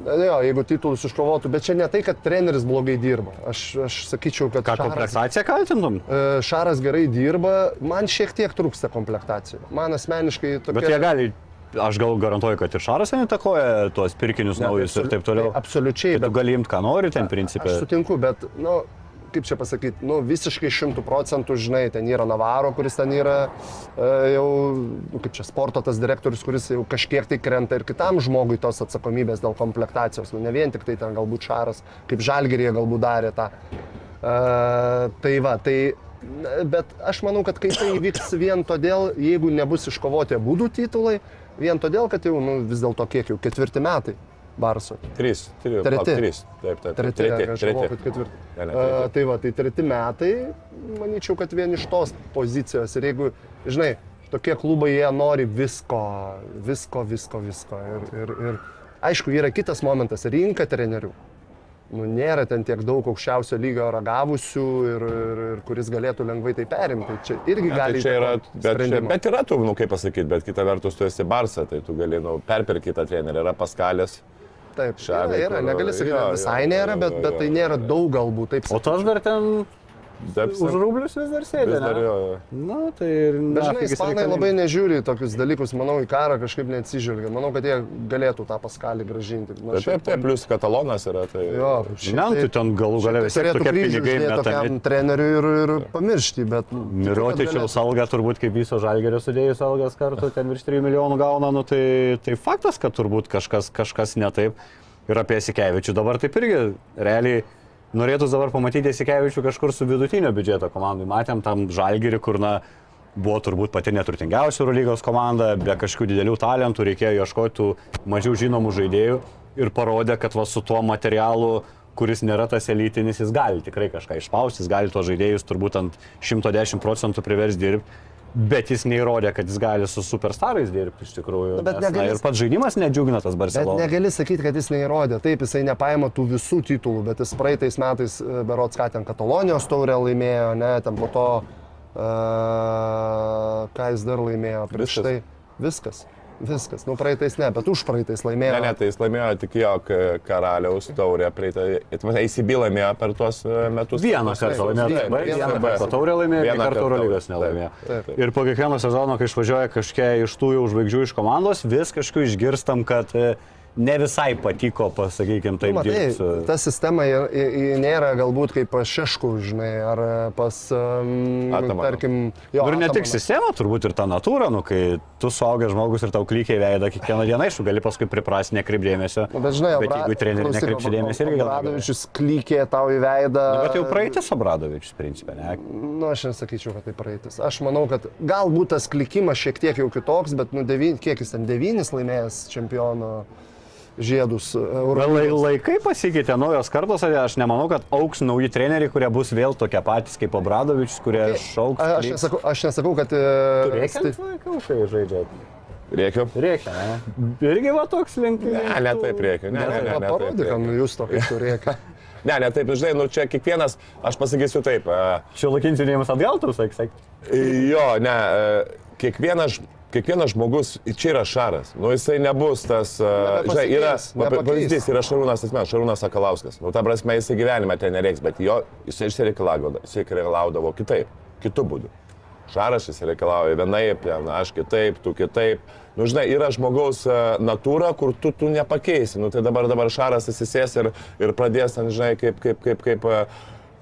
B: Jo, jeigu titulus iškovotų, bet čia ne tai, kad treneris blogai dirba. Aš, aš sakyčiau, kad...
A: Ką komplektaciją kaltintum?
B: E, šaras gerai dirba, man šiek tiek trūksta komplektacijų. Man asmeniškai
A: tokia... Bet jie gali aš gal garantuoju, kad ir Šaras įtakoja tuos pirkinius ne, naujus absoliu, ir taip toliau.
B: Tai absoliučiai.
A: Bet tu gali imti, ką nori ten principė.
B: Aš sutinku, bet, nu, kaip čia pasakyti, nu, visiškai šimtų procentų, žinai, ten yra Navaro, kuris ten yra e, jau, nu, kaip čia sporto tas direktorius, kuris jau kažkiek tai krenta ir kitam žmogui tos atsakomybės dėl komplektacijos, nu, ne vien tik tai ten galbūt Šaras, kaip Žalgerėje galbūt darė tą. E, tai va, tai bet aš manau, kad kai tai įvyks vien todėl, jeigu nebus iškovoti abu titulai, vien todėl, kad jau nu, vis dėlto kiek jau ketvirti metai. Barso.
C: Trys. Trys.
B: Treti.
C: Trys. Taip, taip.
B: Treti. Treti. Aš galvoju, kad ketvirti. Ne, ne, treti. uh, tai va, tai treti metai, manyčiau, kad vien iš tos pozicijos. Ir jeigu, žinai, tokie klubai, jie nori visko, visko, visko, visko. Ir, ir, ir aišku, yra kitas momentas - rinka trenerių. nu, nėra ten tiek daug aukščiausio lygio ragavusių ir, ir, ir kuris galėtų lengvai tai perimti. Čia irgi
C: Ne,
B: gali
C: tai čia yra, bet, čia, bet yra tų, nu kaip pasakyti, bet kita vertus tu esi Barsa, tai tu gali, nu, perpirkti kitą trenerį, yra Paskalės.
B: Taip, yra,
C: Šalia,
B: yra,
C: kur-
B: negali sakyti,
C: jo,
B: kad visai
C: jo,
B: nėra,
C: jo,
B: bet,
C: jo,
B: bet
C: jo.
B: tai nėra daug galbūt, taip
A: O tas dar ten
C: Depsi.
A: už rublius vis dar sėdi.
C: Vis dar jo, jo.
A: Na, tai ir... Jis
B: ispanai labai nežiūri į tokius dalykus, manau, į karą kažkaip neatsižvelgia. Manau, kad jie galėtų tą paskalį gražinti. Nu,
C: Bet taip, taip, plus Katalonas yra. Tai...
B: Jo,
A: nu, tai ten galų galia vis tiek
B: turėtų
A: tokie pinigai metami.
B: treneriui ir, ir pamiršti, bet...
A: Mirotičiaus alga turbūt kaip viso žalgerio sudėjus algas kartu, ten virš 3 milijonų gauna, nu, tai, tai faktas, kad turbūt kažkas, kažkas ne taip. Ir apie Sikevičių dabar taip irgi realiai norėtųs dabar pamatyti Sikevičių kažkur su vidutinio biudžeto komandai. Matėm tam žalgerį, kur na, buvo turbūt pati neturtingiausia Eurolygos komanda, be kažkokių didelių talentų, reikėjo ieškoti mažiau žinomų žaidėjų ir parodė, kad va su tuo materialu kuris nėra tas elitinis, jis gali tikrai kažką išspausti, jis gali tos žaidėjus turbūt ant 110 procentų privers dirbti, bet jis neįrodė, kad jis gali su superstarais dirbti iš tikrųjų.
B: Nu, bet
A: nes, na,
B: negali-
A: ir pats žaidimas nedžiugina tas
B: Bet
A: Barcelonas.
B: negali sakyti, kad jis neįrodė. Taip, jisai nepaima tų visų titulų, bet jis praeitais metais, e, berots, ką ten Katalonijos taurę laimėjo, ne, ten po to, uh, ką jis dar laimėjo prieš
C: Viskas.
B: tai. Viskas. Viskas. Nu, praeitais ne, bet už praeitais laimėjo.
C: Ne, ne, tai jis laimėjo tik jo karaliaus taurę, praeitą, ACB laimėjo per tuos e, metus.
A: Vieną kartą laimėjo,
B: vieną
C: kartą.
A: taurę laimėjo,
C: Vieną
A: kartą Eurolygos nelaimėjo.
C: taip, taip.
A: Ir po kiekvieno sezono, kai išvažiuoja kažkokie iš tų jau žvaigždžių iš komandos, vis kažkaip išgirstam, kad e, ne visai patiko, pasakykime,
B: Nu,
A: taip
B: matai,
A: dirbti.
B: ta sistema nėra galbūt kaip pas Šešku, žinai, ar pas, um,
C: Atamanų.
B: tarkim, jo.
A: Nu, ir ne tik
B: Atamanų.
A: sistema, turbūt ir ta natūra, nu, kai tu suaugęs žmogus ir tau klykiai veidą kiekvieną dieną, aišku, gali paskui priprasti, nekreipdėmėsio.
B: Nu, Bet žinai,
A: bet jeigu treneriui nekreipsi dėmesio, irgi gal.
B: Radovičius klykė tau į veidą.
A: Nu, bet jau praeitis Obradovičius, principė, ne?
B: Nu, aš nesakyčiau, kad tai praeitis. Aš manau, kad galbūt tas klikimas šiek tiek jau kitoks, bet, nu, devyn, kiek jis ten devynis laimėjęs čempiono žiedus.
A: Gal lai- laikai pasikeitė naujos kartos, ar aš nemanau, kad auks nauji treneriai, kurie bus vėl tokie patys kaip Obradovičius, kurie šauks.
B: A- Aš nesakau, aš nesakau kad... e,
A: Reikia kai žaidžia.
C: Rėkiu.
A: Reikia, ne? Irgi va toks link.
C: Ne, ne taip rėkiu. Ne, ne, ne, ne,
B: Parodyk,
C: taip
B: kad
C: rėkiu.
B: nu, jūs tokia turėka.
C: ne, ne, taip, žinai, nu čia kiekvienas, aš pasakysiu taip. e,
A: Šio laikinsiu dėjimas atgal, tu sakai, sakai.
C: Jo, ne, e, kiekvienas, kiekvienas žmogus, čia yra šaras. Nu, jisai nebus tas, e, žinai, yra, pavyzdys, yra Šarūnas Asmen, Šarūnas Sakalauskas. Nu, ta prasme, jisai gyvenime ten nereiks, bet jo, jisai išsireikalaudavo, jisai reikalaudavo kitaip, kitų būdų. Šaras jis reikalauja vienaip, ten, aš kitaip, tu kitaip. Nu, žinai, yra žmogaus natūra, kur tu, tu nepakeisi. Nu, tai dabar, dabar Šaras įsisės ir, ir pradės ten, žinai, kaip, kaip, kaip, kaip, e,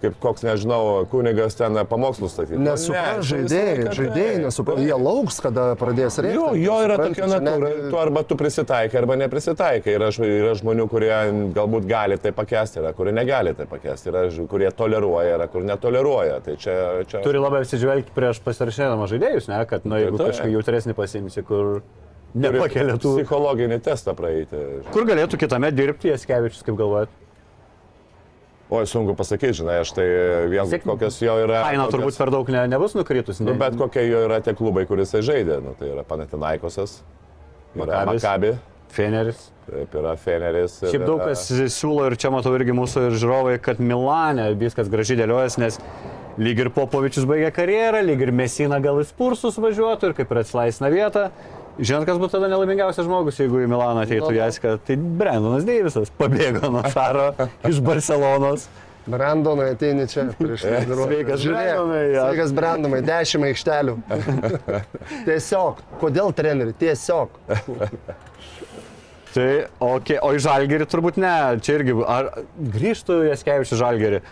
C: kaip koks, nežinau, kunigas ten pamokslus statyti. Nu,
B: Nesupras
C: ne,
B: žaidėjai, žaidėjai
C: taip.
B: Jie lauks, kada pradės rėkti.
C: Jo, jo yra tokia natūra.
B: netgi-
C: Tu arba tu prisitaikai, arba neprisitaikai. Yra, yra žmonių, kurie galbūt gali tai pakesti, yra, kurie negali tai pakesti, yra, kurie toleruoja, yra, kur netoleruoja. Tai čia... čia...
A: Turi labai apsižvelgti prieš pasirašinėdama žaidėjus, ne? Kad, na, jeigu
C: Taip.
A: kažką jautresnį pasimsi, kur nepakelia tų.
C: Psichologinį testą praeiti.
A: Kur galėtų kitame dirbti, Jaskevičius, kaip galvojat?
C: Oi, sunku pasakyti, žinai, aš tai vien
A: Siek-
C: kokios jo yra...
A: Kaina
C: kokios-
A: turbūt per daug ne, nebus nukritus.
C: Nu,
A: Ne,
C: bet kokie jo yra tie klubai, kuris žaidė. Nu, tai yra Panatinaikosas. Makabi,
A: Feneris.
C: taip yra Feneris.
A: Šiaip daug
C: yra-
A: kas siūlo ir čia matau irgi mūsų ir žiūrovai, kad Milane viskas gražiai dėliojas, nes lyg ir Popovičius baigė karjerą, lyg ir Mesina gal į Spursus važiuotų ir kaip ir atslaisina vietą. Žinot, kas būtų tada nelaimingiausias žmogus, jeigu į Milaną ateitų. Jaska, tai Brendonas Deivisas pabėgo nuo Šaro iš Barcelonos.
B: Brandonai ateini čia prieš treniruotę.
A: Sveikas, Brandonai, jo.
B: Sveikas, Brandonai, dešimt aikštelių. Tiesiog. Kodėl treneri? Tiesiog.
A: Tai, okay. o į Žalgerį turbūt ne, čia irgi, ar grįžtų Jaskevičius Žalgerį,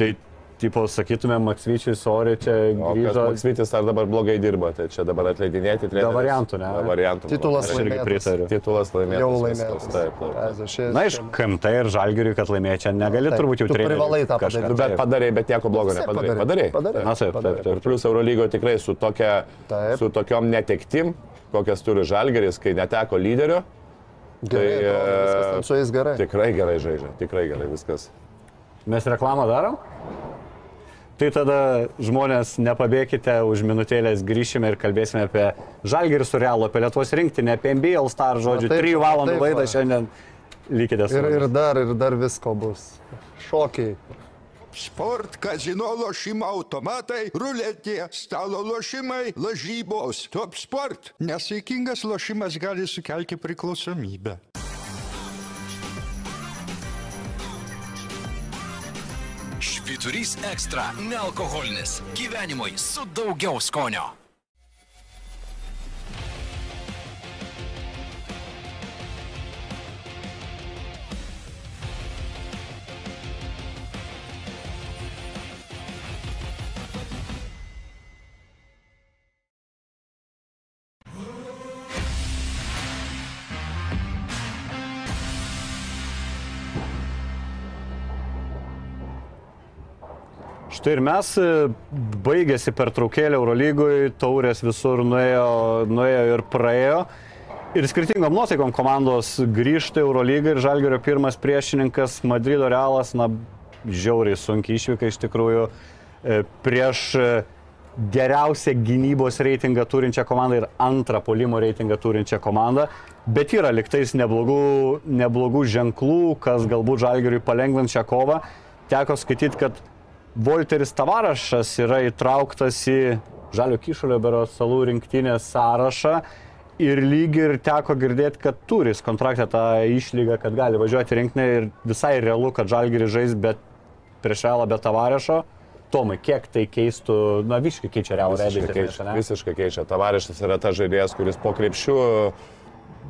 A: tai, tipo, sakytume, Maksvyčius, Ori čia grįžo.
C: Maksvitis ar dabar blogai dirba, tai čia dabar atleidinėti trenerius.
A: variantų, ne?
C: Be variantų.
B: Titulas
A: Aš irgi pritariu.
C: Titulas laimėtas.
B: Jau
C: viskas,
B: laimėtas.
C: Taip, taip.
A: Na, iš KMT ir Žalgiriui, kad laimėjo čia negali
B: Taip,
A: turbūt jau
B: tu
A: treneriui
B: privalai tą padaryti.
C: Nu, bet padarė, bet nieko blogo nepadarė.
B: padarei.
C: Padarė.
B: Padarei.
A: Na, taip, taip.
C: Ir plus Eurolygo tikrai su, tokia, su tokiom netektim, kokias turi Žalgeris, kai neteko lyderio,
B: Gerai,
C: Tai,
B: atrodo, viskas
C: e,
B: ten su jais gerai.
C: tikrai gerai žaidžia. Tikrai gerai viskas.
A: Mes reklamą darom? Tai tada žmonės nepabėkite, už minutėlės grįšime ir kalbėsime apie Žalgirį su Realu, apie Lietuvos rinktinę, apie All Star, žodžiu,
B: Na, taip,
A: 3 valandų
B: va.
A: šiandien. Likite su
B: Ir, ir dar, ir dar visko bus. Šokiai.
D: Sport, kazino lošimo automatai, ruletė, stalo lošimai, lažybos, top sport. Nesaikingas lošimas gali sukelti priklausomybę.
E: Švyturys ekstra - nealkoholinis. Gyvenimui su daugiau skonio.
A: Štai ir mes e, baigėsi per traukėlį Eurolygui, taurės visur nuėjo, nuėjo ir praėjo. Ir skirtingom nuotaikom komandos grįžta į Eurolygą ir Žalgerio pirmas priešininkas Madrido Realas, na, žiauriai sunkiai išvyka iš tikrųjų e, prieš e, geriausią gynybos reitingą turinčią komandą ir antrą polimo reitingą turinčią komandą. Bet yra liktais neblogų, neblogų ženklų, kas galbūt Žalgeriui palengvins šią kovą. Teko skaityti, kad Volteris Tavarašas yra įtrauktas į Žalio Kyšulio beros salų rinktinės sąrašą ir lyg ir teko girdėti, kad turi jis kontraktą tą išlygą, kad gali važiuoti rinkinį ir visai realu, kad Žalgirį žais bet prieš Realą be Tavarešo. Tomai, kiek tai keistų, na, visiškai keičia Realą
C: Visiškai
A: realiai.
C: keičia, visiškai keičia. Tavarišas yra tas žaidėjas, kuris po krepšių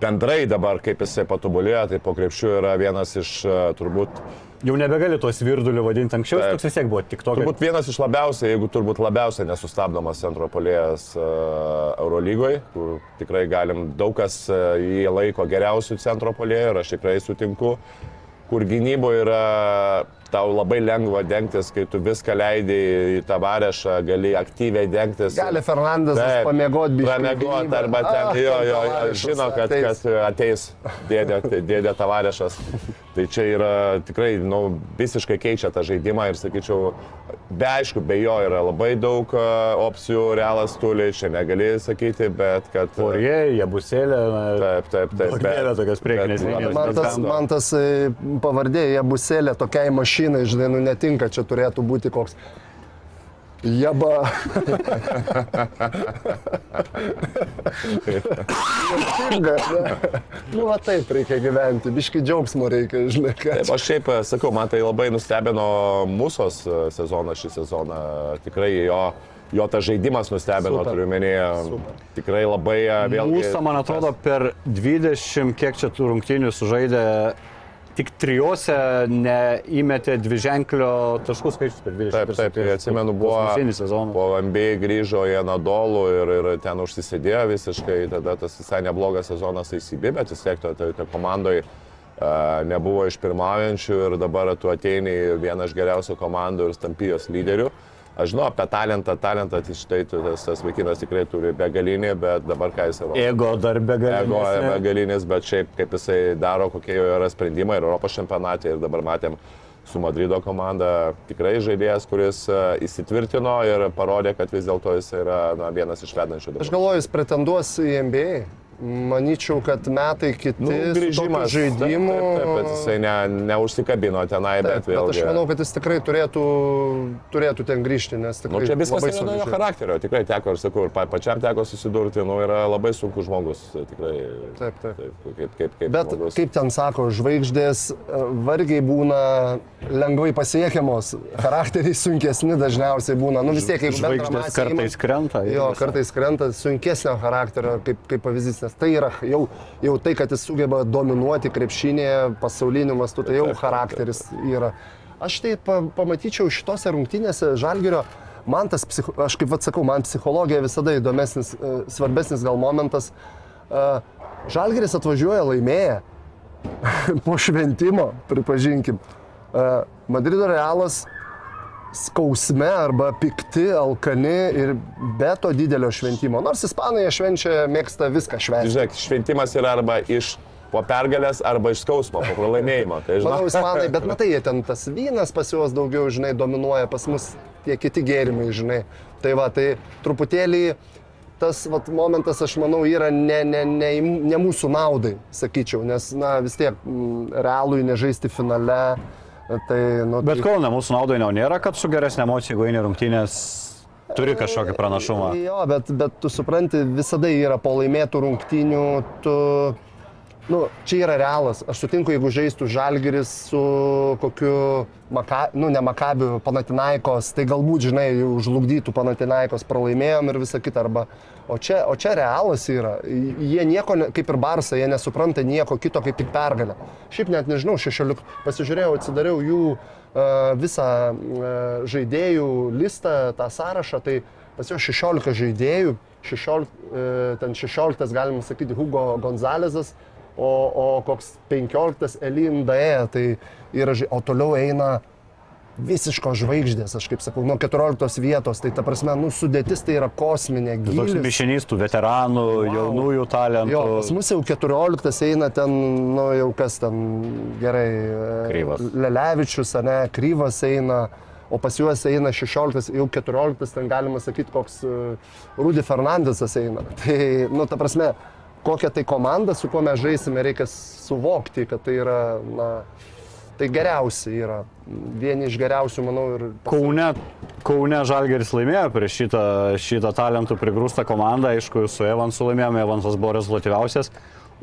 C: bendrai dabar, kaip jisai patobulėjo, tai po krepšių yra vienas iš e, turbūt,
A: Jau nebegali tuos virdulių vadinti anksčiau,
C: Taip.
A: toks vis tiek buvo tik toks.
C: turbūt vienas iš labiausiai, jeigu turbūt labiausiai nesustabdomas centro polėjas uh, Eurolygoje, kur tikrai galim daug kas uh, jį laiko geriausių centro polėjų ir aš tikrai sutinku, kur gynyboje yra tau labai lengva dengtis, kai tu viską leidai į tą varešą, gali aktyviai dengtis.
B: Gali Fernandesas pamiegoti biškį.
C: Pamiegoti arba ten,
B: Ah,
C: jo, jo, jo, žino, kad,
B: ateis.
C: kad ateis dėdė, dėdė tavarešas. Tai čia yra tikrai nu, visiškai keičia tą žaidimą ir sakyčiau, be aišku, be jo yra labai daug a, opcijų, realas turi, čia negali sakyti, bet kad...
A: Porie, jie buselė.
C: Taip, taip, taip.
A: Duok dieve tokios priekinės
C: bet-
A: linijos.
B: Man tas, man tas e, pavardė, jie buselė tokiai mašinai, žinai, nu netinka, čia turėtų būti koks. Jeba. Ne? Nu, va taip reikia gyventi, biški džiaugsmo reikia, žinai, ką.
C: Taip, aš šiaip e, sakau, man tai labai nustebino mūsų sezoną šį sezoną. Tikrai jo, jo tas žaidimas nustebino,
B: Super.
C: turiu menėje. Tikrai labai e, vėlgi.
A: Mūsų, man atrodo, per 20, kiek čia tų rungtynių sužaidė, tik trijose neįmetė dviženklio taškų skaičius per 20.
C: Taip, taip, tai atsimenu, buvo po MBA grįžo į Anadolų ir, ir ten užsisėdėjo visiškai, tada tas visai neblogas sezonas įsibė, bet vis tiek to, to, to komandoje nebuvo iš pirmaujančių ir dabar tu ateini vieną iš geriausių komandų ir stampijos lyderių. Aš žinau apie talentą, talentą, tai štai tas, tas vaikinas tikrai turi begalinį, bet dabar ką jis yra.
A: Ego dar be
C: Ego
A: galo.
C: begalinis, bet šiaip kaip jisai daro, kokie jo yra sprendimai ir Europos čempionate ir dabar matėm su Madrido komanda tikrai žaidėjas, kuris e, įsitvirtino ir parodė, kad vis dėlto jis yra na, vienas iš vedančių.
B: Aš
C: dabar.
B: galvoju, jis pretenduos į NBA. Manyčiau, kad metai kiti
C: Nu, grįžimas
B: tokiu žaidimu.
C: Taip, taip, taip, bet jisai ne, neužsikabino tenai,
B: Taip,
C: bet
B: bet
C: vėlgi.
B: aš manau, kad jis tikrai turėtų, turėtų ten grįžti, nes tikrai
C: Nu, čia viskas yra nuo jo charakterio, tikrai teko ir sakau, ir pa, pačiam teko susidurti, nu, yra labai sunkus žmogus, tikrai.
B: Taip, taip.
C: taip kaip, kaip, kaip
B: Bet
C: žmogus.
B: kaip ten sako, žvaigždės e, vargiai būna lengvai pasiekiamos, charakteriai sunkesni dažniausiai būna. Nu vis tiek, bendrą
A: Žvaigždės kartais krenta.
B: Jo, kartais krenta sunkesnio charakterio, kaip, kaip pavyzdys, nes tai yra jau, jau tai, kad jis sugeba dominuoti krepšinėje pasauliniu mastu, tai jau charakteris yra. Aš tai pa, pamatyčiau šitose rungtynėse Žalgirio, man tas, psicho, aš kaip atsakau, man psichologija visada įdomesnis, e, svarbesnis gal momentas. E, Žalgiris atvažiuoja laimėję po šventimo, pripažinkim. E, Madrido Realas skausme arba pikti, alkani ir be to didelio šventimo. Nors Ispanai švenčia, mėgsta viską švęsti.
C: Žiūrėk, šventimas yra arba iš po pergalės, arba iš skausmo, po pralaimėjimo. Tai, žinai,
B: Manau, ispanai, bet matai, jie ten tas vynas pas juos daugiau, žinai, dominuoja, pas mus tie kiti gėrimai, žinai. Tai va, tai truputėlį tas vat, momentas, aš manau, yra ne, ne, ne, ne mūsų naudai, sakyčiau, nes, na, vis tiek mm, realui nežaisti finale. Tai, nu,
A: Bet
B: tai,
A: Kauna mūsų naudai jau nėra, kad su geresnė emocija, jeigu eini rungtynės, turi kažkokį pranašumą.
B: Jo, bet, bet tu supranti, visada yra po laimėtų rungtynių, tu... Nu, čia yra realas. Aš sutinku, jeigu žaistų Žalgiris su kokiu, maka, nu, ne Makabiu, Panatinaikos, tai galbūt, žinai, jau žlugdytų Panatinaikos, pralaimėjom ir visa kita. Arba, o, čia, o čia realas yra. Jie nieko, kaip ir Barsa, jie nesupranta nieko kito kaip tik pergalę. Šiaip net nežinau, 16, pasižiūrėjau, atsidariau jų e, visą e, žaidėjų listą, tą sąrašą, tai pas juos 16 žaidėjų, 16, e, ten 16 galima sakyti Hugo Gonzalezas, o, o koks 15 Elin Dae, tai žai- o toliau eina visiškos žvaigždės, aš kaip sakau, nuo 14 vietos, tai ta prasme, nu, sudėtis tai yra kosminė,
A: Toks
B: gilis.
A: mišinys tų veteranų, jaunųjų talentų.
B: Jo, pas mus jau 14 eina ten, nu jau kas ten gerai. e,
A: Kryvas.
B: Lelevičius, ne, Kryvas eina, o pas juos eina 16, jau 14, ten galima sakyti, koks e, Rudy Fernandesas eina. Tai, nu, ta prasme, kokia tai komanda, su kuo mes žaisime, reikia suvokti, kad tai yra, na, tai geriausi yra. Vieni iš geriausių, manau, ir
A: Kaune, Kaune Žalgeris laimėjo prieš šitą, šitą talentų prigrūstą komandą, aišku, su Evansu laimėjome, Evansas buvo rezultatyviausias.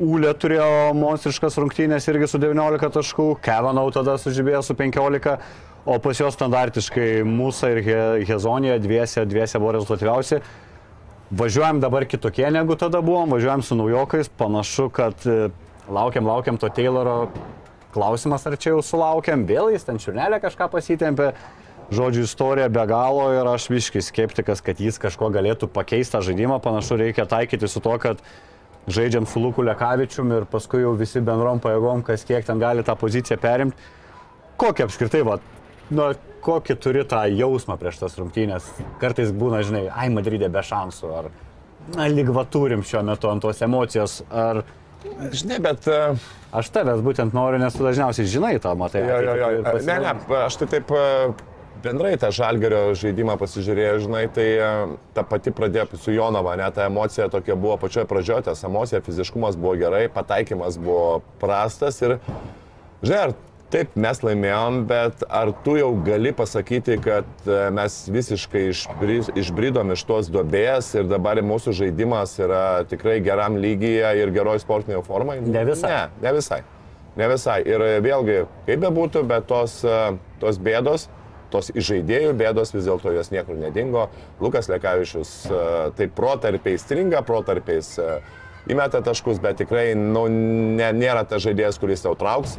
A: Ūlė turėjo monstriškas rungtynės irgi su 19 taškų, Kevanau tada sužibėjo su 15, o pas juos standartiškai Mūsų ir He- Hezonija dviese, dviese buvo rezultatyviausi. Važiuojam dabar kitokie negu tada buvom, važiuojam su naujokais, panašu, kad e, laukiam, laukiam to Tayloro klausimas, ar čia jau sulaukiam, vėl jis ten čiurnelę kažką pasitempė, žodžiu, istorija be galo ir aš viškai skeptikas, kad jis kažko galėtų pakeisti tą žaidimą, panašu reikia taikyti su to, kad žaidžiam su Luku Lekavičium ir paskui jau visi bendrom pajėgom, kas kiek ten gali tą poziciją perimti. Kokį apskritai, va, nu, kokį turi tą jausmą prieš tas rungtynės? Kartais būna, žinai, ai, Madrydė be šansų, ar, na, lyg va turim šiuo metu ant tos emocijos, ar
C: Žinai, bet... e,
A: aš tavęs būtent noriu, nes tu dažniausiai žinai tą, matai.
C: Jo, jo, jo. Ne, ne, aš tai taip e, bendrai tą žalgerio žaidimą pasižiūrėjau, žinai, tai e, ta pati pradėjo su Jonava, ne, ta emocija tokia buvo pačioje pradžioje, tas emocija, fiziškumas buvo gerai, pataikymas buvo prastas ir, žinai, ar taip mes laimėjom, bet ar tu jau gali pasakyti, kad e, mes visiškai išbri- išbridom iš tos duobės ir dabar mūsų žaidimas yra tikrai geram lygyje ir geroj sportinėje formai?
A: Ne visai.
C: Ne, ne visai. Ne visai. Ir e, vėlgi, kaip bebūtų, bet tos, e, tos bėdos, tos žaidėjų bėdos vis dėlto jos niekur nedingo. Lukas Lekavičius taip protarpiais stringa, protarpiais įmeta taškus, bet tikrai nu, ne, nėra tas žaidėjas, kuris tau trauks.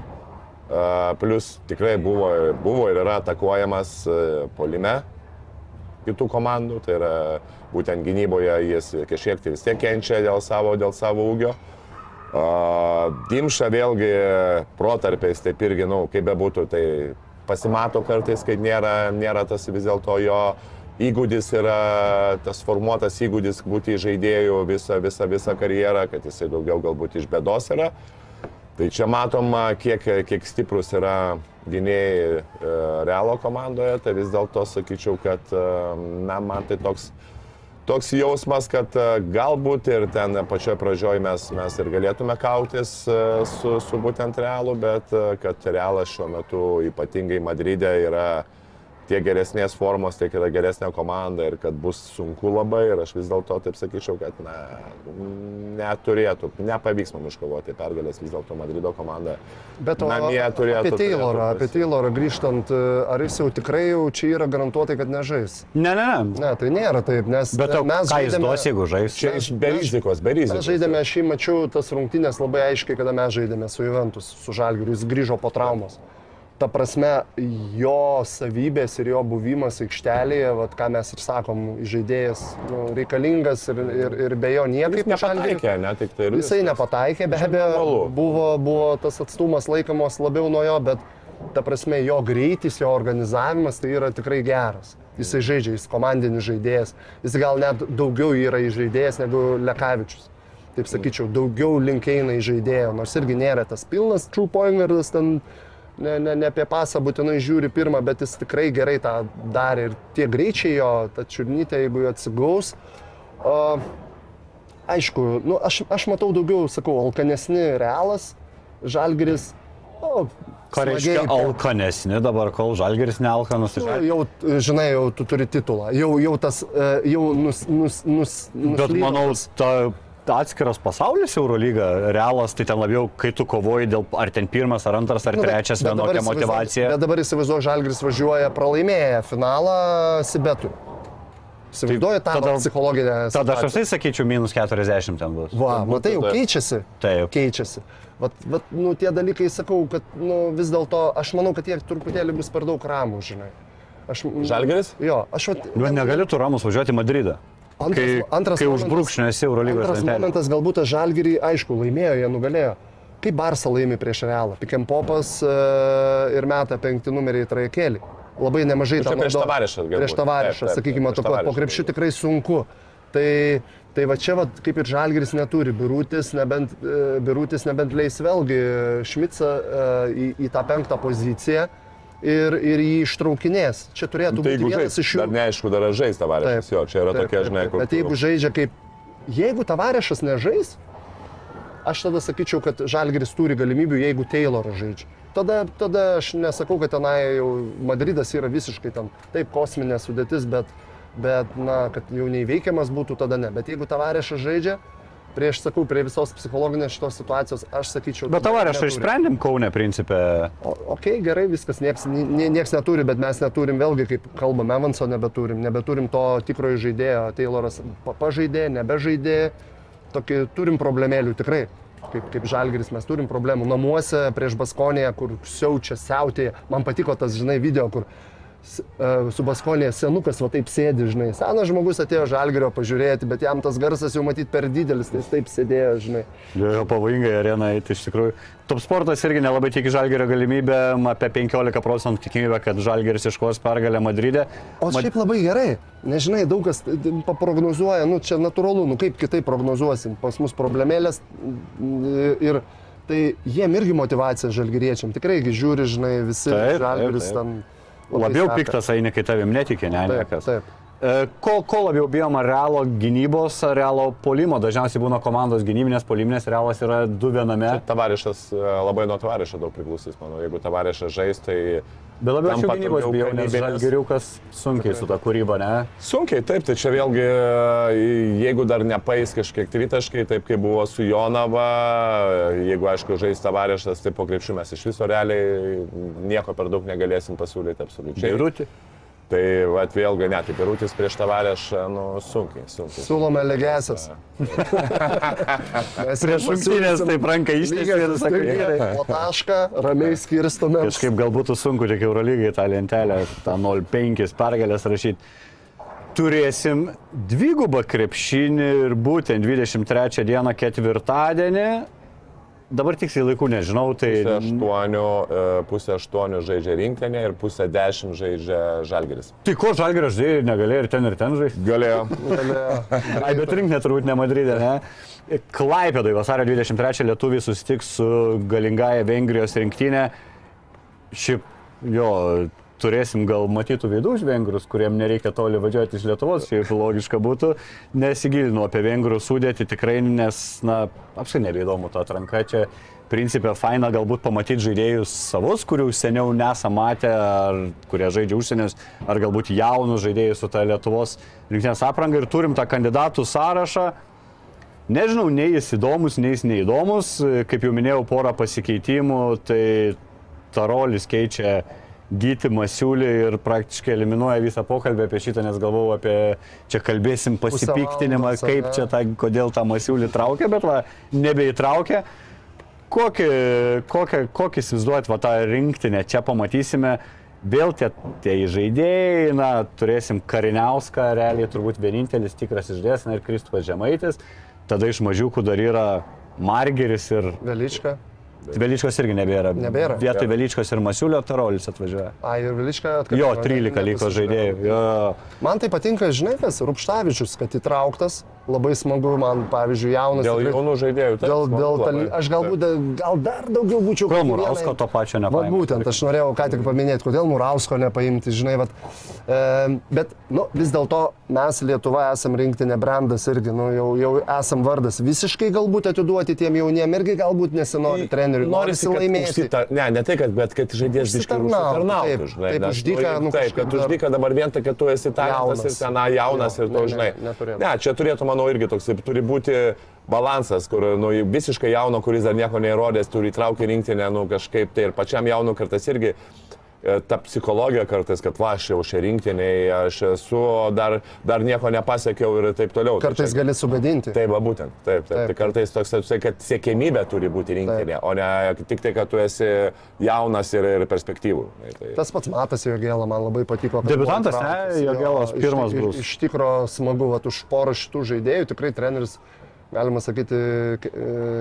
C: Plus tikrai buvo, buvo ir yra atakuojamas e, polime kitų komandų, tai yra būtent gynyboje jis kažkiek tai vis tiek kenčia dėl savo, dėl savo ūgio. Dimša vėlgi protarpiais, taip irgi, nu, kaip bebūtų, tai pasimato kartais, kai nėra, nėra tas vis dėlto jo įgūdis, yra tas formuotas įgūdis būti žaidėjų visą, visą, visą karjerą, kad jisai daugiau galbūt iš bėdos yra. Tai čia matom, kiek, kiek stiprus yra gynėjai e, Realo komandoje, tai vis dėlto sakyčiau, kad, e, na, man tai toks, toks jausmas, kad e, galbūt ir ten pačioje pradžioje mes, mes ir galėtume kautis su, su būtent Realu, bet kad Realas šiuo metu ypatingai Madride yra tiek geresnės formos, tiek yra geresnė komanda ir kad bus sunku labai ir aš vis dėlto taip sakyčiau, kad na, neturėtų, nepavyks mums iškovoti pergalės vis dėlto Madrido komanda.
B: Bet o
C: namie
B: apie
C: turėtų.
B: Taylorą,
C: turėtų
B: apie Taylorą grįžtant, ar jis jau tikrai jau čia yra garantuotai, kad nežais?
A: Ne, ne, ne.
B: Ne, tai nėra taip, nes
A: Bet o
B: mes žaidėme-
A: duos, jeigu žais?
C: Čia iš be rizikos, be rizikos.
B: Mes žaidėme, aš jį mačiau tas rungtynės labai aiškiai, kada mes žaidėme su Juventus, su Žalgiriu, jis grįžo po traumos. Ta prasme, jo savybės ir jo buvimas aikštelėje, vat, ką mes ir sakom, žaidėjas nu, reikalingas ir, ir, ir be jo niekaip
C: Jis nepataikė, ne, tik tai ir
B: Jisai
C: viskas.
B: nepataikė, be abejo, buvo, buvo tas atstumas laikomos labiau nuo jo, bet ta prasme jo greitis, jo organizavimas tai yra tikrai geras. Jisai žaidžia, jis komandinis žaidėjas, jis gal net daugiau yra žaidėjas negu Lekavičius. Taip sakyčiau, daugiau link eina į žaidėją, nors irgi nėra tas pilnas true poingeris, ten ne, ne, ne apie pasą būtinai žiūri pirmą, bet jis tikrai gerai tą darė ir tie greičiai jo, ta čiurnytė, jeigu jo atsigaus, O, aišku, nu, aš, aš matau daugiau, sakau, alkanesni realas, žalgeris. O,
A: Ką reiškia alkanesni dabar, kol žalgeris nealkanas iš
B: Nu, jau, žinai, jau tu turi titulą. Jau, jau tas, e, jau nus, nus, nus,
A: Bet
B: nuslydo
A: manau, ta atskiras pasaulis Eurolyga, realas, tai ten labiau, kai tu kovoji dėl ar ten pirmas, ar antras, ar
B: Nu, bet-
A: trečias,
B: bet dabar
A: vienokia
B: įsivaizduok-
A: motivacija.
B: Bet dabar įsivaizduoju, Žalgris važiuoja pralaimėję finalą Sibetui. Įsivaizduoju tą
A: tada-
B: psichologinę.
A: Tada aš
B: situaciją.
A: apsai sakyčiau, minus 40 ten bus.
B: Va, matai, jau
C: Taip.
B: keičiasi.
A: Taip.
B: Keičiasi. Vat, vat, nu, tie dalykai, sakau, kad nu, vis dėlto, aš manau, kad jie truputėlį bus per daug ramų, žinai. Aš,
C: Žalgeris?
B: Jo, aš vat,
A: Bet negali tu ramus važiuoti į Madridą.
B: Antras,
A: Kai,
B: antras
A: kai
B: momentas-
A: užbrukšnėsi Eurolygos
B: Antras
A: lentelę.
B: momentas, galbūt tas žalgerį, aišku, laimėjo, jie nugalėjo. Kaip Barsa laimi prieš Realą? Pikempopas uh, ir meta penkti numeriai į trajekėlį. Labai nemažai
C: Nu,
B: ten
C: prieš galbūt.
B: Prieš
C: taip,
B: sakykime,
C: prieš
B: to, po krepšių tikrai sunku. Tai, tai va čia, va, kaip ir Žalgiris neturi, Birutis nebent, e, Birutis nebent leis vėlgi Šmicą e, į, į tą penktą poziciją ir, ir jį ištraukinės. Čia turėtų
C: Tai
B: būti vienas
C: žais,
B: iš jų.
C: dar neaišku, dar ar žais tavarišas. Jo, čia yra
B: Taip,
C: tokia, žinai, kur...
B: Bet jeigu žaidžia kaip... Jeigu tavarešas nežais, aš tada sakyčiau, kad Žalgiris turi galimybių, jeigu Tayloras žaidžia. Tada, tada aš nesakau, kad tenai jau Madridas yra visiškai ten, taip, kosminė sudėtis, bet, bet na, kad jau neįveikiamas būtų, tada ne. Bet jeigu tavarešas žaidžia, prieš, sakau, prie visos psichologinės šitos situacijos, aš sakyčiau...
A: Bet tavo aš išsprendėm Kaune principę.
B: O, ok, gerai, viskas, nieks, nie, nieks neturi, bet mes neturim vėlgi, kaip kalbam, Evanso nebeturim, nebeturim to tikrojo žaidėjo, Tayloras pa- pažaidė, nebežaidė, tokį turim problemėlių tikrai. Kaip, kaip žalgeris mes turim problemų namuose prieš Baskonėje, kur siaučia, siautėja. Man patiko tas, žinai, video, kur e, su Baskonėje senukas va taip sėdi, žinai. Senas žmogus atėjo žalgerio pažiūrėti, bet jam tas garsas jau matyt per didelis, tai jis taip sėdėjo, žinai.
A: Jo, pavojingai arena eiti iš tikrųjų. Top sportas irgi nelabai tiki žalgerio galimybę, apie 15 procentų tikimybę, kad žalgeris iškos pergalę Madride.
B: O
A: Mad-
B: šiaip labai gerai. Nežinai, daug kas paprognozuoja, nu čia natūralu, nu kaip kitaip prognozuosim. Pas mus problemėlės ir tai jiem irgi motivacija žalgyriečiam. Tikrai žiūri, žinai, visi
A: taip,
B: žalgyris
A: taip. Labiau
B: seka.
A: piktas eini, kai tavim netikė, ne,
B: Taip,
A: niekas.
B: taip.
A: E, Ko, ko labiau bijoma realo gynybos realo polimo? Dažniausiai būna komandos gynybinės, poliminės, realas yra du viename.
C: Tavarišas e, labai nuo tavarišo daug priklausys, manau. Jeigu tavarišas žais, tai...
A: Bet labiau
C: tampa
A: gynybos bijau, nes žalgiriukas sunkiai su ta kūryba, ne?
C: Sunkiai, taip, tai čia vėlgi, e, jeigu dar nepais kažkiek tritaškai, taip kaip buvo su Jonava, jeigu aišku žais tavarišas, tai po krepšių mes iš viso realiai nieko per daug negalėsim pasiūlyti absoliučiai.
A: Beirutį.
C: Tai vat, vėlgi, net kaip Rūtis prieš tavarešą, nu, sunkiai, sunkiai.
B: Siūlome legesias. Mes
A: Prieš rungtynės taip ranką ištiesė ir sakai,
B: Gerai, po tašką, ramiai skirstome.
A: Kažkaip gal būtų sunku tik Eurolygai tą lentelę, tą 0,5 pergalės rašyti. Turėsim dvigubą krepšinį ir būtent 23 dieną ketvirtadienį. Dabar tiksliai laikų nežinau, tai...
C: Pusę aštuonių, e, pusę aštuonių žaidžia rinktinė ir pusę dešimt žaidžia žalgeris.
A: Tai ko žalgeris žaidė negalėjo ir ten ir ten žaisti?
C: Galėjo.
A: Ai, bet rinktinė turbūt ne Madridė, ne? Klaipėdai vasario 23 lietuviai susitiks su galingąją Vengrijos rinktinė. Šiaip jo, turėsim gal matytų veidų už vengrus, kuriem nereikia toli važiuoti iš Lietuvos, šiaip logiška būtų. Nesigilinu apie vengrų sudėti tikrai, nes, na, apsai nebeįdomu ta atranka. Čia principė faina galbūt pamatyti žaidėjus savus, kurių seniau nesam matę, ar kurie žaidžia užsienius, ar galbūt jaunus žaidėjus su ta Lietuvos rinktinės apranga ir turim tą kandidatų sąrašą. Nežinau, nei jis įdomus, nei jis neįdomus. Kaip jau minėjau, porą pasikeitimų, tai Tarolis keičia Gyti Masiulį ir praktiškai eliminuoja visą pokalbį apie šitą, nes galvojau apie, čia kalbėsim pasipiktinimą, kaip čia tą, kodėl tą Masiulį traukia, bet va, nebeįtraukia. Kokį, kokį, kokį įsivaizduojat, va tą rinktinę čia pamatysime. Vėl tie, tie žaidėjai, na, turėsim Kariniauską, realiai turbūt vienintelis tikras išdės, na ir Kristupas Žemaitis. Tada iš mažiukų dar yra Margeris ir
B: Velička.
A: Velyčkos irgi nebėra.
B: Nebėra.
A: Vietoj Velyčkos ir Masiulio Tarolis atvažiuoja.
B: A, ir Velička atkakė.
A: Jo, 13 liko žaidėjų. Jo.
B: Man tai patinka, žinai, kas Rupštavičius, kad įtrauktas. Labai smagu man, pavyzdžiui, jaunas.
C: Dėl jaunų žaidėjų. taip,
B: Dėl, dėl
C: labai.
B: aš galbūt da- gal dar daugiau būčiau.
A: Kodėl Murausko to pačio
B: Va
A: nepaėmė?
B: būtent, aš norėjau ką tik paminėti, kodėl Murausko nepaimti, žinai, vat, e, bet nu, vis dėlto mes Lietuva esam rinktinė brandas irgi, nu, jau, jau esam vardas. Visiškai galbūt atiduoti tiem jauniem irgi galbūt nesinori treneriui, norisi laimėti.
C: užsita- Ne, ne tai, kad, bet kad žaidėjas biškai
B: Užsitarnautų,
C: žinai.
B: taip,
C: nes,
B: už dyką, nu,
C: taip, kad
B: kažkaip
C: už
B: dar-
C: dyką dabar vien tai, kad tu esi talentas
B: Jaunas.
C: ir ten na, jaunas ir
B: ne,
C: žinai. Ne, čia turėtų, manau, irgi toks, turi būti balansas, kur nu, visiškai jauno, kuris dar nieko neįrodęs, turi įtraukti rinktinę, nu, kažkaip tai ir pačiam jaunu kartais irgi ta psichologija kartais, kad va, aš jau šią rinktinį, aš esu, dar, dar nieko nepasiekiau ir taip toliau. Tai
B: Kartais
C: čia-
B: gali sugadinti.
C: Taip, va, būtent. Taip, taip. taip. Tai kartais toks, kad siekėmybė turi būti rinktinė, o ne tik tai, kad tu esi jaunas ir, ir perspektyvų. Tai,
B: Tas pats matas Jogėlą, man labai patiko. buvo
A: ne? Jogėlas
B: Jo,
A: pirmas
B: iš,
A: bus.
B: Iš, iš tikro smagu, vat, už porą šitų žaidėjų tikrai treneris, galima sakyti,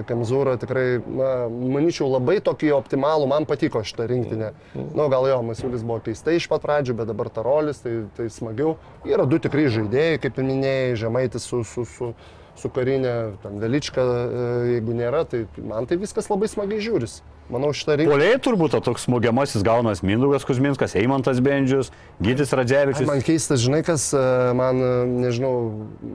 B: Kemzūra tikrai, na, manyčiau, labai tokį optimalų, man patiko šitą rinktinę. Na, nu, gal jo, Masiulis buvo keistai iš pat pradžių, bet dabar Tarolis, tai, tai smagiau. Yra du tikrai žaidėjai, kaip minėjai, Žemaitis su, su, su, su karinė, ten Velička, e, jeigu nėra, tai man tai viskas labai smagiai žiūris. Manau, šitą rinktinę.
A: Poliai turbūt to toks smūgiamasis gaunas Mindaugas Kuzminskas, Eimantas Bendžius, Gytis Radzevičius.
B: Man keistas, žinai, kas e, man, e, nežinau,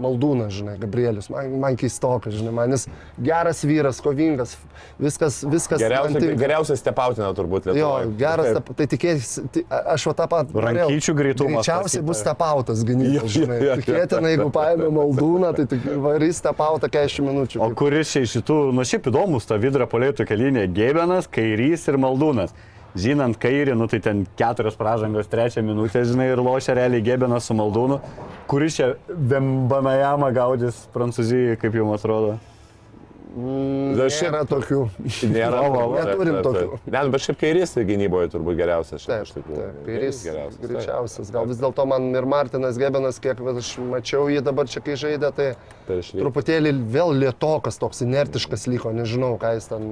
B: maldūnas, žinai, Gabrielius, man, man keistokas, žinai, man jis geras vyras, kovingas, viskas, viskas. man
C: geriausia,
B: tinka.
C: geriausia stepautina turbūt
B: Jo,
C: Lietuvoje.
B: geras,
C: Taip.
B: tai tikėtis, tai aš va tą pat.
A: Rankyčių greitumas
B: Greičiausiai bus
A: tai.
B: tepautas gynybos,
C: Jo, jo,
B: žinai.
C: jo, jo.
B: Tikėtina, jeigu paėmė maldūną, tai tik varys tepautą 40 minučių.
A: O kuris čia iš šitų, nu šiaip įdomus, ta vidra polėtų kelinė Gėbenas, Kairys ir Maldūnas. Žinant kairį, nu tai ten keturios pražangos, trečią minutę, žinai, ir lošia realiai Gėbenas su Maldūnu. Kuris čia Vembanajama gaudys Prancūzijoje, kaip jums atrodo?
B: Mm,
C: Aš
B: Nėra tokių.
C: Nėra,
A: Va, va,
C: taip,
B: Neturim
C: taip, taip.
B: tokių.
C: Ne, bet šiaip kairys gynyboje turbūt geriausias.
B: Taip,
C: tikrųjų.
B: taip, kairys
C: geriausias. taip.
B: greičiausias. Gal vis dėlto man ir Martinas Gebenas, kiek aš mačiau jį dabar čia, kai žaidė, tai
C: išlygą.
B: truputėlį vėl lietokas, toks inertiškas liko, nežinau, ką jis ten...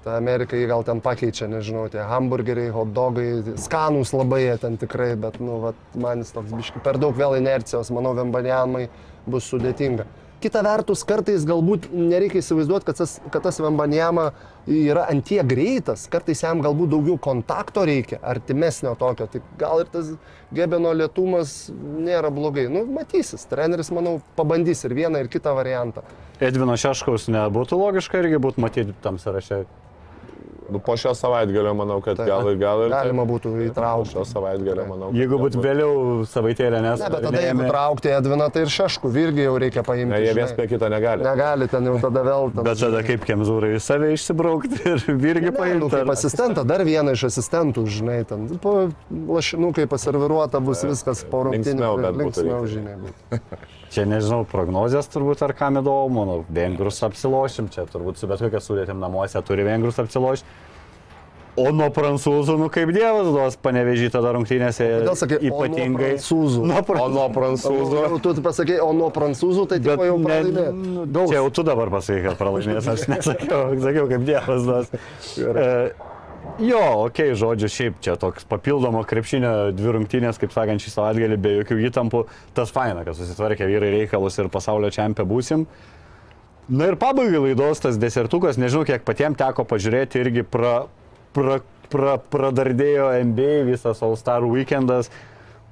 B: Ta Amerika jį gal ten pakeičia, nežinau, tie hamburgeriai, hotdogai, skanus labai jie ten tikrai, bet, nu, vat, man jis toks biški per daug vėl inercijos, manau, Vembaniamai bus sudėtinga. Kita vertus, kartais galbūt nereikia įsivaizduoti, kad tas, kad tas Vembaniama yra antie greitas, kartais jam galbūt daugiau kontakto reikia, artimesnio tokio, tai gal ir tas Gebeno lietumas nėra blogai. Nu, matysis, treneris, manau, pabandys ir vieną, ir kitą variantą.
A: Edvino Šeškaus nebūtų logiška irgi būtų matyti tam sąraše.
C: Nu, po šio savaitgalio manau, kad
B: Taip.
C: gal ir gal ir.
B: Galima
C: taip.
B: būtų
C: Po
B: įtraukti.
C: šio savaitgalio manau.
A: Jeigu būtų vėliau savaitėlė, nes...
B: Ne, bet tada jeigu traukti Edviną, tai ir Šeškų irgi jau reikia paimti.
C: Ne, jie viens prie kito negali.
B: Negali ten jau tada vėl. Ten,
A: Bet tada kaip Kemzūrai į save išsibraukti ir irgi
B: Ne, nu,
A: paimti.
B: kaip asistentą, dar vieną iš asistentų, žinai, ten po lašinukai paserviruota bus viskas po rungtynių.
C: linksmiau būtų
B: Linksmiau, žinai. būtų.
A: Čia nežinau, prognozijas turbūt ar kam įdomu, nu, vengrus apsilošim, čia turbūt su bet kokia sudėtim namuose turi vengrus apsilošti. O nuo prancūzų, nu kaip dievas duos panevežį tada rungtynėse.
B: Kodėl sakai, o nuo
A: ypatingai.
B: prancūzų?
A: Nuo
C: O
A: prancūzų.
C: nuo prancūzų.
B: Jau Tu pasakei, o nuo prancūzų tai tik jau pralaimė.
A: nu, čia jau tu dabar pasakai, kad pralaimės, aš nesakiau, sakiau, kaip dievas duos. Jo, okei, okay, žodžiu, šiaip čia toks papildomo krepšinio dvi rungtynės, kaip sakant, šį savaitgalį be jokių įtampų. Tas faina, kad susitvarkė vyrai reikalus ir pasaulio čempionė būsim. Na ir pabaigai laidos tas desertukas, nežinau, kiek patiems teko pažiūrėti, irgi pra, pra, pra, pradardėjo NBA visas All Star weekendas,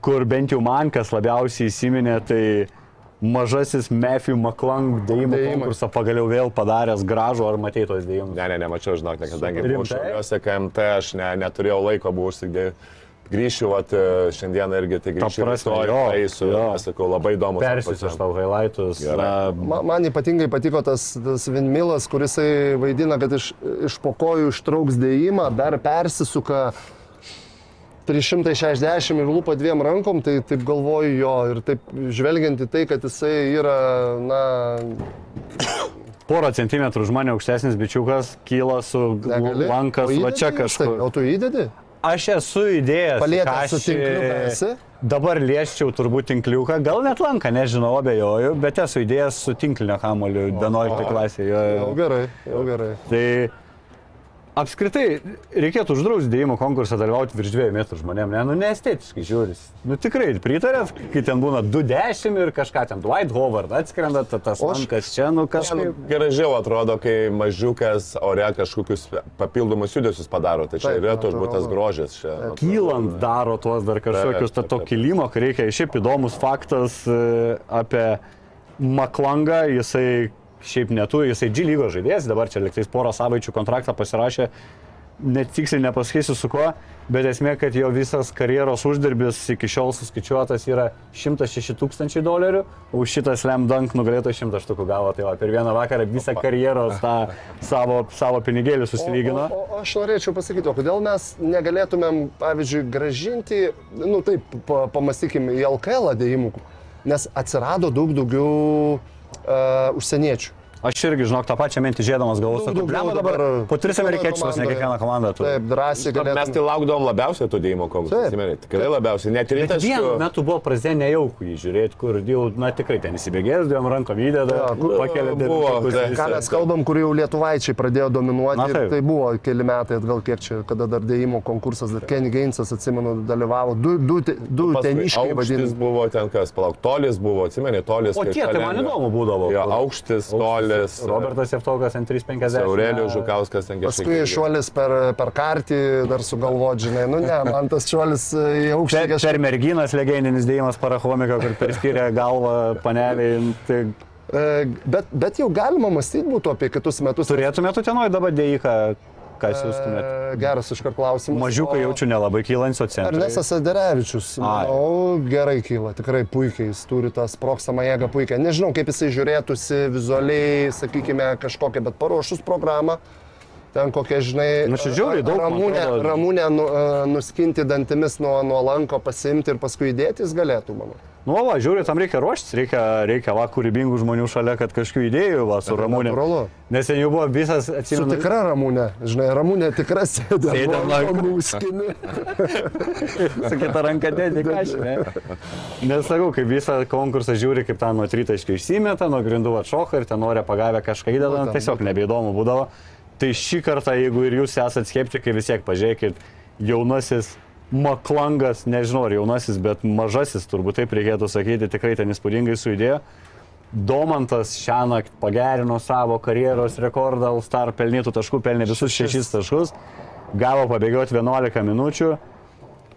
A: kur bent jau man kas labiausiai įsiminė, tai mažasis Matthew McClung
B: Dėjimai.
A: konkursą pagaliau vėl padaręs gražų, ar matei tos dėjimus?
C: Ne, ne, nemačiau, žinok, ne, kadangi buvau šiauliuose KMT, aš ne, neturėjau laiko, buvau užsigdėjęs. Grįšiu, vat, e, šiandieną irgi tai grįšiu.
A: prasme, jo,
C: eisiu,
A: jo.
C: sakau, labai įdomu.
A: Persiusiu aš tau highlightus.
C: Gerai.
A: Na,
B: Ma- Man ypatingai patiko tas, tas Vinmilas, kuris vaidina, kad iš, iš po kojų ištrauks dėjimą, dar persisuka 360 ir lūpa dviem rankom, tai taip galvoju jo ir taip žvelgiant į tai, kad jisai yra, na,
A: porą centimetrų už mane aukštesnis bičiukas kyla su
B: negali.
A: lankas, va čia
B: jis tai?
A: kažkur.
B: O tu įdedi?
A: Aš esu įdėjęs.
B: Palietęs su
A: kašį-
B: tinkliuku esi?
A: Dabar lieščiau turbūt tinkliuką, gal net lanką, nežinau, abejoju, bet esu įdėjęs su tinklinio kamoliu 11 klasėje.
B: Jau gerai, jau gerai.
A: Tai apskritai reikėtų uždrausti dėjimo konkursą dalyvauti virš 2 metrų žmonėm, ne, nu neestetiškai žiūris. Nu tikrai, pritarėt, kai ten būna 210 ir kažką ten, Dwight Howard atskrenda, ta- tas lankas čia, nu
C: Nu,
A: kažkaip.
C: Gražiau atrodo, kai mažiukas ore kažkokius papildomus judesius padaro. Tai čia
B: Taip,
C: yra turbūt tas
B: natūralu.
C: grožis. Čia,
A: Kylant daro tuos dar kažkokius, ta to kilimo, kai reikia. Šiaip įdomus faktas e, apie Maklangą, jisai šiaip neturi, jisai G lygos žaidėjas, dabar čia liktais porą savaičių kontraktą pasirašė, net tiksliai nepasakysiu su kuo, bet esmė, kad jo visas karjeros uždarbis iki šiol suskaičiuotas yra 106 tūkstančiai dolerių, už šitą slam dunk nugalėto 100 štukų gavo, tai va, per vieną vakarą visą karjeros tą savo, savo pinigėlį susilygino.
B: O, o, o aš norėčiau pasakyti, o kodėl mes negalėtumėm, pavyzdžiui, gražinti, nu taip, pa, pamastykim, į LKL dėjimų, nes atsirado daug daugiau uh, užsieniečių.
A: Aš irgi, žinok, tą pačią mintį žėdamas galvos,
B: Daug daugiau
A: "Blemba, dabar po tris amerikiečius, ne
B: komandoje.
A: kiekviena komanda turi.
B: Taip, drąsiai
C: Mes
B: galėtume.
C: tai laukdavom labiausiai tų dėjimo atsimeni, Tikrai labiausiai. Net
A: Bet
C: rytas.
A: vienu metu buvo pradėję nejaukų jį žiūrėti, kur jau, na tikrai ten įsibėgėjęs, dviem rankom įdeda, pakelia
C: buvo,
A: dėmesį.
C: tai-
B: Ką mes kalbam, kur jau lietuvaičiai pradėjo dominuoti,
A: Na,
B: ir tai buvo keli metai atgal, kiek čia, kada dar dėjimo konkursas, dar Kenny Gainsas, atsimenu, dalyvavo, du, du, du teniškai
C: Aukštis
B: vadinami.
C: buvo ten kas, palauk, tolis buvo, atsimeni, tolis.
A: O
C: kai
A: tie, tai man įdomu būdavo.
C: Aukštis, tolis.
A: Robertas Jeftokas ant 350.
C: Aurelijus Žukauskas ten kažkaip.
B: Paskui šuolis per, per kartį dar sugalvot, žinai, nu ne, man tas šuolis į aukštį
A: Per, per merginas legendinis dėjimas parachomika, kur perskyrė galvą paneliai. Tai
B: E, Bet, bet jau galima mąstyti būtų apie kitus metus.
A: turėtumėte tenoj dabar dėjiką, ką siūstumėte.
B: E, Geras iškart klausimas.
A: Mažiukai
B: O
A: jaučiu nelabai kylančio centro.
B: Ernestas Aderevičius,
A: Ai.
B: manau, gerai kyla, tikrai puikiai, jis turi tą sprokstamą jėgą puikiai. Nežinau, kaip jisai žiūrėtųsi vizualiai, sakykime, kažkokią, bet paruošus programą, ten kokia, žinai,
A: Nu, žiauriai daug, atrodo.
B: ramūnę nu, e, nuskinti dantimis nuo, nuo lanko, pasimti ir paskui įdėti jis galėtų, manau.
A: Nu, va, žiūri, tam reikia ruoštis, reikia, reikia va, kūrybingų žmonių šalia, kad kažkokių idėjų, va, su Ramūnė.
B: Natūralu.
A: Nes ten jau buvo visas,
B: Su
A: atsimenu,
B: tikra ramūnė, žinai, ramūnė tikra sėdė.
A: Sėdi ant lanko.
B: nuskini.
A: su kita ranka dėdė kažką. Nesakau, kaip visą konkursą žiūri, kaip ten nuo tritaškio išsimeta, nuo grindų atšoka ir ten nori pagavę kažką įdeda, nu, tiesiog nebeįdomu būdavo. Tai šį kartą, jeigu ir jūs esate skeptikai, vis tiek pažiūrėkit, jaunasis Maklangas, nežinau ar jaunasis, bet mažasis, turbūt taip reikėtų sakyti, tikrai ten įspūdingai sujudėjo. Domantas šią naktį pagerino savo karjeros rekordą, All-Star pelnytų taškų, pelnė visus šešis taškus, gavo pabėgioti 11 minučių.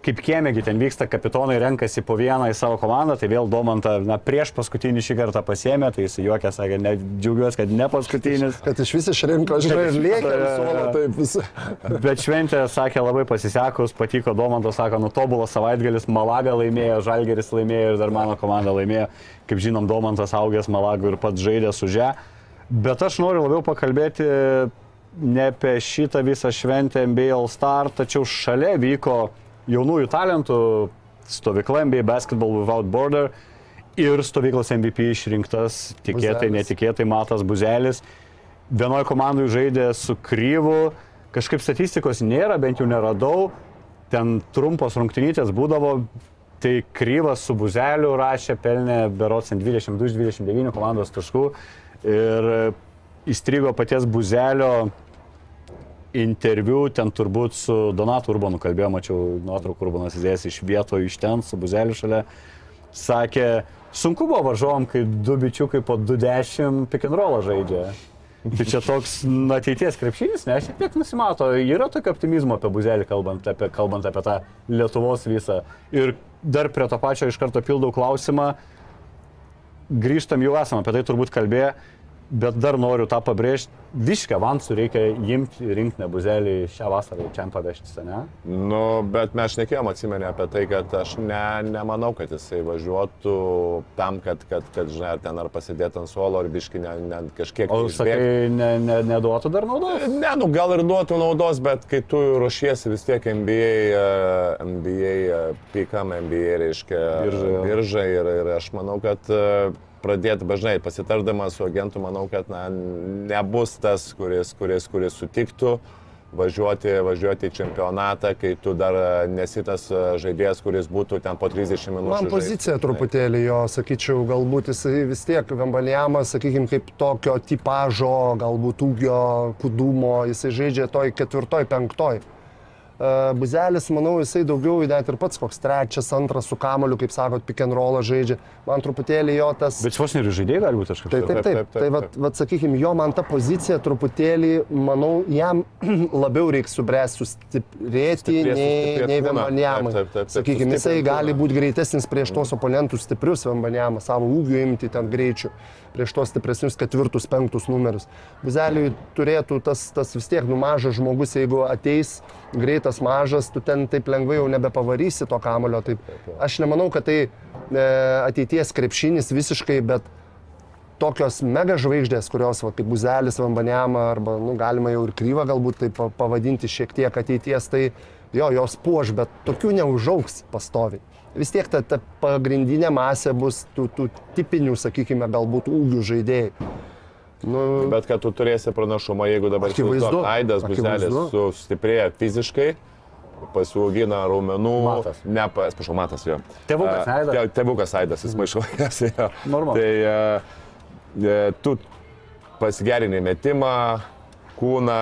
A: Kaip kiemėgi ten vyksta, kapitonai renkasi po vieną į savo komandą, tai vėl Domantą, na, prieš paskutinį šį kartą pasėmė, tai jis juokė, sakė, ne, džiaugiuosi, kad ne paskutinis.
B: Kad iš vis išrinko, žinai, ir ant suolo, taip visi.
A: Bet šventė, sakė, labai pasisekus, patiko Domantas, sako, nu tobulas savaitgalis, Malaga laimėjo, Žalgeris laimėjo ir dar mano komanda laimėjo. Kaip žinom, Domantas augęs Malagų ir pats žaidė su že. Bet aš noriu labiau pakalbėti ne apie šitą visą šventę NBA All Star, tačiau šalia vyko jaunųjų talentų stovykla NBA Basketball Without Border ir stovyklos MVP išrinktas tikėtai,
B: Buzelis.
A: netikėtai Matas Buzelis. Vienoje komandoje žaidė su Kryvu, kažkaip statistikos nėra, bent jau neradau, ten trumpos rungtynytės būdavo, tai Kryvas su Buzeliu rašė, pelnė berots 22-29 komandos taškų ir įstrigo paties Buzelio interviu, ten turbūt su Donatu Urbanu kalbėjau, mačiau nuotraukų Urbanas įdėjęs iš vieto iš ten, su Buzeliu šalia, sakė, sunku buvo varžovom, kai du bičiukai po 20 pick and rollą žaidžia. Tai čia toks na, ateities krepšinis, ne, šiek tiek nusimato, yra tokio optimizmo apie buzelį, kalbant apie, kalbant apie tą Lietuvos visą. Ir dar prie to pačio iš karto pildau klausimą, grįžtam jau esam apie tai turbūt kalbėję, bet dar noriu tą pabrėžti, viškę avansų reikia imti, rinkti nebuzelį šią vasarą čia pavežti, ne?
C: Nu, bet mes šnekėjom, atsimenė apie tai, kad aš ne, nemanau, kad jisai važiuotų tam, kad, kad, kad žinai, ar ten ar pasidėtų ant suolo, ar biški ne, ne, kažkiek.
A: O sakai, ne, ne, neduotų dar naudos?
C: Ne, nu gal ir duotų naudos, bet kai tu ruošiesi vis tiek NBA, uh, NBA uh, pikam, NBA reiškia
A: biržai
C: ir, ir aš manau, kad uh, pradėti dažnai pasitardamas su agentu, manau, kad na, nebus tas, kuris, kuris, kuris sutiktų važiuoti, važiuoti į čempionatą, kai tu dar nesi tas e, žaidėjas, kuris būtų ten po 30 minučių.
B: Man pozicija truputėlį jo, sakyčiau, galbūt jisai vis tiek Vembaljamas, sakykime, kaip tokio tipožo, galbūt ūgio, kudumo, jisai žaidžia toj ketvirtoj, penktoj. E, Buzelis, manau, jisai daugiau net ir pats koks trečias, antras su kamoliu, kaip sakot, pick and rollą žaidžia. Man truputėlį jo tas...
A: Bet vos ir žaidėjai gali būti kažkaip.
B: Taip, taip,
C: Taip,
B: taip.
C: taip, taip,
B: Tai vat, sakykime, jo man ta pozicija truputėlį, manau, jam labiau reikia subręsti, sustiprėti nei, nei. Vembanjamui. Sakykime, jisai gali būti greitesnis prieš tos oponentus stiprius Vembanjamą, savo ūgiu imti ten greičiu, prieš tos stipresnius ketvirtus, penktus numerius. Buzeliui turėtų tas, tas vis tiek nu mažas žmogus, jeigu ateis greitas mažas, tu ten taip lengvai jau nebepavarysi to kamulio. Taip. Aš nemanau, kad tai e, ateities krepšinis visiškai, bet tokios mega žvaigždės, kurios, va, kaip Buzelis, Vambaniama, arba nu, galima jau ir kryvą galbūt taip pa- pavadinti šiek tiek ateities, tai jo, jos puoš, bet tokių neužauks pastoviai. Vis tiek ta, ta pagrindinė masė bus tų, tų tipinių, sakykime, galbūt ūgių žaidėjai. Nu,
C: Bet kad tu turėsi pranašumą, jeigu dabar
B: Akivaizdu.
C: įsivaizduok, Aidas Buzelis sustiprėja fiziškai, pasiaugina raumenų.
A: Matas.
C: Ne, atsiprašau, matas jo.
A: Tėvukas,
C: A,
A: Aidas.
C: te- Tėvukas Aidas, jis maišuojas. jo.
A: Normalu.
C: Tai e, e, tu pasigerini metimą, kūną,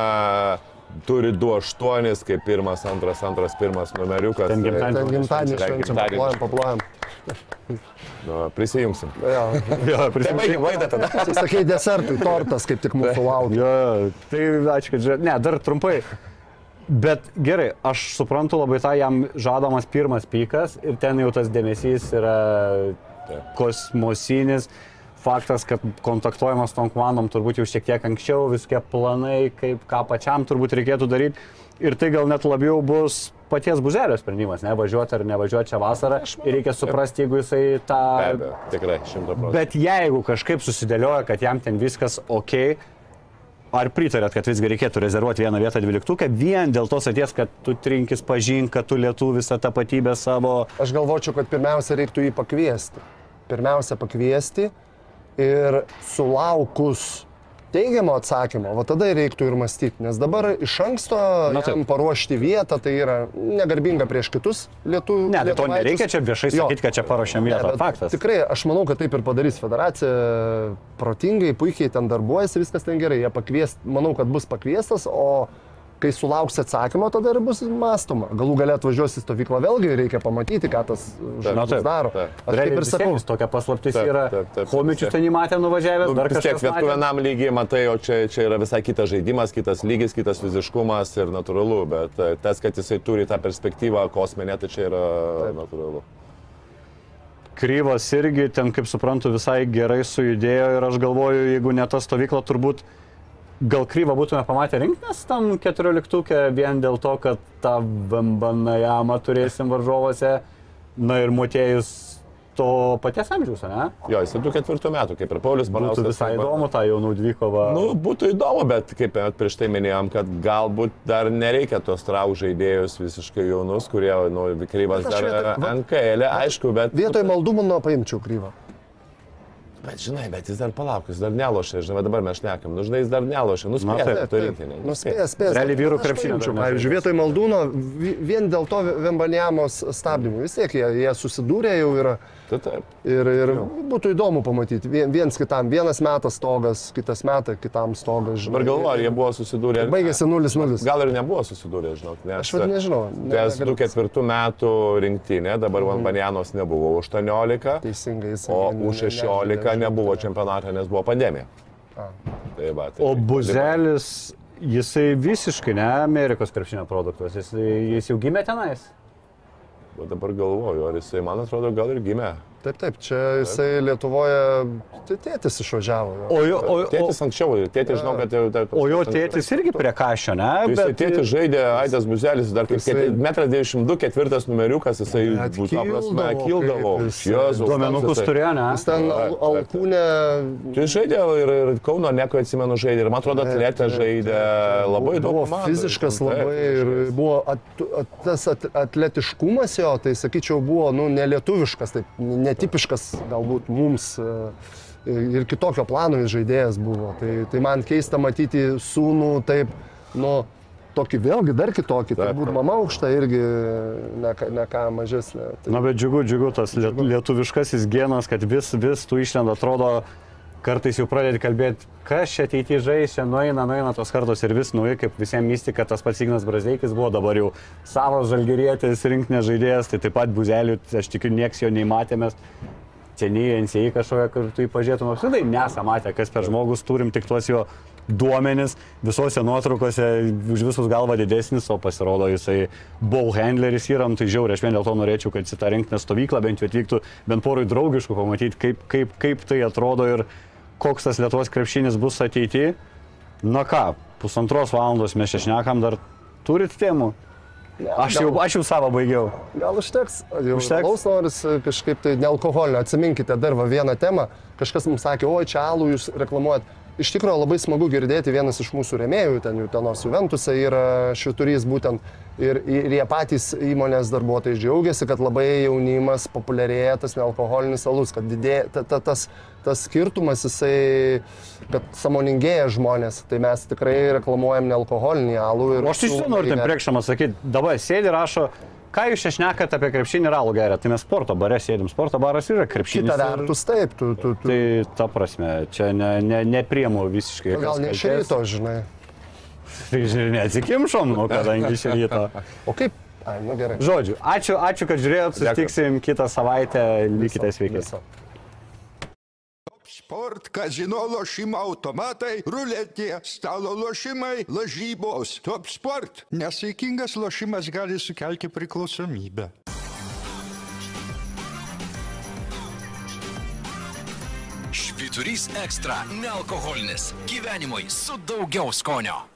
C: turi 2-8, kaip pirmas, antras, antras, pirmas numeriukas.
A: Ten
C: Tai-
A: gimtadienį.
B: ten gimtadienį
C: Ten
B: švenčiam,
C: gimtadienį.
B: paplojam, paplojam.
C: Nu, prisijungsim.
B: Jo.
A: Jo, prisimenu.
C: baigiam laidą tada.
B: Sakai, desertui tortas kaip tik mūsų laukia.
A: Jo, tai ačiū, kad žiūrėjai. Ne, dar trumpai. Bet gerai, aš suprantu labai tą jam žadamas pirmas pykas ir ten jau tas dėmesys yra kosmosinis. Faktas, kad kontaktuojamas tom komandom turbūt jau šiek tiek anksčiau, visokie planai, kaip ką pačiam turbūt reikėtų daryti. Ir tai gal net labiau bus paties buzelio sprendimas, ne važiuoti ar nevažiuoti čia vasarą. Ir reikia suprasti, jeigu jisai tą...
C: Be abejo, tikrai, šimta procentų.
A: Bet jeigu kažkaip susidėlioja, kad jam ten viskas ok, ar pritarėt, kad visgi reikėtų rezervuoti vieną vietą dvyliktuką, vien dėl tos atės, kad tu trinkis pažink, kad tu lietų visą tapatybę savo...
B: Aš galvočiau, kad pirmiausia reiktų jį pakviesti. Pirmiausia pakviesti ir sulaukus teigiamo atsakymo, va tada reiktų ir mąstyti, nes dabar iš anksto
A: Na,
B: paruošti vietą tai yra negarbinga prieš kitus lietuvių.
A: Ne, tai to nereikia čia viešai sakyti, kad čia paruošėm
B: Ne,
A: vietą.
B: bet
A: Faktas.
B: Tikrai, aš manau, kad taip ir padarys federacija. Protingai, puikiai ten darbuojasi, viskas ten gerai. Jie pakvies, manau, kad bus pakviestas, o kai sulauks atsakymo, tada ir bus mąstoma. Galų galę atvažiuosi į stovyklą, vėlgi reikia pamatyti, ką tas žmogus
A: taip,
B: daro.
C: taip.
B: Aš kaip ir sakau,
A: tokia paslaptis
C: Taip,
A: yra.
C: taip, taip,
A: Homičius
C: taip.
A: ten įmatė nuvažiavęs,
C: Nu,
A: dar
C: vis tiek, bet vienam lygiai matai, o čia, čia yra visai kitas žaidimas, kitas lygis, kitas fiziškumas ir natūralu, bet e, tas, kad jisai turi tą perspektyvą kosminę, tai čia yra natūralu.
A: Kryvas irgi ten, kaip suprantu, visai gerai sujudėjo ir aš galvoju, jeigu ne ta stovykla, turbūt gal kryvą būtume pamatę rinktinės tam 14 vien dėl to, kad tą Vambanajamą turėsim varžovose. Na ir Motėjus to paties amžiaus, ne?
C: Jo, jisai 24 metų, kaip ir Paulius
A: Būtų
C: Banauskas.
A: visai įdomu tą jaunų dvikovą.
C: Nu, būtų įdomu, bet kaip prieš tai minėjom, kad galbūt dar nereikia tos trau žaidėjus visiškai jaunus, kurie, nu, Kryvas dar
B: vietoj-
C: NKL, aišku, bet...
B: vietoj maldumino paimčiau kryvą.
C: Bet žinai, bet jis dar palauk, jis dar nelošia, žinai, dabar mes šnekam, nu, žinai, jis dar nelošia,
A: Na,
C: nuspėja,
A: taip,
C: taip, taip.
B: Nu, spės.
A: Realiai vyrų
B: Aš
A: krepšinio
B: Pavyzdžiui, vietoj Maldūno, vi- vien dėl to Vembanjamos stabdymų. Vis tiek jie, jie susidūrė jau yra.
C: Taip, taip.
B: Ir, ir būtų įdomu pamatyti. Vien, viens kitam, vienas metas stogas, kitas metas kitam stogas. žinai.
C: Dabar galvoju, ar jie buvo susidūrę. ar ne.
B: Baigėsi 0-0.
C: Gal ir nebuvo susidūrę, žinok, nes...
B: Aš vad nežinau. ne- negaliu
C: 2004 metų rinktinė, dabar
B: Mhm.
C: Van Banjanos nebuvo 18,
B: Teisingai jis.
C: o U16 nebuvo čempionate, nes buvo pandemija. Tai va, tai
A: O Buzelis, jisai visiškai ne Amerikos krepšinio produktas, jis, jis jau gimė tenais.
C: O dabar galvoju, ar jisai, man atrodo, gal ir gimė.
B: Taip, taip, čia jisai Lietuvoje, tai tėtis išvažiavo. jo.
A: O jo, o, o,
C: Tėtis anksčiau, tėtis žinau, kad jau... dar-
A: o jo tėtis irgi prie kažio, ne?
C: Jisai tėtis žaidė, Aidas Buzelis, dar kaip
B: Jisai-
C: 1,92 m, ketvirtas numeriukas, jisai,
B: Bet
C: būtų,
B: kildavo,
A: duomenukus
C: jisai-
A: turėjo, ne?
B: Jis ten al-
C: Taip, taip.
B: alkūnė.
C: Jis žaidė ir, ir Kauno Neko atsimenu žaidė, ir man atrodo, atletė žaidė labai daug.
B: Buvo fiziškas
C: Taip,
B: labai ir buvo at, at, tas at, atletiškumas jo, tai sakyčiau, buvo nu, nelietuviškas, taip, netipiškas galbūt mums. e, Ir kitokio plano žaidėjas buvo. Tai, tai man keista matyti sūnų taip, nu, tokį vėlgi dar kitokį,
C: Taip.
B: turbūt mama aukšta irgi ne, ką- ne ką mažesnė. Tai,
A: Na, bet džiugu, džiugu tas liet- lietuviškasis genas, kad vis, vis tu išlenda, atrodo, kartais jau pradedi kalbėti, kas čia ateityje žais, čia nueina, nueina tos kartos ir vis nauji, kaip visiems mystika, tas pats Ignas Brazeikis buvo dabar jau savas žalgerėtis, rinkinė žaidėjas, tai taip pat buzelių, aš tikiu, nieks jo nei matėmės. Seniai NCI kažkoje, kur tu jį pažiūrėtum, apskritai nesam matę, kas per žmogus, turim tik tuos jo duomenis, visose nuotraukose už visus galva didesnis, o pasirodo jisai ball handleris yra, nu, tai žiauriai, aš vien dėl to norėčiau, kad į tą rinkinę stovyklą bent jau atvyktų, bent porui draugiškų, pamatyti, kaip, kaip, kaip tai atrodo ir koks tas Lietuvos krepšinis bus ateityje. Na ką, pusantros valandos mes šešnekam, dar turit temų? Aš jau, aš jau savo baigiau.
B: Gal užteks? Jau
A: Užteks.
B: Klaus noris e, kažkaip tai nealkoholinio. Atsiminkite dar vieną temą. Kažkas mums sakė, oi, čia alų jūs reklamuojat. Iš tikrųjų labai smagu girdėti vienas iš mūsų remėjų, ten jų tenos Juventusai yra šiturys būtent. Ir, ir jie patys įmonės darbuotojai džiaugiasi, kad labai jaunimas populiarėja tas nealkoholinis alus, kad didėja ta, ta, tas, tas skirtumas, jisai, kad samoningėja žmonės. Tai mes tikrai reklamuojam nealkoholinį alų. ir
A: O aš iš tiesų
B: siūlome
A: noriu ten priekšamą sakyti, dabar sėdi rašo, ką jūs čia šnekat apie krepšinį ir alų gerą, tai mes sporto bare sėdim, sporto baras yra krepšinis.
B: Kita vertus, taip, tu, tu, tu
A: Tai ta prasme, čia ne, ne, nepriemu visiškai.
B: gal ne iš ryto, žinai.
A: Tai žinai, neatsikimšom, nu, kadangi iš ryto.
B: O kaip? Ai, nu gerai.
A: Žodžiu, ačiū, ačiū kad žiūrėjot, susitiksim kitą savaitę, likite sveiki.
B: Viso.
D: Sport, kazino lošimo automatai, ruletė, stalo lošimai, lažybos. Top sport. Nesaikingas lošimas gali sukelti priklausomybę.
E: Švyturys ekstra - nealkoholinis. Gyvenimui su daugiau skonio.